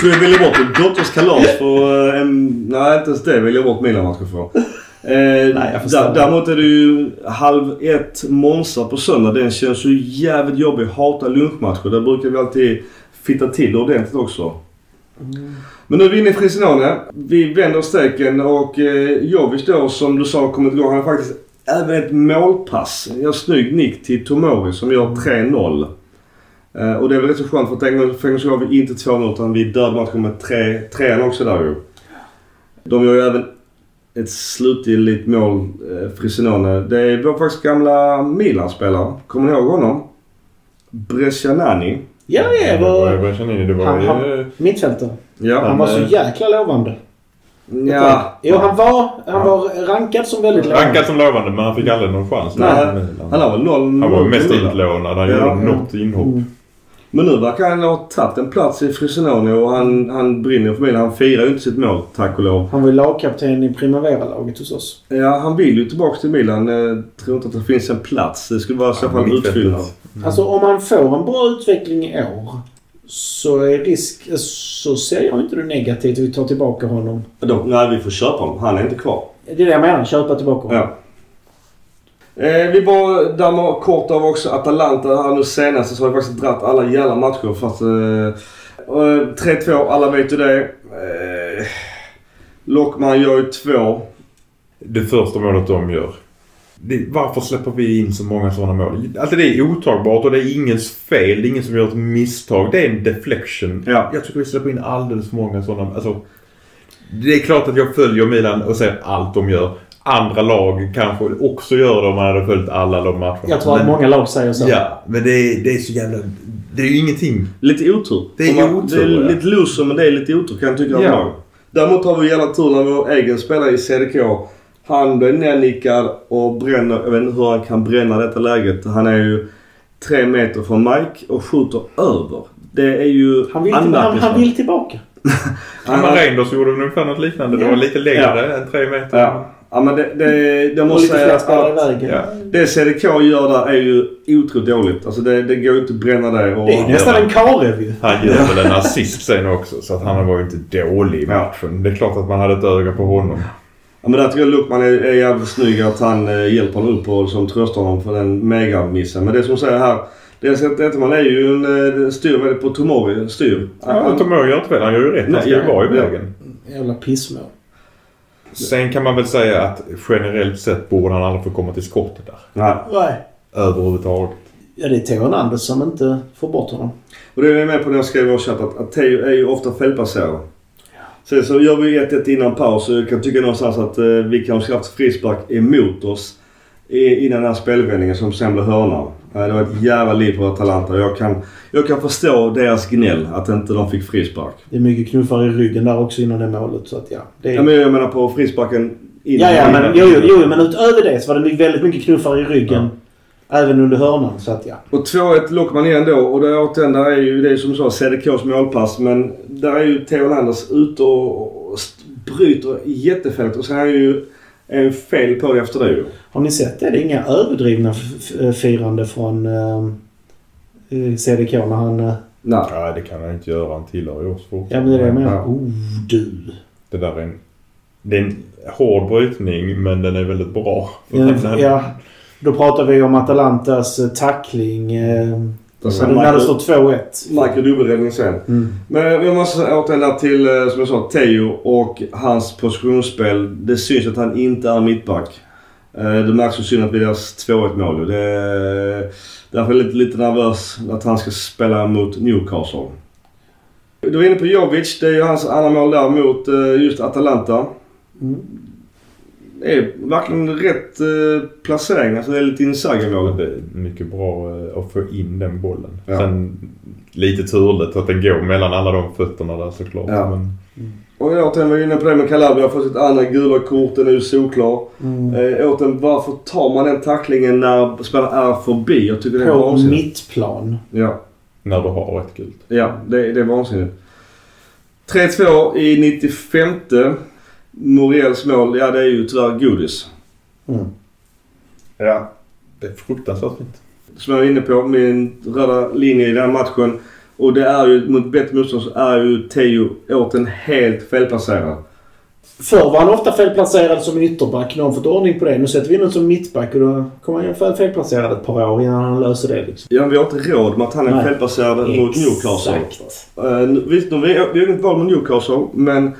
Tror jag väljer bort min dotters kalas för eh, en... Nej, inte ens det väljer jag bort mina matcher för. Eh, Nej, däremot är det ju halv ett Monza på söndag. Den känns ju jävligt jobbig. Hatar lunchmatcher. Där brukar vi alltid fitta till ordentligt också. Men nu är vi inne i Frisinone. Vi vänder steken och eh, Jovic då som du sa kommit igång. Han har faktiskt även ett målpass. En snygg nick till Tomori som gör 3-0. Eh, och det är väl rätt så skönt för att en gång- för en gång så har vi inte 2-0 utan vi dödade matchen med 3 3 också där ju. De gör ju även ett slutgiltigt mål, eh, Frisinone. Det är vår faktiskt gamla Milan-spelare. Kommer ni ihåg honom? Brescianani. Ja, ja. Det var, Var, jag känner in det. Var han, ju... han, mittfältare. Ja. Han var så jäkla lovande. ja. Jo, han var, han var rankad som väldigt lovande. Rankad som lovande men han fick aldrig någon chans. Nej, Han noll... Han var mest utlånad. Han Ja. gjorde något inhopp. Mm. Men nu verkar han ha tagit en plats i Frisinone och han, han brinner för Milan. Han firar ju inte sitt mål, tack och lov. Han var ju lagkapten i Primavera-laget hos oss. Ja, han vill ju tillbaka till Milan. Jag tror inte att det finns en plats. Det skulle vara i så fall Mittfältet. utfyllnad. Alltså om han får en bra utveckling i år så är risk... Så ser jag inte det negativt att vi tar tillbaka honom. Då, nej, vi får köpa honom. Han är inte kvar. Det är det jag menar. Köpa tillbaka honom. Ja. Eh, vi bara dammar kort av också Atalanta här nu senast så har vi faktiskt dratt alla jävla matcher fast... Eh, eh, 3-2, alla vet ju det. Eh, Lockman gör ju två. Det första målet de gör. Det, varför släpper vi in så många sådana mål? Alltså det är otagbart och det är ingens fel. Det är ingen som gör ett misstag. Det är en deflection. Ja. Jag tycker vi släpper in alldeles för många sådana. Alltså, det är klart att jag följer Milan och ser allt de gör. Andra lag kanske också gör det om man hade följt alla de matcherna. Jag tror att Men- många lag säger så. Ja, men det är, det är så jävla... Det är ju ingenting. Lite otur. Det är man- otur, Det är ja. lite loser men det är lite otur kan jag tycka. Ja. Ja. Däremot har vi jävla tur när vår egen spelare i CDK han blir nernickad och bränner. Jag vet inte hur han kan bränna detta läget. Han är ju tre meter från Mike och skjuter över. Det är ju Han, vill till, han, han vill tillbaka. Han- Reinders gjorde ungefär något liknande. Det Ja. var lite längre än tre meter. Ja. Ja men det, det, det måste säga att. Ja. det CDK gör där är ju otroligt dåligt. Alltså det, det går ju inte att bränna det. Och, Det är nästan en Karev ju. Han gör väl en assist sen också. Så att han var ju inte dålig i matchen. Det är klart att man hade ett öga på honom. Ja, men där tycker jag Luckman är, är jävligt snygg att han eh, hjälper honom upp och liksom tröstar honom för den megamissen. Men det som säger här. Dels att Etterman är ju en eh, styr väldigt på Tomori styr. Ja, Tomori gör inte fel. Han gör ju rätt. Han ska ju vara i vägen. Jävla pissmål. Sen kan man väl säga att generellt sett borde han aldrig få komma till skottet där. Nej. Nej. Överhuvudtaget. Ja, det är Theo Hernandez som inte får bort honom. Och det är jag med på när jag skrev i vår chatt att, att Teo är ju ofta felplacerad. Sen så gör vi 1-1 innan paus och jag kan tycka någonstans att eh, vi kanske haft frispark emot oss i, innan den här spelvändningen som sen blev hörna. Det var ett jävla liv på Atalanta. Jag kan, jag kan förstå deras gnäll att inte de fick frispark. Det är mycket knuffar i ryggen där också innan det målet. Så att ja. Det är... Ja, men jag menar på frisparken innan. ja, ja, men, jo, jo, jo, men utöver det så var det väldigt mycket knuffar i ryggen. Även under hörnan. Så att ja. Och 2-1 lockar man igen då och det, återigen, där är ju det som sa CDKs målpass men där är ju Theo Landers ute och, bryter jättefält och så är ju är fel på det efter det ju. Har ni sett det? Det är inga överdrivna f- firande från eh, CDK när han... Eh, Nej. Nej, det kan han inte göra. Han tillhör ju oss fortfarande. ja, men det är det jag menar. Oh, du. Det där är en... Det är en hård brytning men den är väldigt bra. Ja, ja, då pratar vi om Atalantas eh, tackling. Eh, så när det står 2-1. Michael dubbelräddning sen. Mm. Men jag måste återigen där till, eh, som jag sa, Theo och hans positionsspel. Det syns att han inte är mittback. Eh, Det märks ju synd att vid deras 2-1 mål. Det är därför är jag lite, lite nervös att han ska spela mot Newcastle. Du var inne på Jovic. Det är ju hans andra mål där mot eh, just Atalanta. Mm. Det är verkligen rätt eh, placering. Alltså det är lite Inzaghi-mål. Det är mycket bra att få in den bollen. Ja. Sen lite turligt att den går mellan alla de fötterna där såklart. Ja. Men Och återigen var inne på det med Calabria. Har fått sitt andra gula kort. Den är ju solklar. Mm. Eh, återigen, varför tar man den tacklingen när spelaren är förbi? Jag tycker det är På vansinnigt. mittplan. Ja, när du har ett gult. ja det, det är vansinnigt. 3-2 i 95. Muriels mål, ja det är ju tyvärr godis. Mm. Ja. Det är fruktansvärt fint. Som jag var inne på, min röda linje i den här matchen. Och det är ju, mot bättre motstånd så är ju Teo återigen helt felplacerad. Förr var han ofta felplacerad som ytterback. Nu har han fått ordning på det. Nu sätter vi in honom som mittback och då kommer han fel- felplacerad ett par år innan han löser det. Liksom. Ja, vi har inte råd med att han är Nej. felplacerad mot Newcastle. Exakt. Uh, visst, vi vi har inget val mot Newcastle, men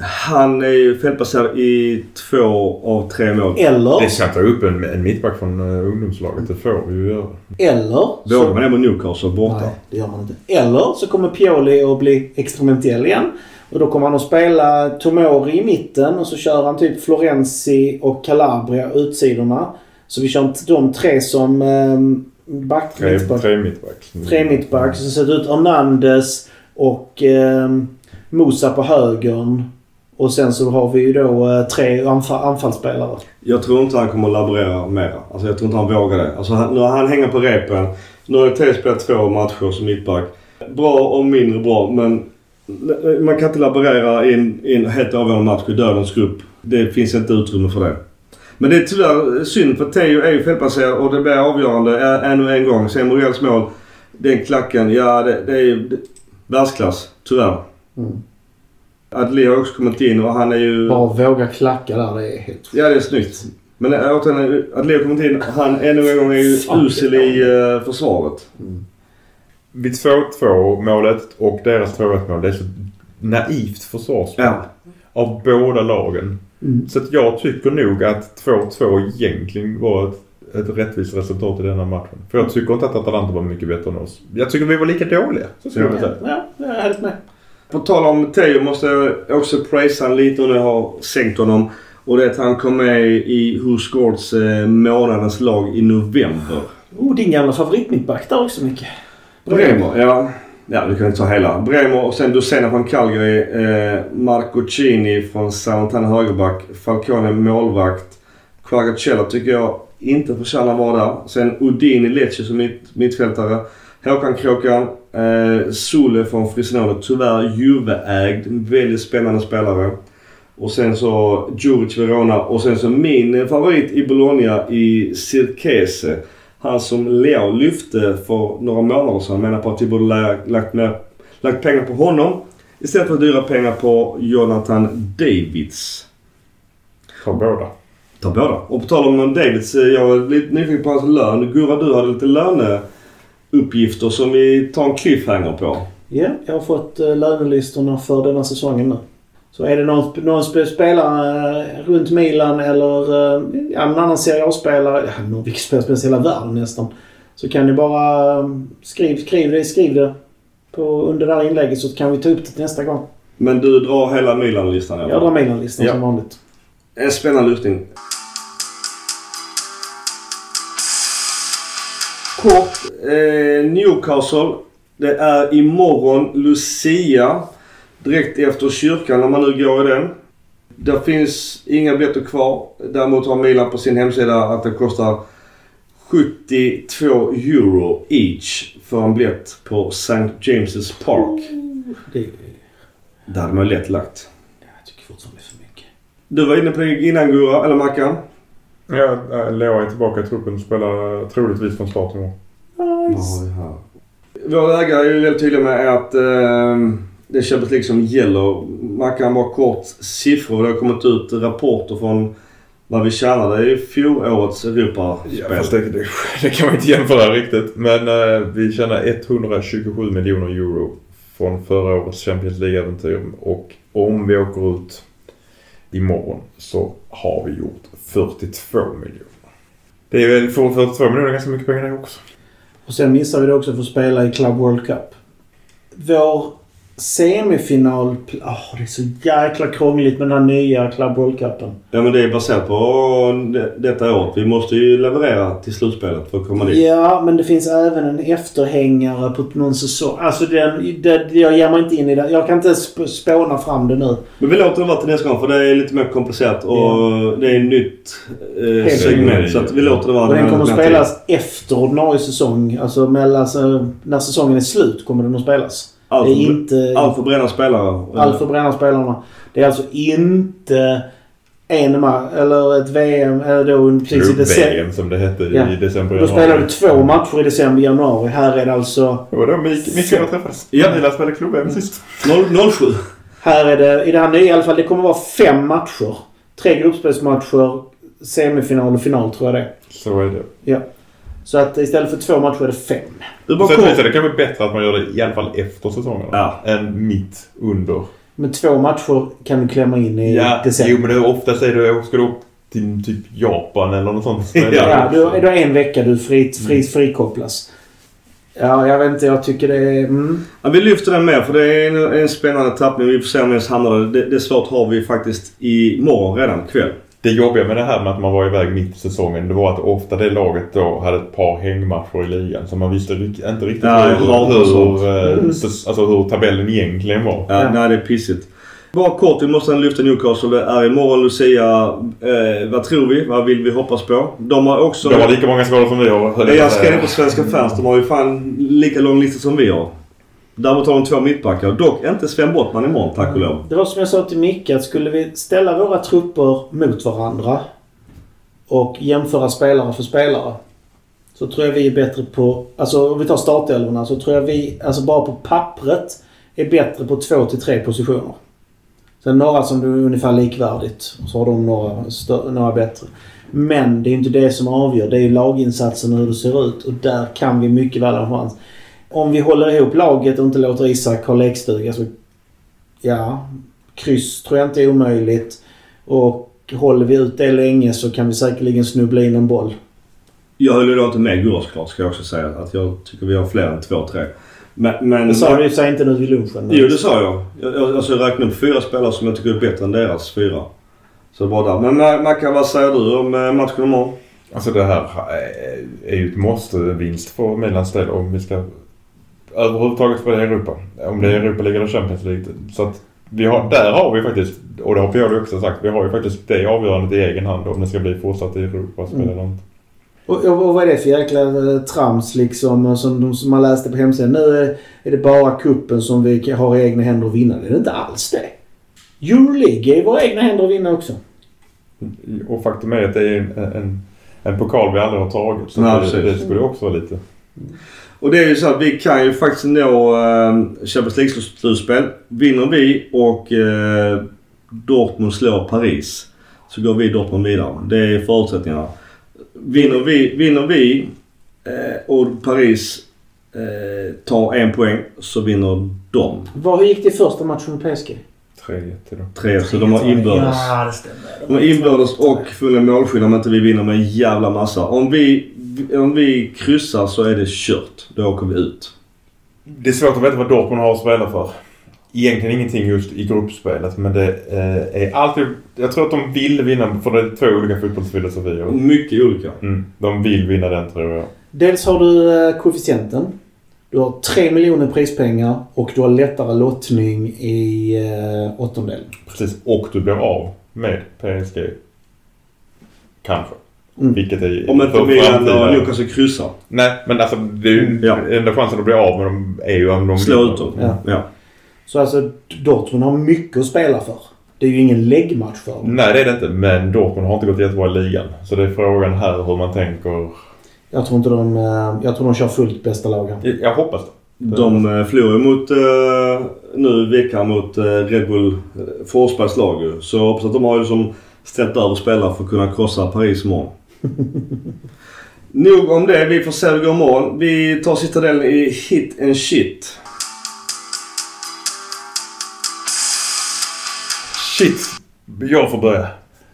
han är ju felplacerad i två av tre mål. Eller, Det ta upp en, en mittback från uh, ungdomslaget. Det får vi ju göra. eller... Vågar man det mot Newcastle borta? Nej, det gör man inte. Eller så kommer Pioli att bli experimentell igen. Och då kommer han att spela Tomori i mitten och så kör han typ Florenzi och Calabria utsidorna. Så vi kör inte de tre som um, back, Tre, mittback. tre mittbacks. Tre mittbacks. Så ser det ut Hernandez och um, Mosa på högern. Och sen så har vi ju då eh, tre anf anfallsspelare. Jag tror inte han kommer att laborera mer. Alltså jag tror inte han vågar det. Alltså han, nu har han hänger på repen. Nu har Teo spelat två matcher som mittback. Bra och mindre bra men man kan inte laborera i en, i en helt avgörande match i dödens grupp. Det finns inte utrymme för det. Men det är tyvärr synd för Teo är ju felplacerad och det blir avgörande eh, ännu en gång. Sen Morells mål. Den klacken, ja det, det är ju världsklass. Tyvärr. Mm. Adli har också kommit in och han är ju... Bara våga klacka där. Det är helt... Ja, det är snyggt. Men äh, återigen, Adleo kommit in. Han ännu en gång är ju usel i uh, försvaret. Vid 2-2 målet och deras 2-1 mål. Det är så naivt försvarsspel. Ja. Av båda lagen. Mm. Så att jag tycker nog att 2-2 egentligen var ett, ett rättvist resultat i denna matchen. För jag tycker inte att Atalanta var mycket bättre än oss. Jag tycker vi var lika dåliga. Så skulle jag säga. Ja, jag är helt med. På tal om Teo måste jag också prisa han lite och nu har sänkt honom. Och det är att han kom med i Who Scores eh, månadens lag i november. Oh, din gamla favoritmittback där också Micke. Bremer, ja. Ja, du kan inte ta hela. Bremer och sen Dusena från Calgary. Eh, Marco Cini från Salernitana högerback. Falcone målvakt. Quagliarella tycker jag inte förtjänar att vara där. Sen Udini Lecce som mitt, mittfältare. Håkan Kråkan. Eh, Sule från Frisnolo. Tyvärr Juve-ägd. Väldigt spännande spelare. Och sen så Djuric Verona. Och sen så min favorit i Bologna i Cirkese. Han som Leo lyfte för några månader sedan menar på att vi borde lagt, med, lagt pengar på honom istället för dyra pengar på Jonathan Davids. Ta båda. Ta båda. Och på tal om Davids, eh, jag var lite nyfiken på hans lön. Gurra, du hade lite löneuppgifter som vi tar en cliffhanger på. Ja, jag har fått uh, lönelistorna för denna säsongen nu. Så är det någon, någon sp- spelare eh, runt Milan eller uh, ja, en annan Serie A-spelare, ja, någon vilken spelare som hela världen nästan. Så kan ni bara skriv, skriv det, skriv det på, under det här inlägget så kan vi ta upp det nästa gång. Men du drar hela Milan-listan Jag drar Milan-listan Ja. som vanligt. En spännande lyftning. Kort. Eh, Newcastle. Det är imorgon Lucia. Direkt efter kyrkan när man nu går i den. Det finns inga biljetter kvar. Däremot har Milan på sin hemsida att det kostar 72 euro each för en biljett på St. James's Park. Det, Där hade man ju lätt lagt. jag tycker fortfarande det är för mycket. Du var inne på det innan Gurra, eller Mackan. Ja, äh, Leo är tillbaka i truppen och spelar troligtvis från start imorgon. Nice. Vår ägare är ju väldigt tydliga med att eh, det är Champions League som gäller. Mackan bara kort siffror. Det har kommit ut rapporter från vad vi tjänade i fjolårets Europaspel. Ja, fast det, det, det kan man inte jämföra riktigt. Men eh, vi tjänar 127 miljoner euro från förra årets Champions League-äventyr. Och om vi åker ut imorgon så har vi gjort 42 miljoner. Det är väl 42 miljoner ganska mycket pengar det också. Och sen missar vi det också för att spela i Club World Cup. Vår semifinal... Åh, det är så jäkla krångligt med den här nya Club World Cupen. Ja men det är baserat på det, detta året. Vi måste ju leverera till slutspelet för att komma dit. Ja, men det finns även en efterhängare på någon säsong. Alltså den, det, jag ger mig inte in i det. Jag kan inte sp- spåna fram det nu. Men vi låter det vara till nästa gång för det är lite mer komplicerat och Ja. det är ett nytt eh, segment. Så vi låter det vara. Och den kommer att spelas efter ordinarie säsong. Alltså mellan, alltså, när säsongen är slut kommer den att spelas. Allt det är för- inte... Allt för bränna spelare. Allt för bränna spelarna. Det är alltså inte en match, eller ett VM, eller då precis i december. VM som det hette Ja. i december. Då spelar du två matcher i december, januari. Här är det alltså... Det var då Mikael träffades. Ja. Milan spelade klubb-VM sist. Noll- 07. Här är det, i det här nya i alla fall, det kommer vara fem matcher. Tre gruppspelsmatcher, semifinal och final tror jag det. Så är det. Så att istället för två matcher är det fem. Kort. är det kanske bättre att man gör det i alla fall efter säsongen. Ja. Än mitt under. Men två matcher kan du klämma in i Ja, december. jo men det, oftast är det, ska du upp till typ Japan eller något sånt. Ja. Ja, du, du har en vecka du fri, fri, frikopplas. Ja, jag vet inte. Jag tycker det är... Mm. Ja, vi lyfter den med för det är en, en spännande tappning. Vi får se om vi ens hamnar där. Det, det svårt har vi faktiskt imorgon redan kväll. Det jobbiga med det här med att man var iväg mitt i säsongen det var att ofta det laget då hade ett par hängmatcher i ligan. Så man visste inte riktigt Ja, hur, hur, eh, alltså hur tabellen egentligen var. Ja, Ja. Nej, det är pissigt. Bara kort, vi måste lyfta Newcastle. Det är imorgon Lucia. Eh, vad tror vi? Vad vill vi hoppas på? De har också... De har lika många skador som vi har. Nej, jag in på Svenska fans. De har ju fan lika lång lista som vi har. Däremot har de två mittbackar. Dock inte Sven Bottman imorgon, tack och lov. Det var som jag sa till Micke att skulle vi ställa våra trupper mot varandra och jämföra spelare för spelare. Så tror jag vi är bättre på... Alltså om vi tar startelvorna så tror jag vi, alltså bara på pappret, är bättre på två till tre positioner. Sen några som är ungefär likvärdigt. Och så har de några, några bättre. Men det är inte det som avgör. Det är ju laginsatsen och hur det ser ut. Och där kan vi mycket väl ha en chans. Om vi håller ihop laget och inte låter Isak ha lekstuga så... Ja. Kryss tror jag inte är omöjligt. Och håller vi ut det länge så kan vi säkerligen snubbla in en boll. Jag höll ju då inte med Gurra såklart ska jag också säga. Att jag tycker vi har fler än två, tre. Men... men Det sa du sig inte nu vid lunchen. men- Jo, det sa jag. Jag, jag, alltså, jag räknade upp fyra spelare som jag tycker är bättre än deras fyra. Så det var där. Men Ma- Mackan, vad säger du om eh, matchen imorgon? Alltså det här är- är ju ett måste-vinst för Milans del om vi ska överhuvudtaget spela i Europa. Om det är Europa League eller Champions League. Så att vi har, där har vi faktiskt, och det har Pioli också sagt, vi har ju faktiskt det avgörandet i egen hand om det ska bli fortsatt i Europa-spel Mm. eller inte. Och, och, vad är det för jäkla eh, trams liksom och som, de- som man läste på hemsidan. Nu är, är det bara kuppen som vi har i egna händer att vinna. Det är inte alls det. Euroleague är i våra egna händer att vinna också. Och faktum är att det är en, en, en pokal vi aldrig har tagit. Så Nej, det, det skulle också vara lite... Och det är ju så att vi kan ju faktiskt nå äh, Champions League-slutspel. Vinner vi och eh, Dortmund slår Paris så går vi Dortmund vidare. Det är förutsättningarna. Vinner vi, vinner vi eh, och Paris eh, tar en poäng så vinner de. Hur gick det i första matchen med PSG? 3-1 idag. Tre, så de har inbördes. Ja, det stämmer. De har inbördes och fulla målskillnad om inte vi vinner med en jävla massa. Om vi, om vi kryssar så är det kört. Då åker vi ut. Det är svårt att veta vad Dortmund har att spela för. Egentligen ingenting just i gruppspelet men det eh, är alltid... Jag tror att de vill vinna för det är två olika fotbollsfilosofier. Mycket olika. Mm, de vill vinna den tror jag. Dels har du eh, koefficienten. Du har 3 miljoner prispengar och du har lättare lottning i eh, åttondelen. Precis. Och du blir av med PSG. Kanske. Mm. Vilket är... Om inte för Milan framtiden. och Newcastle kryssar. Nej men alltså det är ju... Ja. Enda chansen att bli av med dem är ju om de Slå vinner. ut dem. Ja. Ja. Så alltså Dortmund har mycket att spela för. Det är ju ingen läggmatch för dem. Nej det är det inte. Men Dortmund har inte gått jättebra i ligan. Så det är frågan här hur man tänker. Jag tror inte de... eh, Jag tror de kör fullt bästa lag här. Jag, jag hoppas det. De eh, förlorar ju mot, eh, nu i veckan mot eh, Red Bull Forsbergs lag ju. Så jag hoppas att de har ju som ställt över spelare för att kunna krossa Paris imorgon. Nog om det. Vi får se hur det går imorgon. Vi tar sista delen i Hit and Shit. Shit! Jag får börja.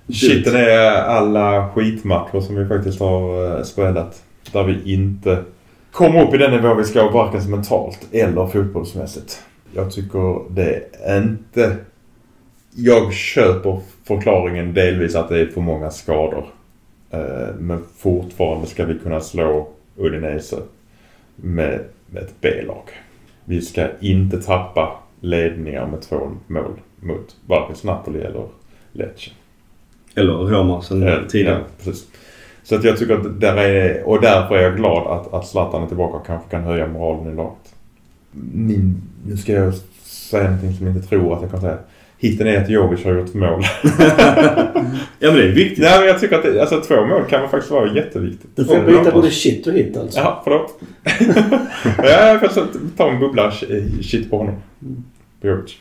Shit. Shiten är alla skitmatcher som vi faktiskt har spelat. Där vi inte kommer upp i den nivå vi ska varken mentalt eller fotbollsmässigt. Jag tycker det är inte... Jag köper förklaringen delvis att det är för många skador. Eh, Men fortfarande ska vi kunna slå Udinese med, ett B-lag. Vi ska inte tappa ledningar med två mål mot varken Napoli eller Lecce. Eller Roma sen Eh, tidigare. Ja, precis. Så att jag tycker att där är, och därför är jag glad att, att Zlatan är tillbaka och kanske kan höja moralen i laget. Min, nu ska jag säga någonting som jag inte tror att jag kan säga. Hitten är att Jovic har gjort mål. Ja men det är viktigt. Nej men jag tycker att det, alltså, två mål kan faktiskt vara jätteviktigt. Du får byta de- både shit och hit alltså. Ja, förlåt. ja, jag får så- ta en bubbla sh- shit på honom. På Jovic.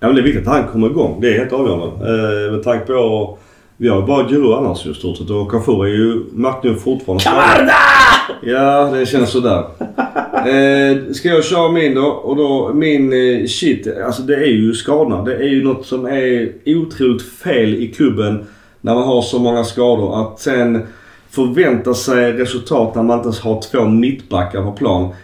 Ja men det är viktigt att han kommer igång. Det är helt avgörande. Eh, med tanke på... Vi har ju bara Giroud annars i stort sett och Cafour är ju märkt nu fortfarande Camarda! Ja, det känns sådär. eh, ska jag köra min då? Och då min eh, shit. Alltså det är ju skadorna. Det är ju något som är otroligt fel i klubben när man har så många skador. Att sen förvänta sig resultat när man inte ens har två mittbackar på plan.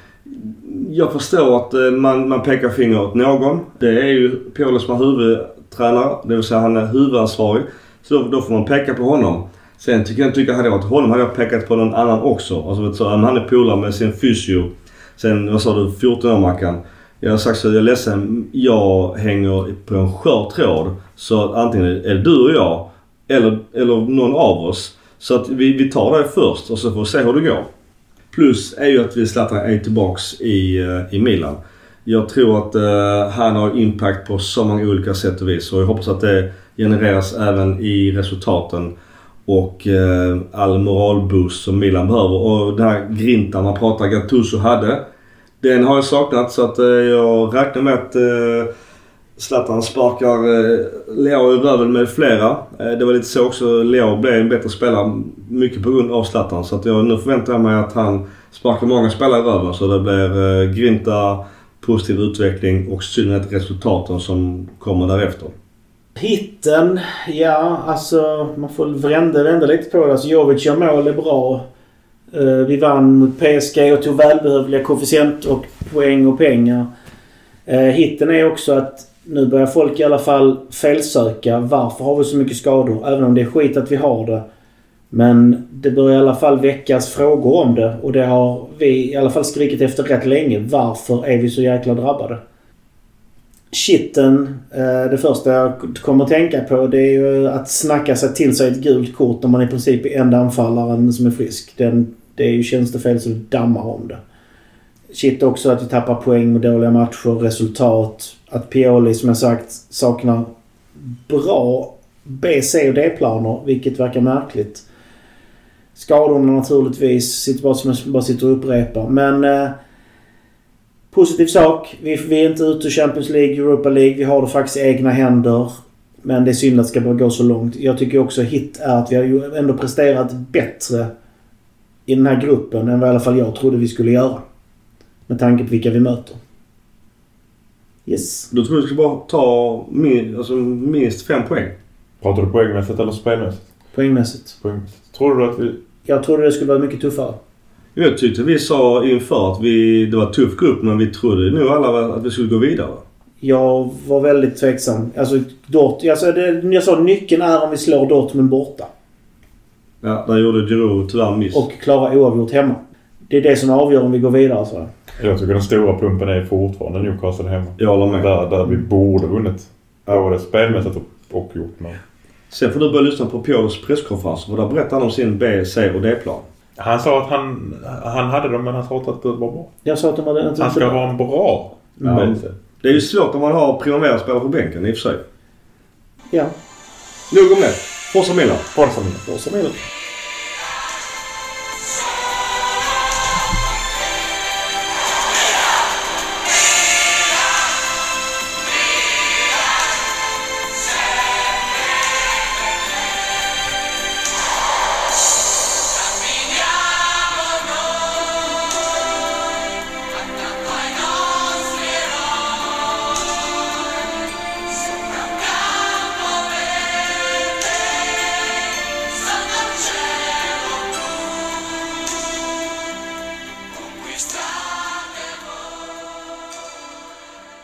Jag förstår att eh, man, man pekar finger åt någon. Det är ju Pioli som är huvudtränare. Det vill säga han är huvudansvarig. Så då, får man peka på honom. Sen tycker jag, tycker hade jag varit honom hade jag pekat på någon annan också. Alltså, vet du, så, han är polare med sin fysio. Sen, vad sa du, 14 år Mackan. Jag har sagt så, jag är ledsen. Jag hänger på en skör tråd. Så antingen är det du och jag eller, eller någon av oss. Så att vi, vi tar det först och så får vi se hur det går. Plus är ju att vi Zlatan är tillbaks i, eh, i Milan. Jag tror att eh, han har impact på så många olika sätt och vis och jag hoppas att det genereras även i resultaten och eh, all moralboost som Milan behöver. Och den här grintan man pratar Gattuso hade. Den har jag saknat så att eh, jag räknar med att eh, Zlatan sparkar eh, Leo i röven med flera. Eh, det var lite så också. Leo blev en bättre spelare mycket på grund av Zlatan. Så att jag, nu förväntar jag mig att han sparkar många spelare i röven så det blir eh, grinta, positiv utveckling och i synnerhet resultaten som kommer därefter. Hitten, ja alltså man får vända, vända lite på det. Alltså Jovic gör mål, är bra. Eh, vi vann mot PSG och tog välbehövliga koefficient och poäng och pengar. Eh, hitten är också att nu börjar folk i alla fall felsöka. Varför har vi så mycket skador? Även om det är skit att vi har det. Men det börjar i alla fall väckas frågor om det och det har vi i alla fall skrikit efter rätt länge. Varför är vi så jäkla drabbade? Shitten, eh, det första jag kommer att tänka på det är ju att snacka sig till sig ett gult kort när man i princip är enda anfallaren som är frisk. Den, det är ju tjänstefel så det dammar om det. Shit också att vi tappar poäng med dåliga matcher, resultat. Att Pioli som jag sagt saknar bra B, C och D-planer, vilket verkar märkligt. Skadorna naturligtvis, sitter bara som jag bara sitter och upprepar. Men eh, positiv sak. Vi, vi är inte ute ur Champions League, Europa League. Vi har det faktiskt i egna händer. Men det är synd att det ska behöva gå så långt. Jag tycker också hit är att vi har ju ändå presterat bättre i den här gruppen än vad i alla fall jag trodde vi skulle göra. Med tanke på vilka vi möter. Yes. Då tror jag du ska bara ta min, alltså, minst fem poäng. Pratar du poängmässigt eller spelmässigt? Poängmässigt. Poängmässigt. Tror du att vi... Jag trodde det skulle vara mycket tuffare. Jag tyckte vi sa inför att vi, det var en tuff grupp men vi trodde nog alla att vi skulle gå vidare. Jag var väldigt tveksam. Alltså, Dort, alltså det, jag sa nyckeln är om vi slår Dortmund borta. Ja, där gjorde Giroud tyvärr miss. Och klarar oavgjort hemma. Det är det som avgör om vi går vidare. Så. Jag tycker den stora pumpen är fortfarande Newcastle hemma. Jag håller med. Där, där vi borde vunnit. Både spelmässigt och, och gjort men... Sen får du börja lyssna på Piolos presskonferens och där berättar han om sin B, C och D-plan. Han sa att han, han hade dem men han sa att det var bra. Jag sa att de hade inte... Han ska ha en bra Mm. Det är ju svårt om man har Primavera-spelare på bänken i och för sig. Ja. Nog om det. Forza Milan. Forza Milan. Forza Milan.